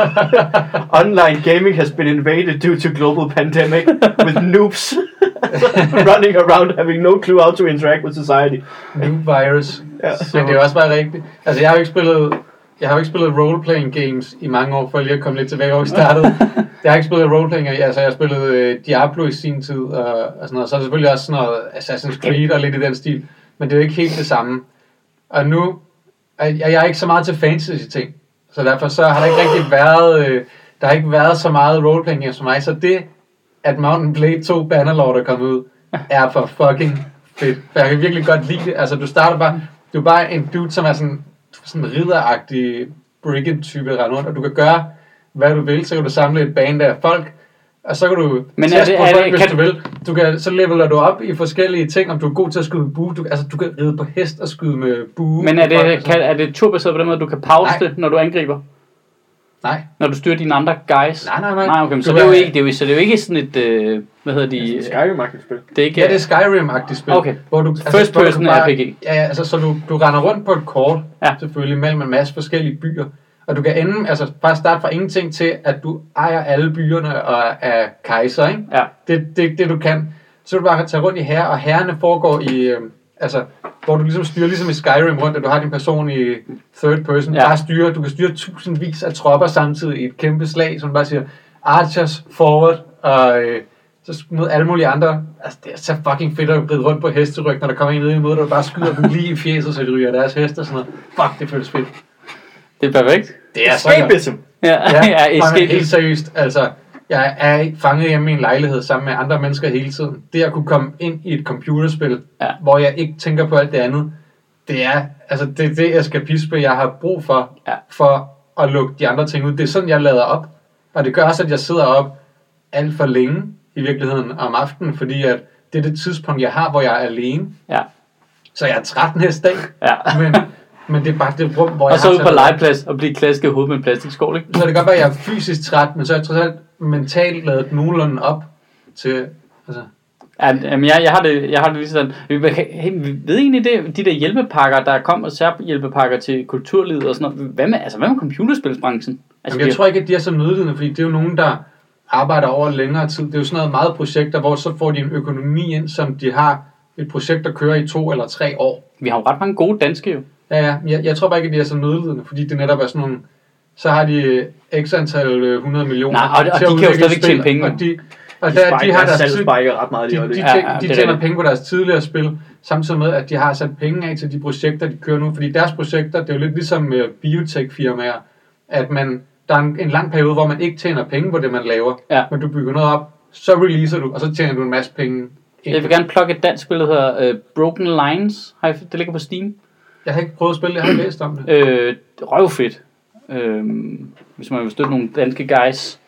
Online gaming has been invaded due to global pandemic with noobs running around having no clue how to interact with society. New virus. Ja. Men det er også bare rigtigt. Altså, jeg har jo ikke spillet, jeg har jo ikke spillet role-playing games i mange år, for lige at komme lidt tilbage, hvor vi startede. jeg har ikke spillet role-playing, altså jeg har spillet øh, Diablo i sin tid, og, og sådan noget. Så er der selvfølgelig også sådan noget Assassin's Creed og lidt i den stil. Men det er jo ikke helt det samme. Og nu, jeg, jeg er ikke så meget til fantasy-ting, så derfor så har der ikke rigtig været, øh, der har ikke været så meget roleplaying for mig, så det, at Mountain Blade 2 Bannerlord er kommet ud, er for fucking fedt. For jeg kan virkelig godt lide det. Altså, du starter bare, du er bare en dude, som er sådan, sådan ridderagtig brigand-type rende rundt, og du kan gøre, hvad du vil, så kan du samle et band af folk, og så kan du Men er det- på er folk, det- hvis kan- du vil. Du kan, så leveler du op i forskellige ting, om du er god til at skyde med bue. Du, altså, du kan ride på hest og skyde med bue. Men er folk det, kan, er det turbaseret på den måde, du kan pause Nej. det, når du angriber? Nej. Når du styrer dine andre guys? Nej, nej, nej. Nej, okay, men så, det er jo er- ikke, det er jo, så det er jo ikke sådan et, øh, hvad hedder de? Skyrim-agtigt spil. Det er ikke, Ja, det er Skyrim-agtigt spil. Okay. Hvor du, First hvor du person kan bare- RPG. Ja, ja, altså så du, du render rundt på et kort, Ja. selvfølgelig, mellem en masse forskellige byer. Og du kan ende, altså bare starte fra ingenting til, at du ejer alle byerne og er kejser, ikke? Ja. Det det, det du kan. Så du bare tage rundt i herre, og herrene foregår i, øh, altså, hvor du ligesom styrer, ligesom i Skyrim rundt, at du har din person i third person, Ja. bare styrer, du kan styre tusindvis af tropper samtidig i et kæmpe slag, som bare siger, archers forward, og øh, så mod alle mulige andre. Altså, det er så fucking fedt at ride rundt på hesteryg, når der kommer en ned imod dig, og bare skyder dem lige i fjeset, så de ryger deres heste og sådan noget. Fuck, det føles fedt. Det er perfekt. Det er så. Escapism. Ja, Ja, ja, ja escape. helt seriøst, altså, jeg er fanget hjemme i en lejlighed sammen med andre mennesker hele tiden. Det at kunne komme ind i et computerspil, Ja. hvor jeg ikke tænker på alt det andet, det er, altså, det er det eskapisme, jeg har brug for, Ja. for at lukke de andre ting ud. Det er sådan, jeg lader op. Og det gør også, at jeg sidder op alt for længe i virkeligheden om aftenen, fordi at det er det tidspunkt, jeg har, hvor jeg er alene. Ja, Så jeg er træt næste dag, ja. men, men det er bare det rum, hvor jeg Og så ud på legeplads og blive klasket i hovedet med en plastikskål, ikke? så kan det godt være, at jeg er fysisk træt, men så er jeg trods alt mentalt lavet nogenlunde op til... Altså, Ja, jamen, jeg, jeg, har det, jeg har det lige sådan. Vi hey, ved egentlig det, de der hjælpepakker, der kommer, hjælpepakker til kulturlivet og sådan noget. Hvad med, altså, hvad med computerspilsbranchen? Altså, Jamen, jeg tror ikke, at de er så nødlidende, fordi det er jo nogen, der arbejder over længere tid. Det er jo sådan noget meget projekter, hvor så får de en økonomi ind, som de har et projekt, der kører i to eller tre år. vi har jo ret mange gode danske jo. Ja, ja. Jeg, jeg tror bare ikke, at de er så nødlidende, fordi det netop er sådan nogle... Så har de øh, x antal øh, 100 millioner Nej, og- og til de at kan jo stadigvæk tjene penge, Og de, og De, der, de har deres spiker ret meget de, de, øjeblikket. Ja, ja, de det er tjener rigtigt. penge på deres tidligere spil, samtidig med, at de har sat penge af til de projekter, de kører nu. Fordi deres projekter, det er jo lidt ligesom med biotech-firmaer, at man, der er en, en lang periode, hvor man ikke tjener penge på det, man laver, Ja. men du bygger noget op, så releaser du, og så tjener du en masse penge. ind. Jeg vil gerne plukke et dansk spil, der hedder uh, Broken Lines. Det ligger på Steam. Jeg har ikke prøvet at spille, jeg har læst om det. Øh, røvfedt. Øh, hvis man vil støtte nogle danske guys.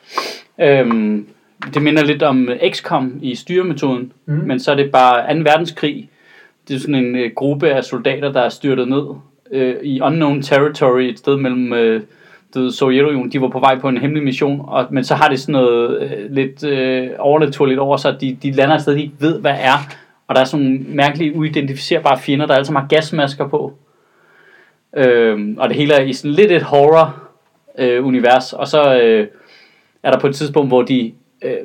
Øh, det minder lidt om XCOM i styremetoden, Mm. men så er det bare 2. verdenskrig. Det er sådan en øh, gruppe af soldater, der er styrtet ned øh, i unknown territory, et sted mellem øh, det Sovjetunionen. De var på vej på en hemmelig mission, og, men så har det sådan noget øh, lidt øh, overnaturligt over sig. De, de lander et sted, de ikke ved, hvad er. Og der er sådan nogle mærkelige, uidentificerbare fjender, der sammen har gasmasker på. Øhm, og det hele er i sådan lidt et horror øh, univers. Og så øh, er der på et tidspunkt, hvor de øh,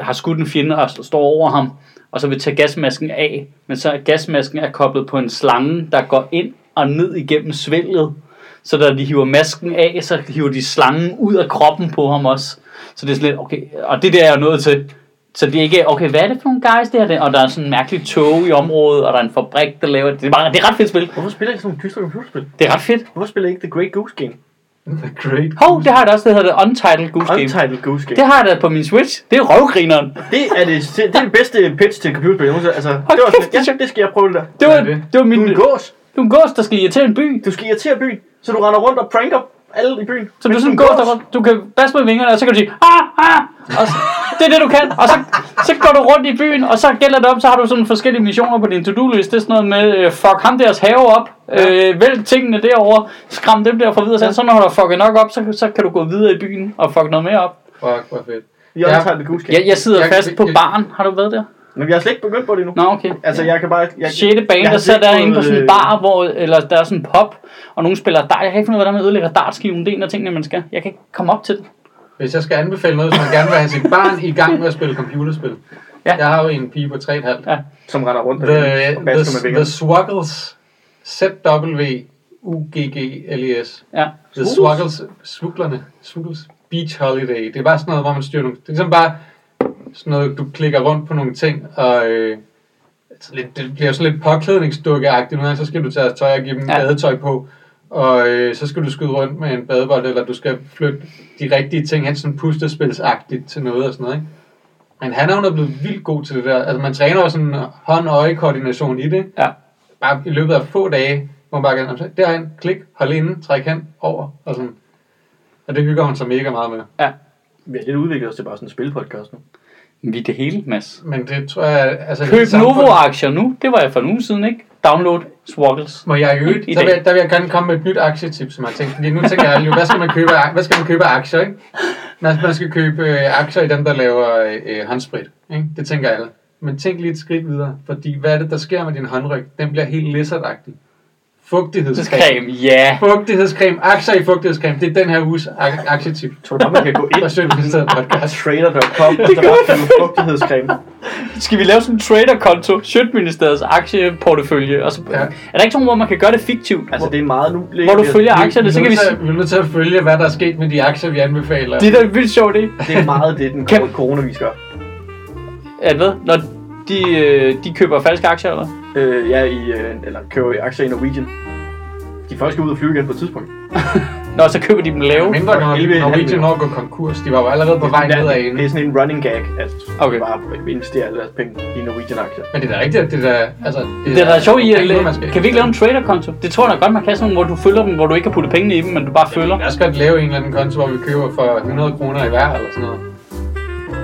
har skudt en fjende og står over ham, og så vil tage gasmasken af. Men så er gasmasken er koblet på en slange, der går ind og ned igennem svælget. Så da de hiver masken af, så hiver de slangen ud af kroppen på ham også. Så det er sådan lidt, okay, og det der er jeg nået til. Så det er ikke, okay, hvad er det for nogle guys det her? Og der er sådan en mærkelig tog i området, og der er en fabrik, der laver det. Det er, bare, det er ret fedt spil. Hvorfor spiller I sådan nogle dystre computerspil? Det er ret fedt. Hvorfor spiller I ikke The Great Goose Game? Great. Hov, det har jeg da også, det hedder det Untitled Goose Game. Untitled Goose Game. Det har jeg da på min Switch. Det er røvgrineren. Det er det, det er det bedste pitch til computerspil. Altså, det Hold var kæft, sådan, det ja, det skal jeg prøve det der. Det var, det? det var Du min... er en gås. Du er en gås, der skal irritere en by. Du skal irritere byen, så du render rundt og pranker alle i byen. Så du er sådan en gås, der. Du kan basse med vingerne, og så kan du sige, ah, ah. Og så, det er det, du kan. Og så, så går du rundt i byen, og så gælder det om, så har du sådan forskellige missioner på din to-do-list. Det er sådan noget med, øh, fuck ham deres have op, øh, vælg tingene derovre, skram dem derfra videre. Så, så når du har fucket nok op, så, så kan du gå videre i byen og fuck noget mere op. Fuck, hvor fedt. Goose Game. Jeg, jeg sidder Jeg- fast på jeg- baren. Har du været der? Men jeg har slet ikke begyndt på det endnu. Nå, okay. Altså, jeg kan bare... Jeg, 6. bane, jeg der slet ikke derinde på sådan en fået, bar, hvor, eller der er sådan en pop, og nogen spiller dart. Jeg kan ikke finde ud af, hvordan man ødelægger dartskiven. Det er en af tingene, man skal. Jeg kan ikke komme op til det. Hvis jeg skal anbefale noget, så man gerne vil have sit barn i gang med at spille computerspil. Ja. Jeg har jo en pige på 3,5. Ja. Som render rundt The, og basker med the, the Swaggles. Z-W-U-G-G-L-E-S. Ja. The? Swaggles. Svuglerne. Svuggles. Beach Holiday. Det er bare sådan noget, hvor man styrer nogle... Det er ligesom bare sådan noget, du klikker rundt på nogle ting, og... Øh, altså lidt, det bliver sådan lidt påklædningsdukkeagtigt. Gange, så skal du tage tøj og give dem ja. badetøj på. Og øh, så skal du skyde rundt med en badebold, eller du skal flytte de rigtige ting hen, sådan pustespilsagtigt til noget og sådan noget, ikke? Men han er jo blevet vildt god til det der. Altså man træner jo sådan hånd-øje-koordination i det. Ja. Bare i løbet af få dage, hvor man bare kan, derhen, klik, hold inde, træk hen, over, og sådan. Og det hygger hun sig mega meget med. Vi har lidt udviklet os til bare sådan en spilpodcast nu. Vi er det hele, Mads. Men det tror jeg, altså... Køb Novo-aktier nu. Det var jeg for en uge siden, ikke? Download Swoggles. Må jeg I der vil, jeg- der vil jeg gerne komme med et nyt aktietip, som jeg har tænkt. Fordi nu tænker jeg jo, hvad skal man købe, hvad skal man købe aktier, ikke? Man, man skal købe øh, aktier i dem, der laver øh, håndsprit. Ikke? Det tænker alle. Men tænk lige et skridt videre. Fordi hvad er det, der sker med din håndryg? Den bliver helt lizardagtig. Fugtighedscreme. Creme, ja. Fugtighedscreme. Aktier i fugtighedscreme. Det er den her uges ak- aktietip. Tror du bare, man kan gå ind vi stedet på podcast. trader.com og så bare købe fugtighedscreme? Skal vi lave sådan en traderkonto? Sjøtministeriets aktieportefølje. Og så, Ja. Er der ikke sådan, hvor man kan gøre det fiktivt? Altså, det er meget nu. hvor du følger aktierne, så kan vi... Vi er nødt til at følge, hvad der er sket med de aktier, vi anbefaler. Det er da en vildt sjov idé. Det er meget det, den Kan- coronavis gør. At hvad? Når de, øh, de køber falske aktier, eller? Øh, ja, i, øh, eller køber i aktier i Norwegian. De folk skal ud og flyve igen på et tidspunkt. Nå, så køber de dem lave. Mindre når 11,5 Norwegian når at gå konkurs. De var jo allerede på vej det, nedad inden. det er sådan en running gag, at Okay. bare investere alle deres penge i Norwegian-aktier. Men det er da rigtigt, at det der... Altså, Det er da sjovt i at Kan vi ikke lave en traderkonto? Det tror jeg da godt, man kan sådan, hvor du følger dem, hvor du ikke kan putte pengene i dem, men du bare følger. Jeg skal lave en eller anden konto, hvor vi køber for 100 kroner i hver eller sådan noget.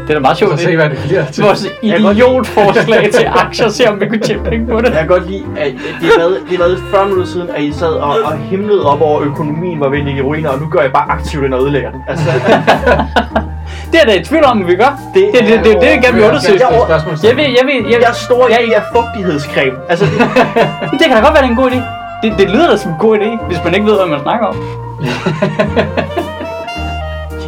Det er da meget sjovt. Så se, hvad det bliver til. Vores idiotforslag til aktier, se om vi kunne tjene penge på det. Jeg kan godt lide, at det har været, det har været 40 minutter siden, at I sad og, og himlede op over økonomien var ved at i ruiner, og nu gør jeg bare aktivt ind og ødelægger den. Altså, Det er der i tvivl om, vi gør. Det, det, det, det, det, det, gerne vil undersøge. Jeg, Jeg-. Jeg ved, jeg ved, jeg, Jeg står i af fugtighedscreme. Altså, det kan da godt være, det er en god idé. Det, det lyder da som en god idé, hvis man ikke ved, hvad man snakker om.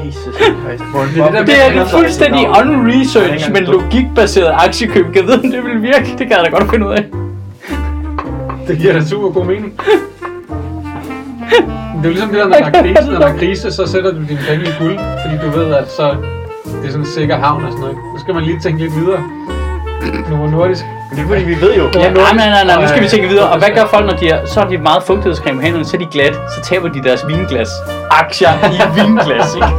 Jesus Christ. Det er det er et fuldstændig unresearch, men logikbaseret aktiekøb. Kan vide, om det vil virke? Det kan jeg da godt finde ud af. Det giver da super god mening. Det er jo ligesom det der, når der er krise, når der er krise, så sætter du dine penge i guld, fordi du ved, at så det er sådan en sikker havn og sådan noget. Nu skal man lige tænke lidt videre. Novo Nordisk. Det er fordi, vi ved jo. Ja, nej, nej, nej, nej, nu skal vi tænke videre. Øh, Og hvad gør folk, når de er, så har de meget fugtighedscreme på hænderne, så er de glat, så taber de deres vinglas. Aktier i vinglas, ikke?